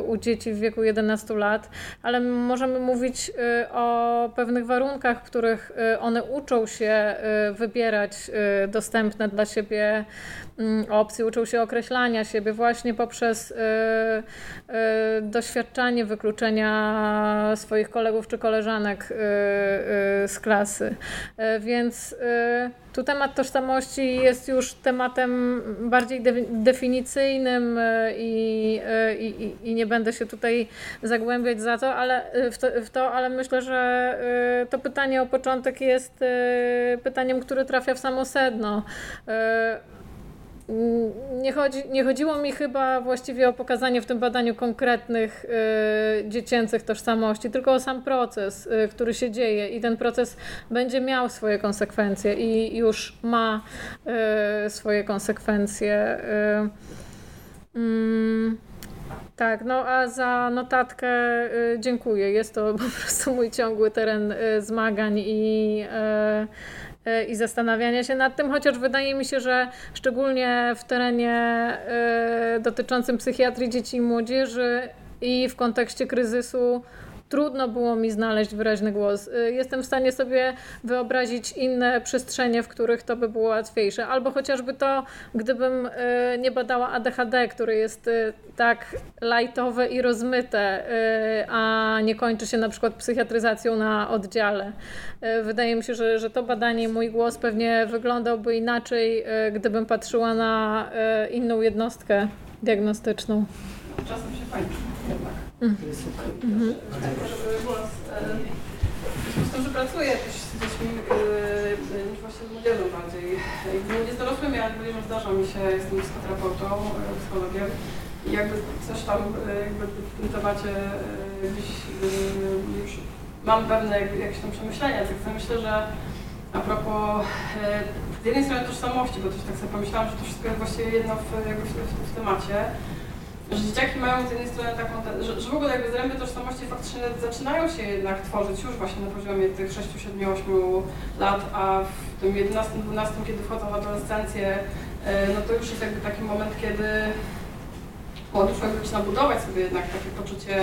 u dzieci w wieku 11 lat, ale możemy mówić o pewnych warunkach, w których one uczą się wybierać dostępne dla siebie mm, opcje, uczą się określania siebie właśnie poprzez y, y, doświadczanie wykluczenia swoich kolegów czy koleżanek y, z klasy. Więc tu temat tożsamości jest już tematem bardziej definicyjnym i, i, i nie będę się tutaj zagłębiać za to, ale w to, w to, ale myślę, że to pytanie o początek jest pytaniem, które trafia w samo sedno. Nie, chodzi, nie chodziło mi chyba właściwie o pokazanie w tym badaniu konkretnych y, dziecięcych tożsamości, tylko o sam proces, y, który się dzieje i ten proces będzie miał swoje konsekwencje i już ma y, swoje konsekwencje. Y, mm, tak, no a za notatkę y, dziękuję. Jest to po prostu mój ciągły teren y, zmagań i i zastanawiania się nad tym, chociaż wydaje mi się, że szczególnie w terenie e, dotyczącym psychiatrii dzieci i młodzieży i w kontekście kryzysu trudno było mi znaleźć wyraźny głos. Y, jestem w stanie sobie wyobrazić inne przestrzenie, w których to by było łatwiejsze. Albo chociażby to, gdybym y, nie badała ADHD, które jest y, tak lajtowe i rozmyte, a nie kończy się na przykład psychiatryzacją na oddziale. Wydaje mi się, że, że to badanie, mój głos pewnie wyglądałby inaczej, gdybym patrzyła na inną jednostkę diagnostyczną. Czasem się kończy jednak. Mhm. W związku z tym, że pracuję też z dziećmi e, niż właśnie z młodzieżą bardziej. Nie z dorosłymi, ale że zdarza mi się, jestem psychoterapeutą, e, psychologiem i jakby coś tam e, jakby w tym temacie gdzieś już mam pewne jakieś tam przemyślenia, tak myślę, że a propos z jednej strony tożsamości, bo też tak sobie pomyślałam, że to wszystko jest właściwie jedno w, w, w, w temacie, że dzieciaki mają z jednej strony taką, że, że w ogóle jakby zręby tożsamości faktycznie zaczynają się jednak tworzyć już właśnie na poziomie tych 6, 7, 8 lat, a w tym 11, 12, kiedy wchodzą w adolescencję, e, no to już jest jakby taki moment, kiedy młody człowiek zaczyna budować sobie jednak takie poczucie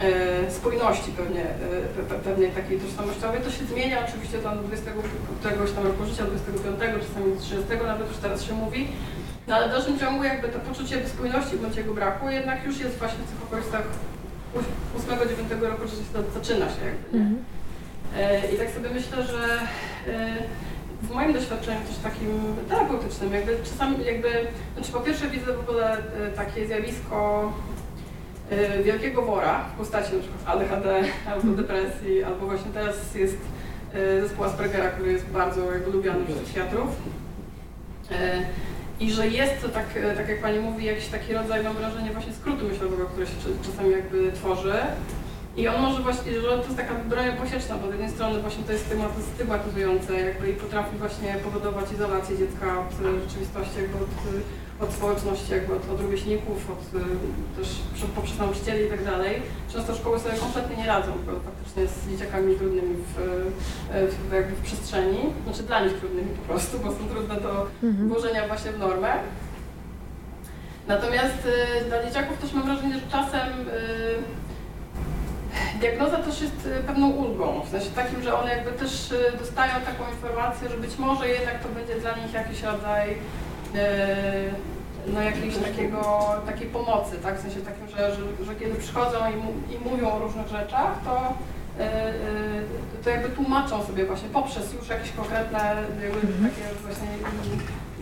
e, spójności pewnie, e, pewnej takiej tożsamościowej. To się zmienia oczywiście tam do 20 któregoś tam roku życia, 25, czasami 30, nawet już teraz się mówi, no ale w dalszym ciągu jakby to poczucie spójności bądź jego braku jednak już jest właśnie w tych okolicach 8-9 roku życia zaczyna się jakby? Mhm. E, I tak sobie myślę, że e, w moim doświadczeniu też takim terapeutycznym, jakby czasami jakby, znaczy po pierwsze widzę w ogóle e, takie zjawisko wielkiego wora w postaci na przykład ADHD albo mhm. depresji, albo właśnie teraz jest zespół Aspergera, który jest bardzo jakby lubiany przez psychiatrów. I że jest to tak, e, tak jak Pani mówi, jakiś taki rodzaj, mam wrażenie, właśnie skrótu myślowego, który się czasami jakby tworzy. I on może właśnie, że to jest taka broń posieczna, bo z jednej strony właśnie to jest stygmatyzujące jakby i potrafi właśnie powodować izolację dziecka od rzeczywistości, jakby od od społeczności, jakby od, od rówieśników, od y, też poprzez nauczycieli i tak dalej. Często szkoły sobie kompletnie nie radzą faktycznie z dzieciakami trudnymi w, y, w, jakby w przestrzeni, znaczy dla nich trudnymi po prostu, bo są trudne do mhm. włożenia właśnie w normę. Natomiast y, dla dzieciaków też mam wrażenie, że czasem diagnoza też jest pewną ulgą, w sensie takim, że one jakby też dostają taką informację, że być może jednak to będzie dla nich jakiś rodzaj no jakiejś takiego, takiej pomocy, tak? W sensie takim, że, że, że kiedy przychodzą i, i, mówią o różnych rzeczach, to, e, to jakby tłumaczą sobie właśnie poprzez już jakieś konkretne jakby mhm. takie właśnie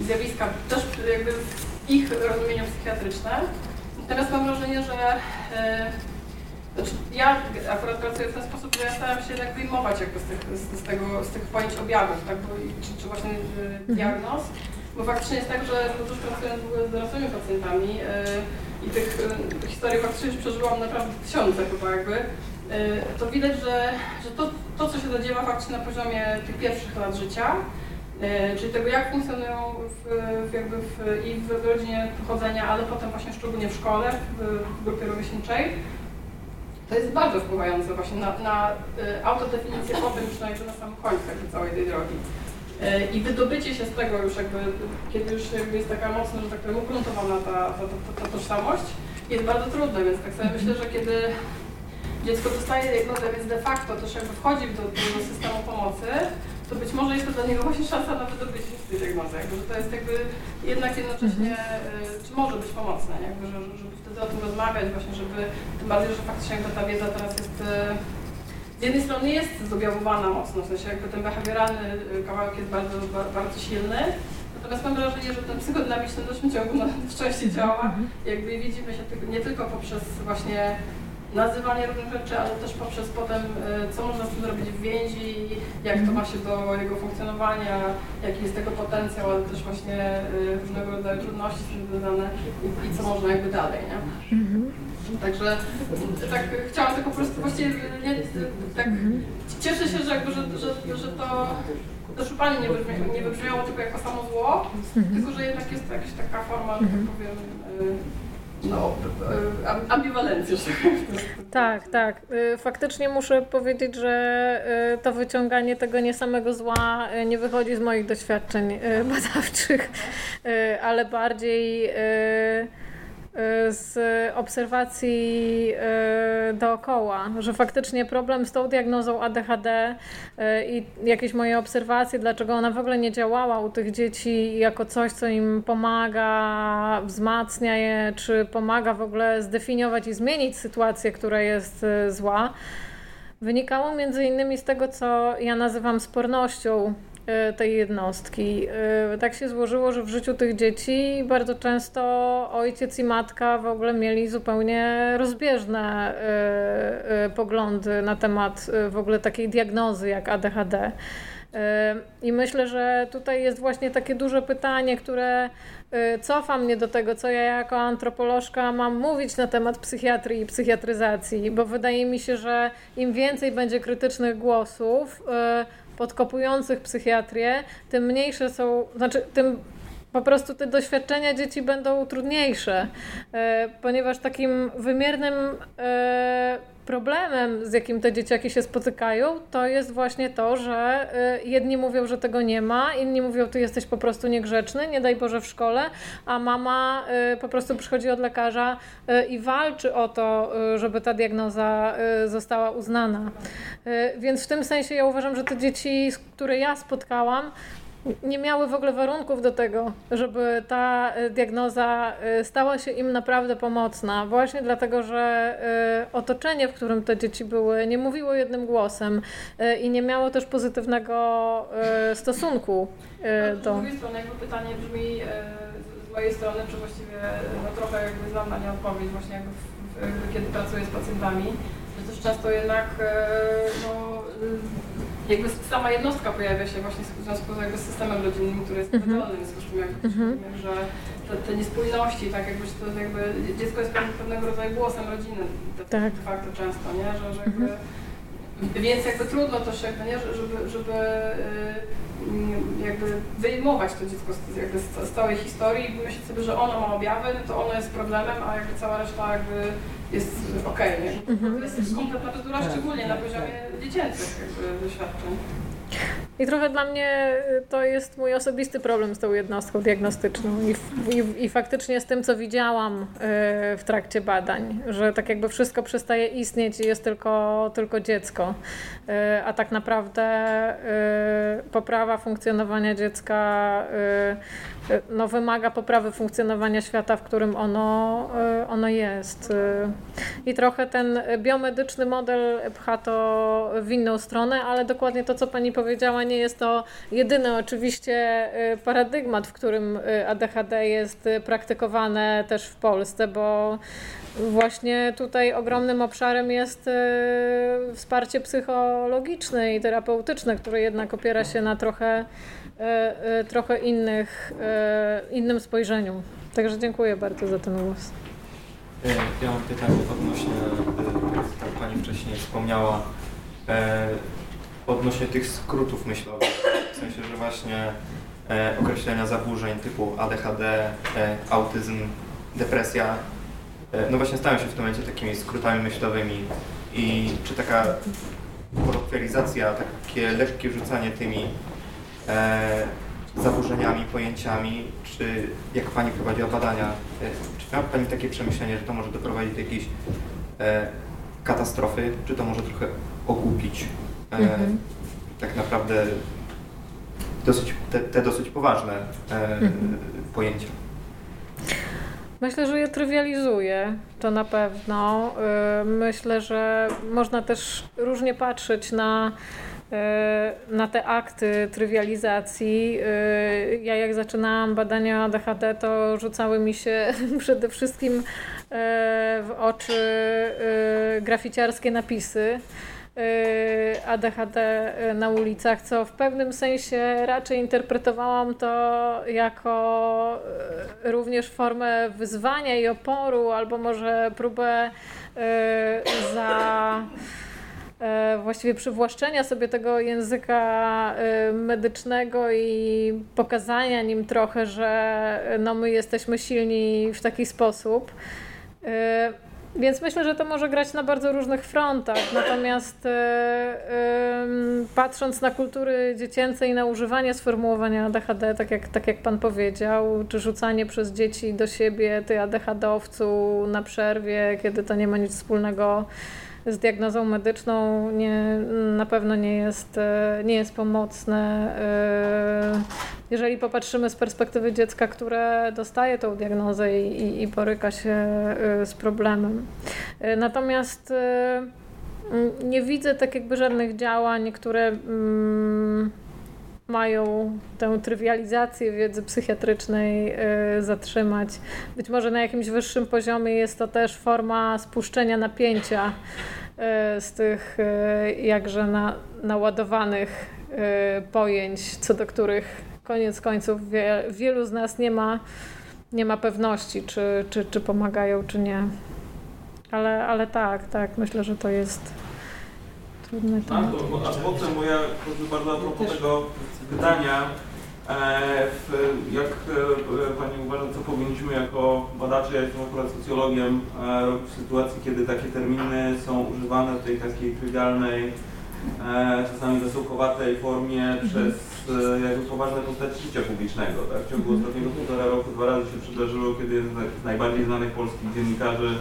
zjawiska, też jakby w ich rozumieniu psychiatryczne. Natomiast mam wrażenie, że znaczy ja akurat pracuję w ten sposób, że ja staram się jednak wyjmować jakby z tych, z, z tego, z tych pojęć objawów, tak? Bo, czy, czy właśnie mhm. diagnoz. Bo faktycznie jest tak, że no, też pracując z dorosłymi pacjentami yy, i tych, yy, historii faktycznie już przeżyłam naprawdę tysiące chyba jakby, yy, to widać, że, że to, to, co się zadziewa faktycznie na poziomie tych pierwszych lat życia, czyli tego, jak funkcjonują w, w jakby w, i w rodzinie pochodzenia, ale potem właśnie szczególnie w szkole, w, w grupie rówieśniczej. To jest bardzo wpływające właśnie na, na autodefinicję potem już na, samym końcu całej tej drogi. E, I wydobycie się z tego już jakby, kiedy już jakby jest taka mocno, że tak powiem, ugruntowana ta, ta, ta, ta tożsamość, jest bardzo trudne, więc tak sobie myślę, że kiedy dziecko dostaje diagnozę, więc de facto też jakby wchodzi do tego systemu pomocy, to być może jest to dla niego właśnie szansa na wydobycie się z tej diagnozy, jakby, że to jest jakby jednak jednocześnie, y, czy może być pomocne, jakby, że, żeby wtedy o tym rozmawiać właśnie, żeby, tym bardziej, że faktycznie ta wiedza teraz jest y, z jednej strony jest zobjawowana mocno, w sensie jakby ten behawioralny y, kawałek jest bardzo, ba- bardzo silny, natomiast mam wrażenie, że ten psychodynamiczny w dalszym ciągu no, szczęście działa, jakby widzimy się nie tylko poprzez właśnie nazywanie różnych rzeczy, ale też poprzez potem, y, co można z tym zrobić w więzi, jak to ma się do jego funkcjonowania, jaki jest tego potencjał, ale też właśnie y, różnego rodzaju trudności z tym związane i, i co można jakby dalej, nie? Także tak chciałam tylko po prostu właściwie nie, tak cieszę się, że jakby, że, że, że to to szupanie nie, wybrzmia, nie wybrzmiało tylko jako samo zło, tylko że jednak jest to jakaś taka forma, że tak powiem, y, no, y, am- ambiwalencji, że tak. Tak. Y, Faktycznie muszę powiedzieć, że y, to wyciąganie tego nie samego zła nie wychodzi z moich doświadczeń badawczych, ale bardziej z obserwacji y, dookoła, że faktycznie problem z tą diagnozą ADHD y, i jakieś moje obserwacje, dlaczego ona w ogóle nie działała u tych dzieci jako coś, co im pomaga, wzmacnia je, czy pomaga w ogóle zdefiniować i zmienić sytuację, która jest y, zła, wynikało między innymi z tego, co ja nazywam spornością y, tej jednostki. Y, Tak się złożyło, że w życiu tych dzieci bardzo często ojciec i matka w ogóle mieli zupełnie rozbieżne y, poglądy na temat w ogóle takiej diagnozy jak ADHD. I myślę, że tutaj jest właśnie takie duże pytanie, które cofa mnie do tego, co ja jako antropolożka mam mówić na temat psychiatrii i psychiatryzacji, bo wydaje mi się, że im więcej będzie krytycznych głosów podkopujących psychiatrię, tym mniejsze są, znaczy tym po prostu te doświadczenia dzieci będą trudniejsze, e, ponieważ takim wymiernym e, problemem, z jakim te dzieciaki się spotykają, to jest właśnie to, że e, jedni mówią, że tego nie ma, inni mówią, ty jesteś po prostu niegrzeczny, nie daj Boże w szkole, a mama po prostu przychodzi od lekarza i walczy o to, żeby ta diagnoza została uznana. Więc w tym sensie ja uważam, że te dzieci, które ja spotkałam, nie miały w ogóle warunków do tego, żeby ta e, diagnoza e, stała się im naprawdę pomocna. Właśnie dlatego, że e, otoczenie, w którym te dzieci były, nie mówiło jednym głosem i nie miało też pozytywnego stosunku e, Z do. drugiej strony jakby pytanie brzmi z- mojej strony, czy właściwie no, trochę jakby znam na nie odpowiedź właśnie jakby, w, jakby kiedy pracuję z pacjentami, że też często jednak no, jakby sama jednostka pojawia się właśnie w związku z, jakby systemem rodzinnym, który jest Mhm. związku z jakby, Mhm. że te, te niespójności, tak jakby, to jakby dziecko jest pewne- pewnego rodzaju głosem rodziny de, Tak. de facto często, nie? Że, że jakby, Więc jakby trudno też jakby, nie, że- żeby, żeby y, mm, jakby wyjmować to dziecko z, jakby z całej historii i myśleć sobie, że ono ma objawy, no to ono jest problemem, a jakby cała reszta jakby jest okej, nie? To jest kompletna bzdura, szczególnie na poziomie dziecięcych jakby doświadczeń. I trochę dla mnie y, to jest mój osobisty problem z tą jednostką diagnostyczną i, i, i faktycznie z tym, co widziałam y, w trakcie badań, że tak jakby wszystko przestaje istnieć i jest tylko, tylko dziecko, Y, a tak naprawdę poprawa funkcjonowania dziecka no, wymaga poprawy funkcjonowania świata, w którym ono, ono jest. I trochę ten biomedyczny model pcha to w inną stronę, ale dokładnie to, co Pani powiedziała, nie jest to jedyny oczywiście y, paradygmat, w którym y, ADHD jest y, praktykowane też w Polsce, bo właśnie tutaj ogromnym obszarem jest wsparcie psychologiczne i terapeutyczne, które jednak opiera się na trochę, trochę innych, innym spojrzeniu. Także dziękuję bardzo za ten głos. E, Ja mam pytanie odnośnie, e, tak Pani wcześniej wspomniała, e, odnośnie tych skrótów myślowych. W sensie, że właśnie e, określenia zaburzeń typu ADHD, e, autyzm, depresja, e, no właśnie stają się w tym momencie takimi skrótami myślowymi. I czy taka kolokwializacja, takie lekkie rzucanie tymi e, zaburzeniami, pojęciami, czy jak Pani prowadziła badania, e, czy miała Pani takie przemyślenie, że to może doprowadzić do jakiejś e, katastrofy, czy to może trochę ogłupić Mhm. tak naprawdę dosyć, te, te dosyć poważne e, Mhm. pojęcia. Myślę, że je trywializuje, to na pewno. Y, Myślę, że można też różnie patrzeć na, na te akty trywializacji. Ja jak zaczynałam badania ADHD, to rzucały mi się przede wszystkim w oczy graficiarskie napisy. Y, ADHD na ulicach, co w pewnym sensie raczej interpretowałam to jako y, również formę wyzwania i oporu, albo może próbę y, za y, właściwie przywłaszczenia sobie tego języka y, medycznego i pokazania nim trochę, że y, no, my jesteśmy silni w taki sposób. Więc myślę, że to może grać na bardzo różnych frontach. Natomiast e, patrząc na kultury dziecięce i na używanie sformułowania ADHD, tak jak, tak jak Pan powiedział, czy rzucanie przez dzieci do siebie, ty ADHD-owcu na przerwie, kiedy to nie ma nic wspólnego z diagnozą medyczną, nie, na pewno nie jest, e, nie jest pomocne. E, Jeżeli popatrzymy z perspektywy dziecka, które dostaje tą diagnozę i, i, boryka się e, z problemem. Natomiast nie widzę tak jakby żadnych działań, które mm, mają tę trywializację wiedzy psychiatrycznej e, zatrzymać. Być może na jakimś wyższym poziomie jest to też forma spuszczenia napięcia e, z tych e, jakże na, naładowanych pojęć, co do których koniec końców wie, wielu z nas nie ma, nie ma pewności, czy, czy, czy pomagają, czy nie. Ale, ale tak, tak, myślę, że to jest Tak, temat. to, a potem, bo ja chodzę bardzo a propos tego pytania, e, w, jak e, Pani uważa, co powinniśmy jako badacze, ja jestem akurat socjologiem, e, robić w sytuacji, kiedy takie terminy są używane w tej takiej trywialnej, czasami zasułkowatej formie przez e, jakby poważne postaci życia publicznego. Tak? W ciągu ostatniego półtora roku dwa razy się przydarzyło, kiedy jeden z najbardziej znanych polskich dziennikarzy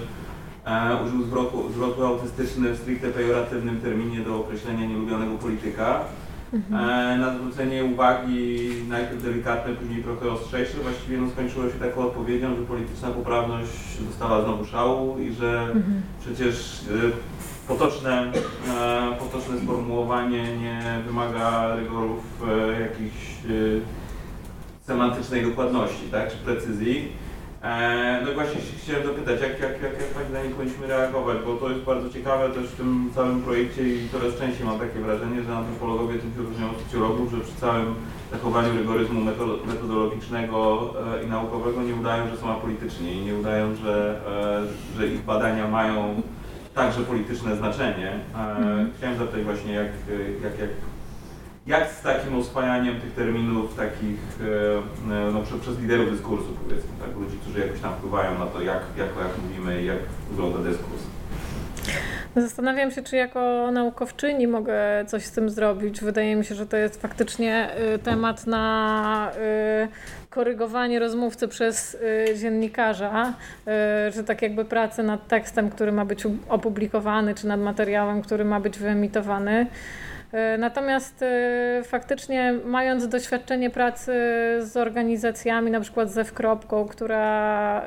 użył zwrotu, zwrotu autystyczny w stricte pejoratywnym terminie do określenia nielubionego polityka. E, na zwrócenie uwagi najpierw delikatne, później trochę ostrzejsze, właściwie no, skończyło się taką odpowiedzią, że polityczna poprawność dostała znowu szału i że Mhm. przecież e, potoczne, e, potoczne sformułowanie nie wymaga rygorów e, jakiejś e, semantycznej dokładności, tak, czy precyzji. E, No i właśnie chciałem dopytać, jak, jak, jak, jak Pani zdaniem powinniśmy reagować, bo to jest bardzo ciekawe też w tym całym projekcie i coraz częściej mam takie wrażenie, że antropologowie tym się różnią od socjologów, że przy całym zachowaniu rygoryzmu meto- metodologicznego e, i naukowego nie udają, że są apolityczni i nie udają, że, e, że ich badania mają także polityczne znaczenie. E, Chciałem zapytać właśnie, jak, jak, jak, jak z takim oswajaniem tych terminów takich e, e, no, przez, przez liderów dyskursu powiedzmy, tak, ludzi, którzy jakoś tam wpływają na to, jak, jak, jak mówimy i jak wygląda dyskurs. Zastanawiam się, czy jako naukowczyni mogę coś z tym zrobić. Wydaje mi się, że to jest faktycznie y, temat na y, korygowanie rozmówcy przez y, dziennikarza, że tak jakby pracę nad tekstem, który ma być opublikowany, czy nad materiałem, który ma być wyemitowany. Y, Natomiast y, faktycznie mając doświadczenie pracy z organizacjami, na przykład ze Wkropką, która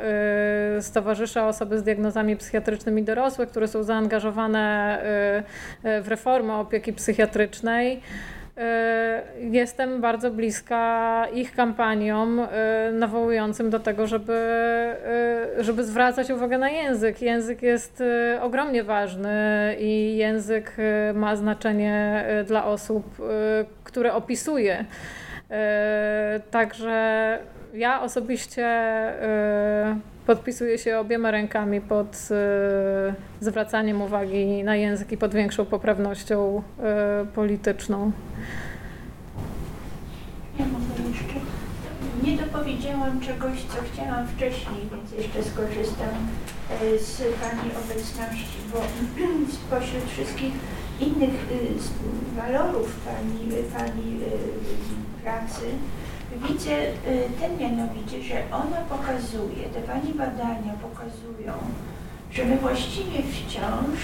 y, stowarzysza osoby z diagnozami psychiatrycznymi dorosłych, które są zaangażowane w reformę opieki psychiatrycznej, Jestem bardzo bliska ich kampaniom y, nawołującym do tego, żeby, y, żeby zwracać uwagę na język. Język jest y, ogromnie ważny i język y, ma znaczenie y, dla osób, y, które opisuje. Y, Także ja osobiście y, podpisuję się obiema rękami pod y, zwracaniem uwagi na język i pod większą poprawnością y, polityczną. dopowiedziałam czegoś, co chciałam wcześniej, więc jeszcze skorzystam z Pani obecności, bo spośród wszystkich innych walorów Pani, pani pracy widzę ten mianowicie, że ona pokazuje, te Pani badania pokazują, że my właściwie wciąż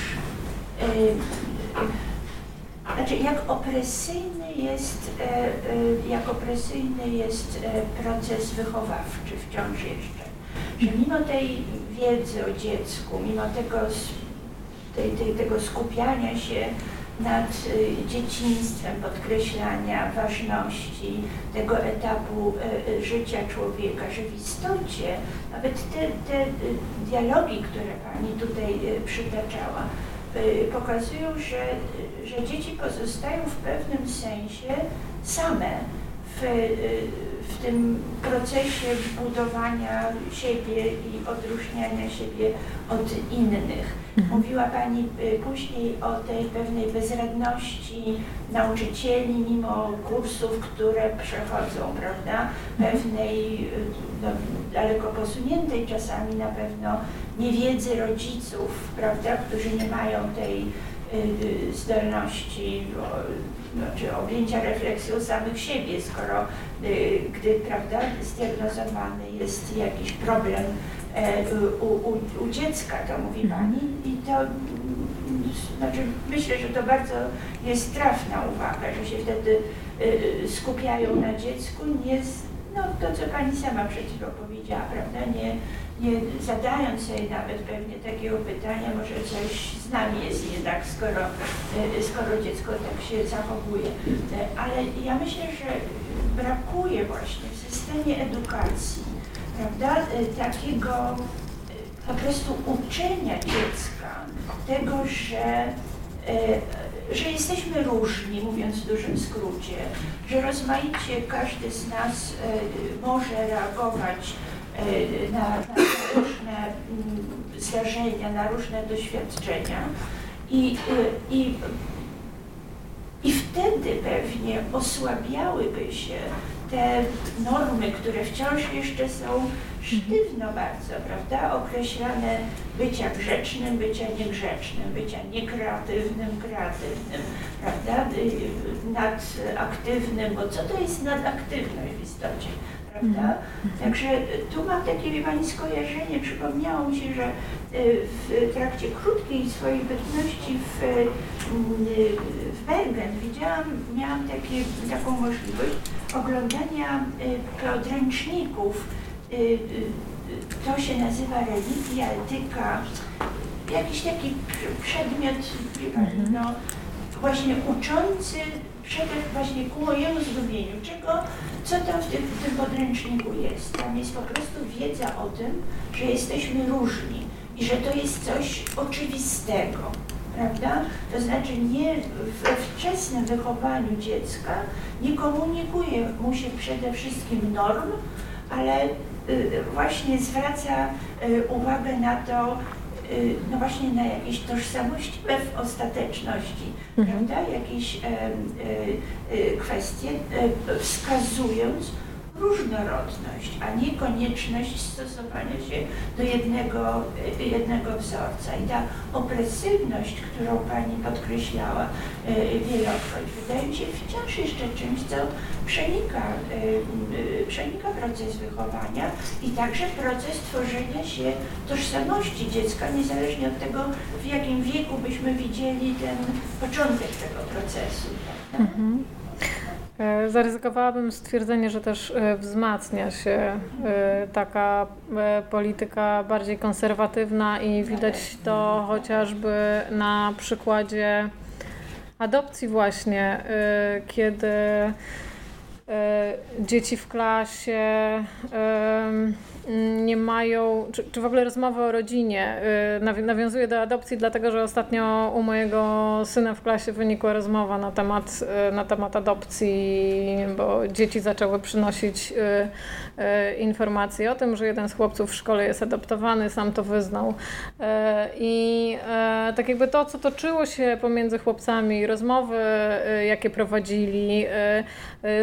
znaczy, jak opresyjny jest, e, e, jak opresyjny jest e, proces wychowawczy wciąż jeszcze. Że mimo tej wiedzy o dziecku, mimo tego, tej, tej, tego skupiania się nad dzieciństwem, podkreślania ważności tego etapu życia człowieka, że w istocie nawet te, te dialogi, które Pani tutaj przytaczała, Y, pokazują, że, że dzieci pozostają w pewnym sensie same w, y, w tym procesie budowania siebie i odróżniania siebie od innych. Mhm. Mówiła Pani y, później o tej pewnej bezradności nauczycieli, mimo kursów, które przechodzą, prawda, mhm. pewnej no, daleko posuniętej czasami na pewno niewiedzy rodziców, prawda, którzy nie mają tej y, zdolności znaczy objęcia refleksją samych siebie, skoro gdy prawda, zdiagnozowany jest jakiś problem E, u, u, u dziecka, to mówi mhm. Pani. I to znaczy, myślę, że to bardzo jest trafna uwaga, że się wtedy skupiają na dziecku, nie, no to co Pani sama przed chwilą powiedziała, prawda, nie, nie zadając sobie nawet pewnie takiego pytania, może coś z nami jest tak, skoro, e, skoro dziecko tak się zachowuje. Ale ja myślę, że brakuje właśnie w systemie edukacji prawda, y, takiego po prostu uczenia dziecka tego, że, że jesteśmy różni, mówiąc w dużym skrócie, że rozmaicie każdy z nas może reagować na, na różne mm, zdarzenia, na różne doświadczenia. I, i i wtedy pewnie osłabiałyby się te normy, które wciąż jeszcze są sztywno bardzo, prawda, określane bycia grzecznym, bycia niegrzecznym, bycia niekreatywnym, kreatywnym, prawda, y, nadaktywnym, bo co to jest nadaktywność w istocie? Prawda? Mhm. Także tu mam takie, wie Pani, skojarzenie. Przypomniało mi się, że y, w trakcie krótkiej swojej bytności w, y, w Bergen widziałam, miałam takie, taką możliwość oglądania podręczników. To się nazywa religia, etyka, jakiś taki przedmiot, mhm. no, właśnie uczący przede właśnie ku mojemu zdumieniu, czego, co tam w tym, w tym podręczniku jest. Tam jest po prostu wiedza o tym, że jesteśmy różni i że to jest coś oczywistego, prawda? To znaczy nie we wczesnym wychowaniu dziecka nie komunikuje mu się przede wszystkim norm, ale y, właśnie zwraca y, uwagę na to, no właśnie na jakieś tożsamościowe w ostateczności, mhm. prawda? Jakieś e, e, kwestie wskazując różnorodność, a nie konieczność stosowania się do jednego, jednego wzorca. I ta opresywność, którą Pani podkreślała wielokroć, wydaje mi się wciąż jeszcze czymś, co przenika, y, przenika proces wychowania i także proces tworzenia się tożsamości dziecka, niezależnie od tego, w jakim wieku byśmy widzieli ten początek tego procesu. E, zaryzykowałabym stwierdzenie, że też e, wzmacnia się e, taka polityka bardziej konserwatywna i widać to chociażby na przykładzie adopcji właśnie, kiedy dzieci w klasie nie mają, czy, czy w ogóle rozmowy o rodzinie. Y, nawiązuję do adopcji, dlatego że ostatnio u mojego syna w klasie wynikła rozmowa na temat, y, na temat adopcji, bo dzieci zaczęły przynosić y, informacje o tym, że jeden z chłopców w szkole jest adoptowany, sam to wyznał. I tak jakby to, co toczyło się pomiędzy chłopcami, rozmowy, jakie prowadzili,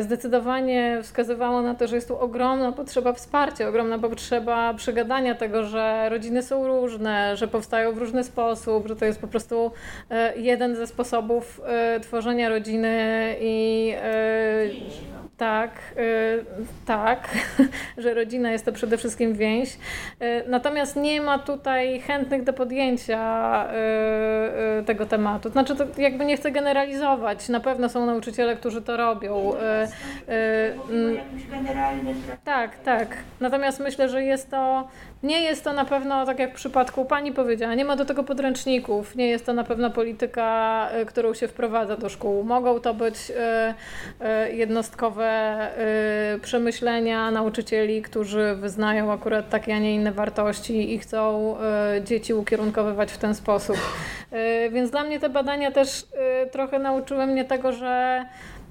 zdecydowanie zdecydowanie wskazywało na to, że jest tu ogromna potrzeba wsparcia, ogromna potrzeba przegadania tego, że rodziny są różne, że powstają w różny sposób, że to jest po prostu e, jeden ze sposobów e, tworzenia rodziny i tak, y, tak, że rodzina jest to przede wszystkim więź. Y, natomiast nie ma tutaj chętnych do podjęcia y, tego tematu. Znaczy, to jakby nie chcę generalizować. Na pewno są nauczyciele, którzy to robią. Mm, tak, tak. Natomiast myślę, że jest to nie jest to na pewno, tak jak w przypadku pani powiedziała, nie ma do tego podręczników, nie jest to na pewno polityka, y, którą się wprowadza do szkół. Mogą to być y, y, jednostkowe przemyślenia nauczycieli, którzy wyznają akurat takie, a nie inne wartości i chcą dzieci ukierunkowywać w ten sposób. Więc dla mnie te badania też trochę nauczyły mnie tego, że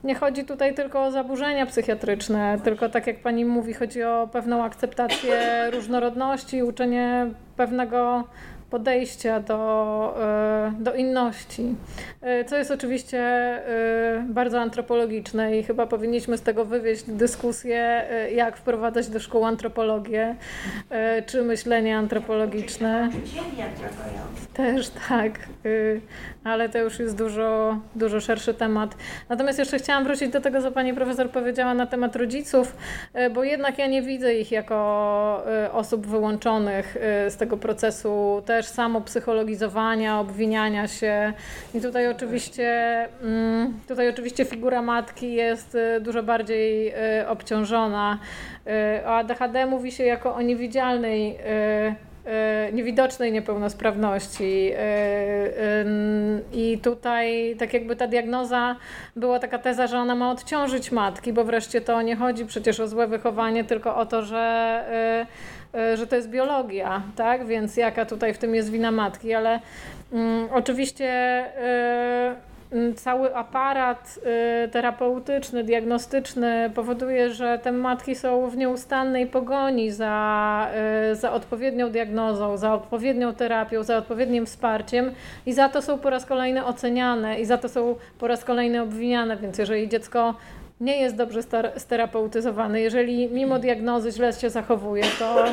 nie chodzi tutaj tylko o zaburzenia psychiatryczne, tylko tak jak pani mówi, chodzi o pewną akceptację różnorodności, uczenie pewnego podejścia do, e, do inności, e, co jest oczywiście e, bardzo antropologiczne i chyba powinniśmy z tego wywieźć dyskusję, jak wprowadzać do szkół antropologię, czy myślenie antropologiczne. Też tak, ale to już jest dużo, dużo szerszy temat. Natomiast jeszcze chciałam wrócić do tego, co pani profesor powiedziała na temat rodziców, bo jednak ja nie widzę ich jako osób wyłączonych z tego procesu też też samopsychologizowania, obwiniania się. I tutaj oczywiście, mm, tutaj oczywiście figura matki jest dużo bardziej obciążona. O ADHD mówi się jako o niewidzialnej niewidocznej niepełnosprawności. I tutaj tak jakby ta diagnoza była taka teza, że ona ma odciążyć matki, bo wreszcie to nie chodzi przecież o złe wychowanie, tylko o to, że E, że to jest biologia, tak? Więc jaka tutaj w tym jest wina matki, ale mm, oczywiście cały aparat y, terapeutyczny, diagnostyczny powoduje, że te matki są w nieustannej pogoni za, y, za odpowiednią diagnozą, za odpowiednią terapią, za odpowiednim wsparciem i za to są po raz kolejny oceniane i za to są po raz kolejny obwiniane. Więc jeżeli dziecko nie jest dobrze sterapeutyzowany. Jeżeli mimo diagnozy źle się zachowuje, to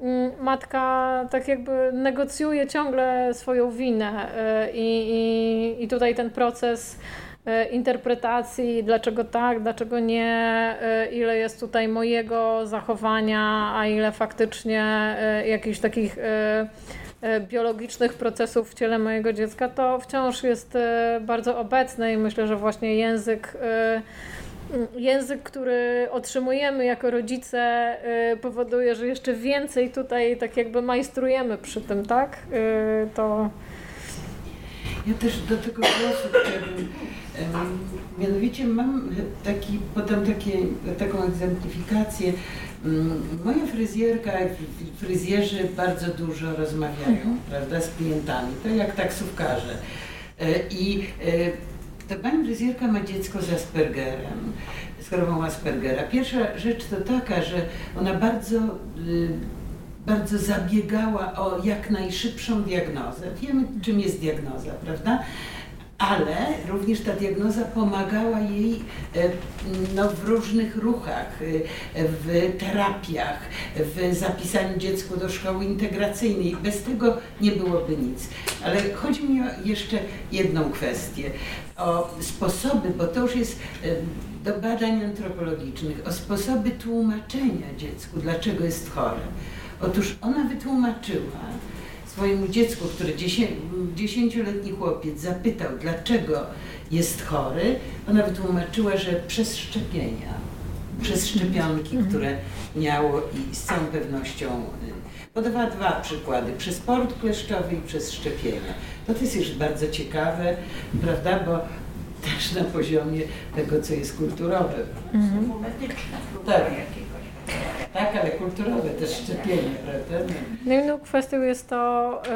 mm, matka tak jakby negocjuje ciągle swoją winę y, i, i, i tutaj ten proces y, interpretacji, dlaczego tak, dlaczego nie, y, ile jest tutaj mojego zachowania, a ile faktycznie jakichś takich biologicznych procesów w ciele mojego dziecka, to wciąż jest bardzo obecne i myślę, że właśnie język język, który otrzymujemy jako rodzice, y, powoduje, że jeszcze więcej tutaj tak jakby majstrujemy przy tym, tak? Y, to. Ja też do tego głosu chciałabym. Mianowicie mam taki, podam takie, taką egzemplifikację. Mm, moja fryzjerka, fryzjerzy bardzo dużo rozmawiają, prawda, z klientami, to jak taksówkarze. E, I e, pani fryzjerka ma dziecko z Aspergerem, z chorobą Aspergera. Pierwsza rzecz to taka, że ona bardzo, y, bardzo zabiegała o jak najszybszą diagnozę. Wiemy, czym jest diagnoza, prawda? ale również ta diagnoza pomagała jej e, no, w różnych ruchach, e, w terapiach, w zapisaniu dziecku do szkoły integracyjnej. Bez tego nie byłoby nic. Ale chodzi mi o jeszcze jedną kwestię, o sposoby, bo to już jest do badań antropologicznych, o sposoby tłumaczenia dziecku, dlaczego jest chore. Otóż ona wytłumaczyła, swojemu dziecku, który dziesięcioletni chłopiec zapytał, dlaczego jest chory, ona wytłumaczyła, że przez szczepienia, przez szczepionki, które miało i z całą pewnością y, podawała dwa przykłady, przez poród kleszczowy i przez szczepienia. No to jest już bardzo ciekawe, prawda, bo też na poziomie tego, co jest kulturowe. Mhm. Tak. Tak, ale kulturowe też szczepienie, prawda? No inną kwestią jest to... Yy...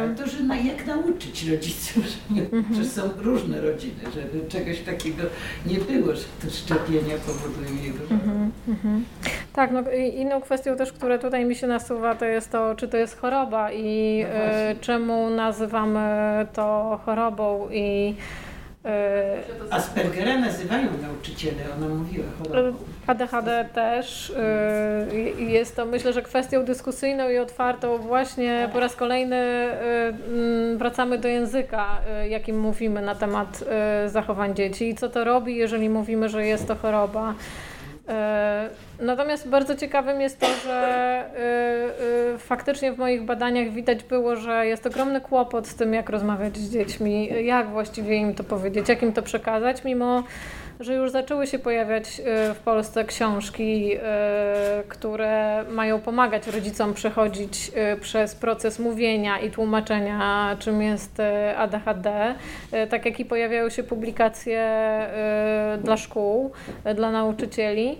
Ale to, że na, jak nauczyć rodziców, że, mhm. że są różne rodziny, żeby czegoś takiego nie było, że te szczepienia powodują jego mhm, mhm. Tak, no inną kwestią też, która tutaj mi się nasuwa, to jest to, czy to jest choroba i no czemu nazywamy to chorobą i Aspergera nazywają nauczyciele, ona mówiła chorobą. ADHD też y, jest to myślę, że kwestią dyskusyjną i otwartą właśnie po raz kolejny y, mm, wracamy do języka, y, jakim mówimy na temat zachowań dzieci i co to robi, jeżeli mówimy, że jest to choroba. Natomiast bardzo ciekawym jest to, że faktycznie w moich badaniach widać było, że jest ogromny kłopot z tym, jak rozmawiać z dziećmi, jak właściwie im to powiedzieć, jak im to przekazać, mimo że już zaczęły się pojawiać e, w Polsce książki, e, które mają pomagać rodzicom przechodzić e, przez proces mówienia i tłumaczenia, czym jest ADHD. Tak jak i pojawiają się publikacje dla szkół, dla nauczycieli.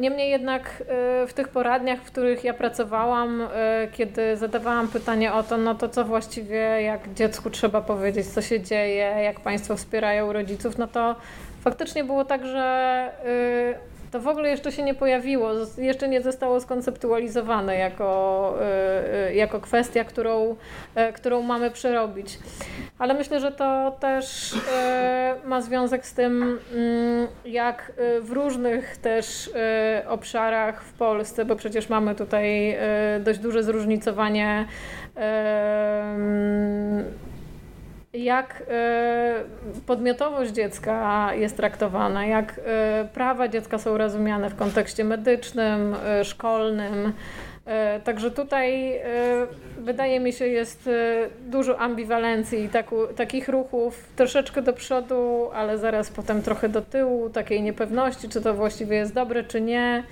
Niemniej jednak w tych poradniach, w których ja pracowałam, kiedy zadawałam pytanie o to, no to co właściwie, jak dziecku trzeba powiedzieć, co się dzieje, jak Państwo wspierają rodziców, no to faktycznie było tak, że y, to w ogóle jeszcze się nie pojawiło, jeszcze nie zostało skonceptualizowane jako, y, y, jako kwestia, którą, którą mamy przerobić. Ale myślę, że to też ma związek z tym, mm, jak w różnych też obszarach w Polsce, bo przecież mamy tutaj dość duże zróżnicowanie jak e, podmiotowość dziecka jest traktowana, jak e, prawa dziecka są rozumiane w kontekście medycznym, e, szkolnym. Także tutaj wydaje mi się jest dużo ambiwalencji i takich ruchów troszeczkę do przodu, ale zaraz potem trochę do tyłu, takiej niepewności, czy to właściwie jest dobre, czy nie.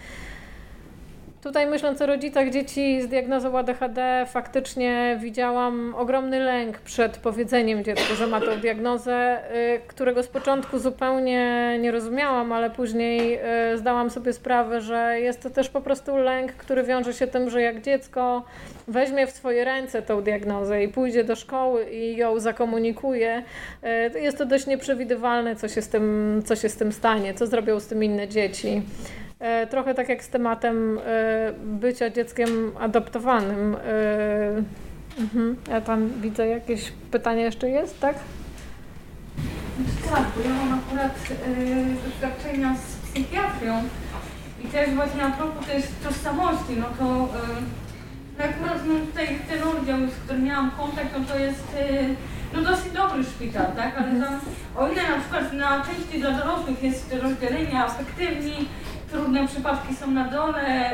Tutaj myśląc o rodzicach dzieci z diagnozą ADHD, faktycznie widziałam ogromny lęk przed powiedzeniem dziecku, że ma tą diagnozę, y, którego z początku zupełnie nie rozumiałam, ale później y, zdałam sobie sprawę, że jest to też po prostu lęk, który wiąże się tym, że jak dziecko weźmie w swoje ręce tą diagnozę i pójdzie do szkoły i ją zakomunikuje, y, jest to dość nieprzewidywalne, co się z tym, co się z tym stanie, co zrobią z tym inne dzieci. E, trochę tak jak z tematem e, bycia dzieckiem adoptowanym. E, mhm. Ja tam widzę jakieś pytanie jeszcze jest, tak? Tak, bo ja mam akurat doświadczenia z psychiatrią i też właśnie a propos tej tożsamości, no to no akurat no tutaj ten oddział, z którym miałam kontakt, no to jest no dosyć dobry szpital, tak? Ale tam, o ile na przykład na części dla dorosłych jest rozdzielenie afektywni, trudne przypadki są na dole,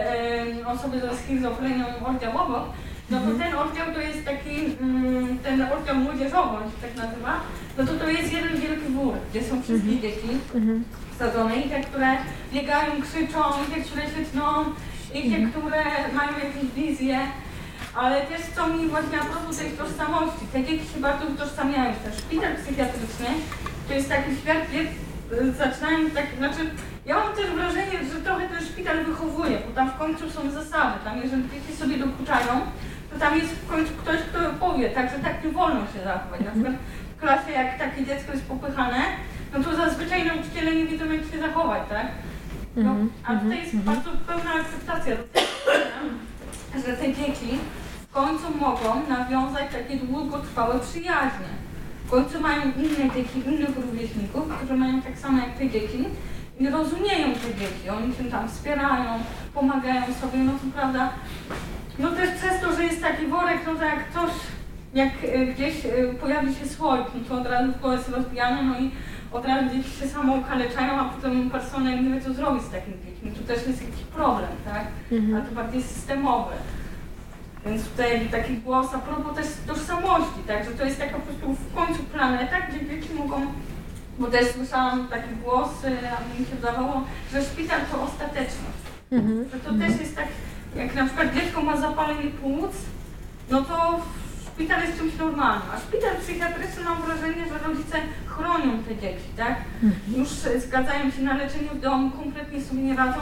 osoby ze schizofrenią oddział obok, no to mhm. ten oddział to jest taki, mm, ten oddział młodzieżowy, on się tak nazywa, no to to jest jeden wielki wór, gdzie są wszystkie mhm. dzieci mhm. wsadzone i te, które biegają, krzyczą, i te, które się tną, i te, które mają jakieś wizje, ale też co mi właśnie a propos tej tożsamości, te dzieci się bardzo utożsamiają, ten szpital psychiatryczny to jest taki świat, gdzie zaczynają tak, znaczy ja mam też wrażenie, że trochę ten szpital wychowuje, bo tam w końcu są zasady. Tam jeżeli dzieci sobie dokuczają, to tam jest w końcu ktoś, kto powie, także tak nie wolno się zachować. Na przykład w klasie jak takie dziecko jest popychane, no to zazwyczaj nauczyciele nie wiedzą jak się zachować, tak? No, mhm, a tutaj jest mhm. bardzo pełna akceptacja że te dzieci w końcu mogą nawiązać takie długotrwałe przyjaźnie. W końcu mają inne dzieci, innych rówieśników, którzy mają tak samo jak te dzieci nie rozumieją te dzieci, oni się tam wspierają, pomagają sobie, no to prawda, no też przez to, że jest taki worek, no to jak ktoś, jak e, gdzieś e, pojawi się słoik, no to od razu w jest rozbijanie, no i od razu dzieci się samo okaleczają, a potem personel nie wie co zrobić z takim dziećmi. Tu też jest jakiś problem, tak? Mhm. A to bardziej systemowy. Więc tutaj taki głos a propos też tożsamości, tak? Że to jest taka po prostu w końcu planeta, gdzie dzieci mogą bo też słyszałam taki głos, a mi się wydawało, że szpital to ostateczność. Mhm. Że to też jest tak, jak na przykład dziecko ma zapalenie płuc, no to szpital jest czymś normalnym, a szpital psychiatryczny mam wrażenie, że rodzice chronią te dzieci, tak? Mhm. Już zgadzają się na leczenie w domu, kompletnie sobie nie radzą.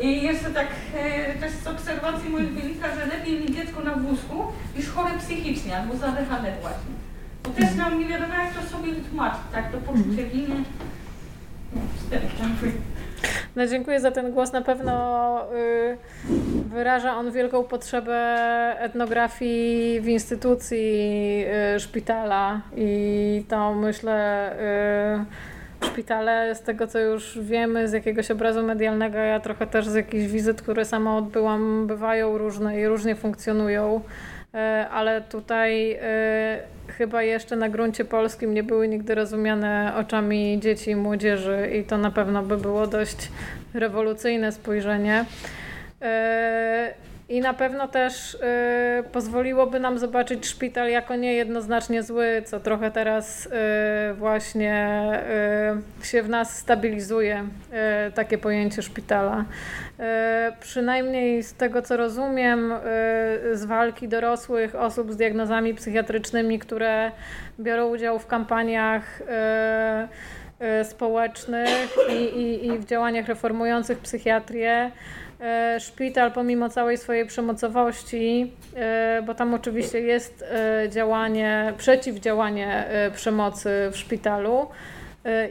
I jeszcze tak e, też z obserwacji moich wynika, że lepiej mi dziecko na wózku niż chore psychicznie albo z ADHD właśnie. Bo też nam nie wiadomo, jak to sobie wytłumaczyć, tak? To poczucie winy. No, No dziękuję za ten głos. Na pewno y, wyraża on wielką potrzebę etnografii w instytucji y, szpitala i to myślę y, szpitale, z tego co już wiemy, z jakiegoś obrazu medialnego, ja trochę też z jakichś wizyt, które sama odbyłam, bywają różne i różnie funkcjonują. E, ale tutaj e, chyba jeszcze na gruncie polskim nie były nigdy rozumiane oczami dzieci i młodzieży i to na pewno by było dość rewolucyjne spojrzenie. I na pewno też pozwoliłoby nam zobaczyć szpital jako niejednoznacznie zły, co trochę teraz właśnie się w nas stabilizuje, takie pojęcie szpitala. E, przynajmniej z tego co rozumiem, e, z walki dorosłych osób z diagnozami psychiatrycznymi, które biorą udział w kampaniach społecznych i, i, i w działaniach reformujących psychiatrię. Szpital, pomimo całej swojej przemocowości, bo tam oczywiście jest działanie, przeciwdziałanie przemocy w szpitalu,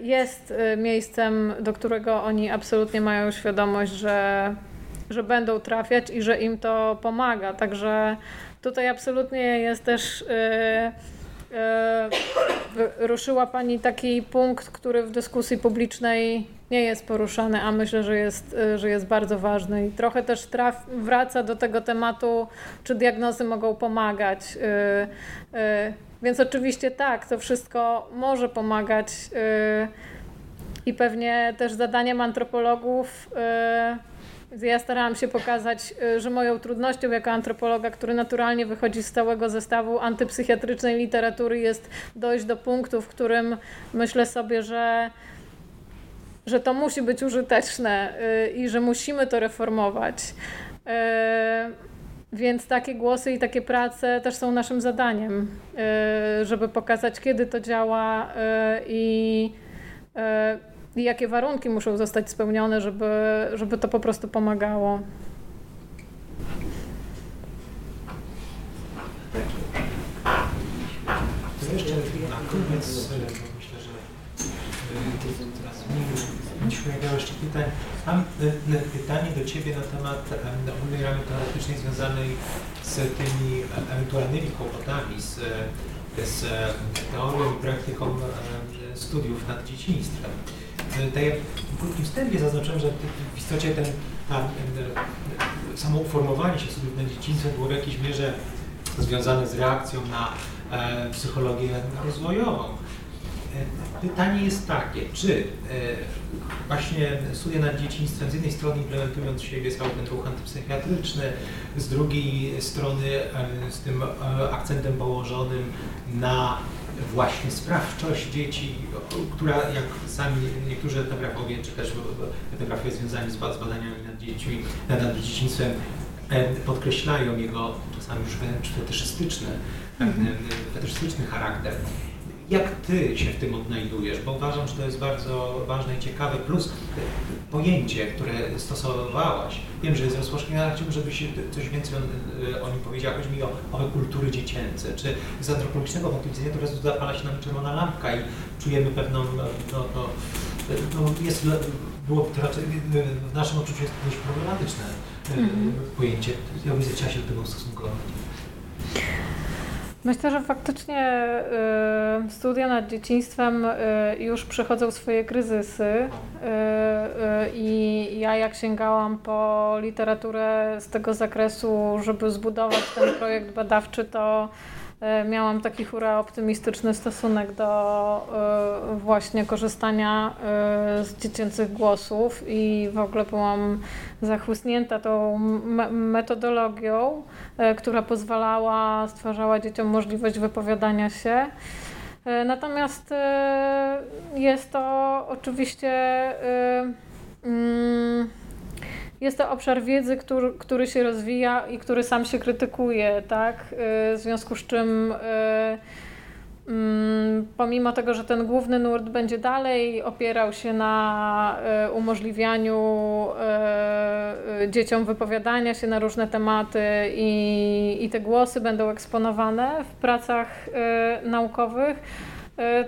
jest miejscem, do którego oni absolutnie mają świadomość, że, że będą trafiać i że im to pomaga. Także tutaj absolutnie jest też. Ruszyła Pani taki punkt, który w dyskusji publicznej nie jest poruszany, a myślę, że jest, że jest bardzo ważny. I trochę też traf, wraca do tego tematu, czy diagnozy mogą pomagać. Yy, więc oczywiście tak, to wszystko może pomagać i pewnie też zadaniem antropologów. Ja starałam się pokazać, że moją trudnością jako antropologa, który naturalnie wychodzi z całego zestawu antypsychiatrycznej literatury, jest dojść do punktu, w którym myślę sobie, że że to musi być użyteczne i że musimy to reformować. Więc takie głosy i takie prace też są naszym zadaniem, y, żeby pokazać, kiedy to działa y, i, y, jakie warunki muszą zostać spełnione, żeby, żeby to po prostu pomagało. Jeszcze na koniec, myślę, że teraz nie pojawiało jeszcze pytań. Mam e, e, pytanie do Ciebie na temat ogólnej ramy teoretycznej związanej z tymi ewentualnymi kłopotami, z, z teorią i praktyką studiów nad dzieciństwem. E, tak jak w krótkim wstępie zaznaczyłem, że w istocie ten, ta, samo uformowanie się studiów nad dzieciństwem było w jakiejś mierze związane z reakcją na psychologię rozwojową. Pytanie jest takie, czy właśnie studia nad dzieciństwem, z jednej strony implementując siebie cały ten ruch antypsychiatryczny, z drugiej strony z tym e, akcentem położonym na właśnie sprawczość dzieci, która jak sami niektórzy etnografowie, czy też etnografowie związani z badaniami nad dziećmi, nad dzieciństwem e, podkreślają jego czasami już wręcz fetyszystyczny, mm fetyszystyczny charakter. Jak Ty się w tym odnajdujesz? Bo uważam, że to jest bardzo ważne i ciekawe, plus pojęcie, które stosowałaś. Wiem, że jest rozłożone, ale chciałbym, żebyś coś więcej o, o nim powiedziała. Chodzi mi o owe kultury dziecięce. Czy z antropologicznego punktu widzenia to razu zapala się nam czerwona lampka i czujemy pewną, no, no, no jest, było to raczej, w naszym odczuciu jest dość problematyczne mm -hmm. pojęcie. Ja bym chciała się do tego ustosunkować. Myślę, że faktycznie y, studia nad dzieciństwem y, już przechodzą swoje kryzysy y, i ja jak sięgałam po literaturę z tego zakresu, żeby zbudować ten projekt badawczy, to miałam taki hura optymistyczny stosunek do właśnie korzystania z dziecięcych głosów i w ogóle byłam zachłysnięta tą metodologią, która pozwalała, stwarzała dzieciom możliwość wypowiadania się. E, natomiast e, jest to oczywiście mm, jest to obszar wiedzy, który, który się rozwija i który sam się krytykuje, tak? W związku z czym pomimo tego, że ten główny nurt będzie dalej opierał się na e, umożliwianiu e, e, dzieciom wypowiadania się na różne tematy i, i te głosy będą eksponowane w pracach naukowych,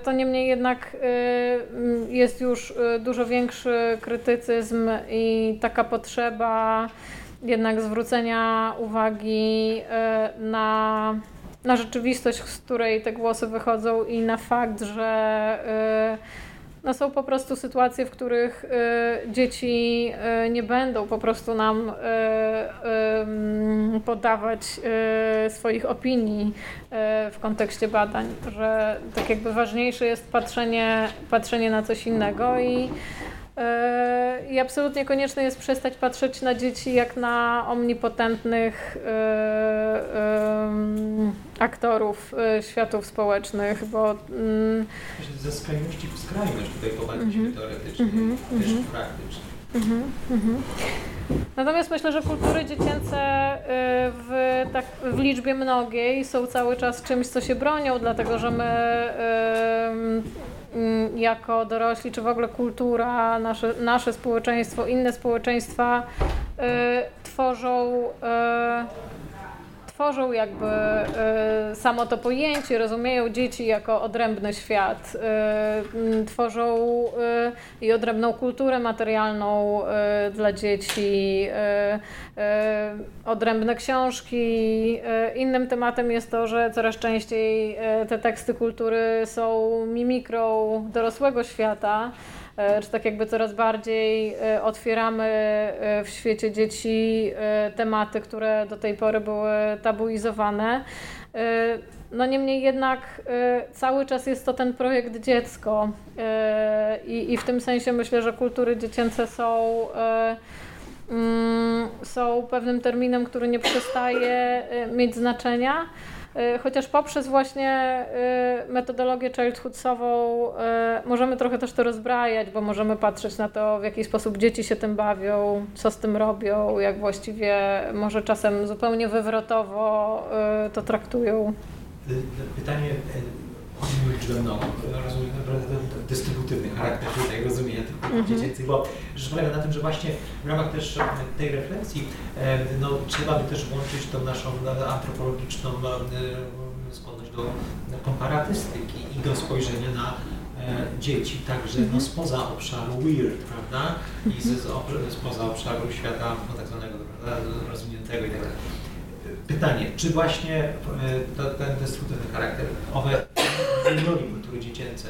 to niemniej jednak jest już dużo większy krytycyzm i taka potrzeba jednak zwrócenia uwagi na, na rzeczywistość, z której te głosy wychodzą i na fakt, że no są po prostu sytuacje, w których y, dzieci y, nie będą po prostu nam y, podawać swoich opinii w kontekście badań, że tak jakby ważniejsze jest patrzenie, patrzenie na coś innego i i absolutnie konieczne jest przestać patrzeć na dzieci jak na omnipotentnych aktorów y, światów społecznych, bo... Mm, ze skrajności w skrajność tutaj popatrzymy mm teoretycznie, -hmm. też -hmm. praktycznie. Mhm, mhm. Natomiast myślę, że kultury dziecięce y, w, tak, w liczbie mnogiej są cały czas czymś, co się bronią, dlatego że my jako dorośli, czy w ogóle kultura, nasze, nasze społeczeństwo, inne społeczeństwa y, tworzą tworzą jakby y, samo to pojęcie, rozumieją dzieci jako odrębny świat, y, tworzą y, i odrębną kulturę materialną dla dzieci, odrębne książki. Innym tematem jest to, że coraz częściej te teksty kultury są mimikrą dorosłego świata. E, czy tak jakby coraz bardziej e, otwieramy e, w świecie dzieci tematy, które do tej pory były tabuizowane. No niemniej jednak cały czas jest to ten projekt dziecko i, i w tym sensie myślę, że kultury dziecięce są mm, są pewnym terminem, który nie przestaje mieć znaczenia. Y, chociaż poprzez właśnie y, metodologię childhoodsową y, możemy trochę też to rozbrajać, bo możemy patrzeć na to, w jaki sposób dzieci się tym bawią, co z tym robią, jak właściwie może czasem zupełnie wywrotowo to traktują. Pytanie liczbę mnogą, rozumiem dystrybutywny charakter tutaj rozumienia tych -hmm. dziecięcych, bo rzecz polega na tym, że właśnie w ramach też tej refleksji no, trzeba by też włączyć tą naszą antropologiczną skłonność do komparatystyki i do spojrzenia na e, dzieci, także no, mhm. spoza obszaru weird, prawda? I z, z, spoza obszaru świata no, tak zwanego rozwiniętego i tak dalej. Pytanie, czy właśnie e, to, ten destruktywny charakter, owe drogi kultury dziecięce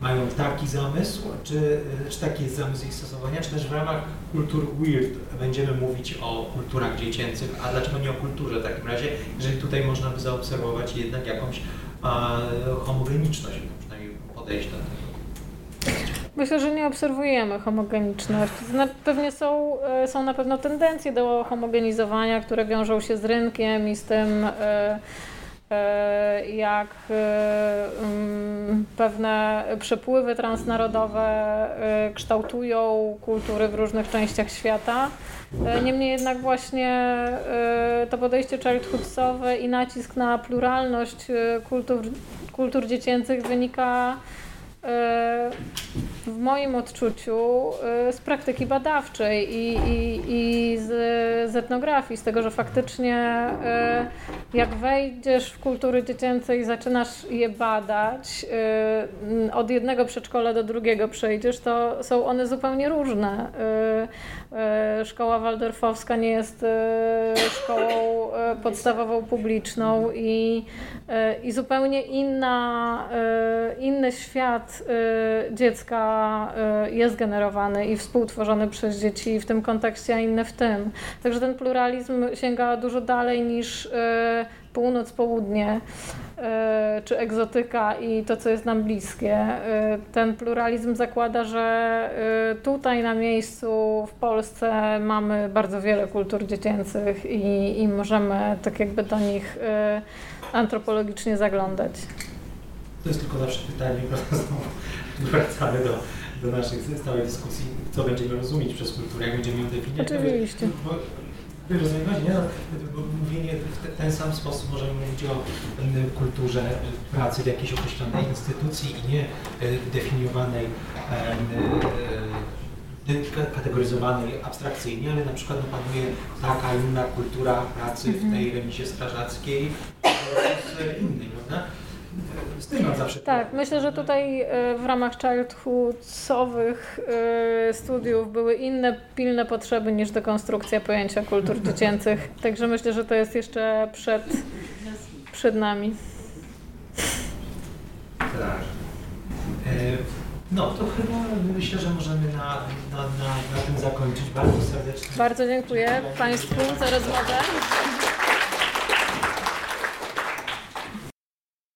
mają taki zamysł, czy, e, czy taki jest zamysł ich stosowania, czy też w ramach kultur weird będziemy mówić o kulturach dziecięcych, a dlaczego nie o kulturze w takim razie, jeżeli tutaj można by zaobserwować jednak jakąś a, homogeniczność, przynajmniej podejścia do tego. Myślę, że nie obserwujemy homogeniczności. Pewnie są, e, są na pewno tendencje do homogenizowania, które wiążą się z rynkiem i z tym, e, e, jak mm, pewne przepływy transnarodowe kształtują kultury w różnych częściach świata. Niemniej jednak właśnie to podejście childhoodsowe i nacisk na pluralność kultur, kultur dziecięcych wynika w moim odczuciu y, z praktyki badawczej i, i, i z, z etnografii, z tego, że faktycznie y, jak wejdziesz w kultury dziecięce i zaczynasz je badać, od jednego przedszkola do drugiego przejdziesz, to są one zupełnie różne. Szkoła waldorfowska nie jest szkołą podstawową publiczną i, i zupełnie inna, inny świat dziecka jest generowany i współtworzony przez dzieci w tym kontekście, a inne w tym. Także ten pluralizm sięga dużo dalej niż północ, południe czy egzotyka i to, co jest nam bliskie. Ten pluralizm zakłada, że tutaj na miejscu w Polsce mamy bardzo wiele kultur dziecięcych i, i możemy tak jakby do nich antropologicznie zaglądać. To jest tylko zawsze pytanie, wracamy do, do naszej stałej dyskusji, co będziemy rozumieć przez kulturę, jak będziemy ją definiować. Oczywiście. Bo, rozumieć, nie? No, mówienie w ten sam sposób możemy mówić o kulturze pracy w jakiejś określonej instytucji i nie e, definiowanej, e, kategoryzowanej abstrakcyjnie, ale na przykład no, panuje taka inna kultura pracy w tej mhm. remisie strażackiej z innej, prawda? Zawsze. Tak, myślę, że tutaj e, w ramach childhoodowych e, studiów były inne pilne potrzeby niż dekonstrukcja pojęcia kultur dziecięcych. Także myślę, że to jest jeszcze przed, przed nami. Tak. E, No, to chyba myślę, że możemy na, na, na, na tym zakończyć. Bardzo serdecznie. Bardzo dziękuję Państwu za rozmowę.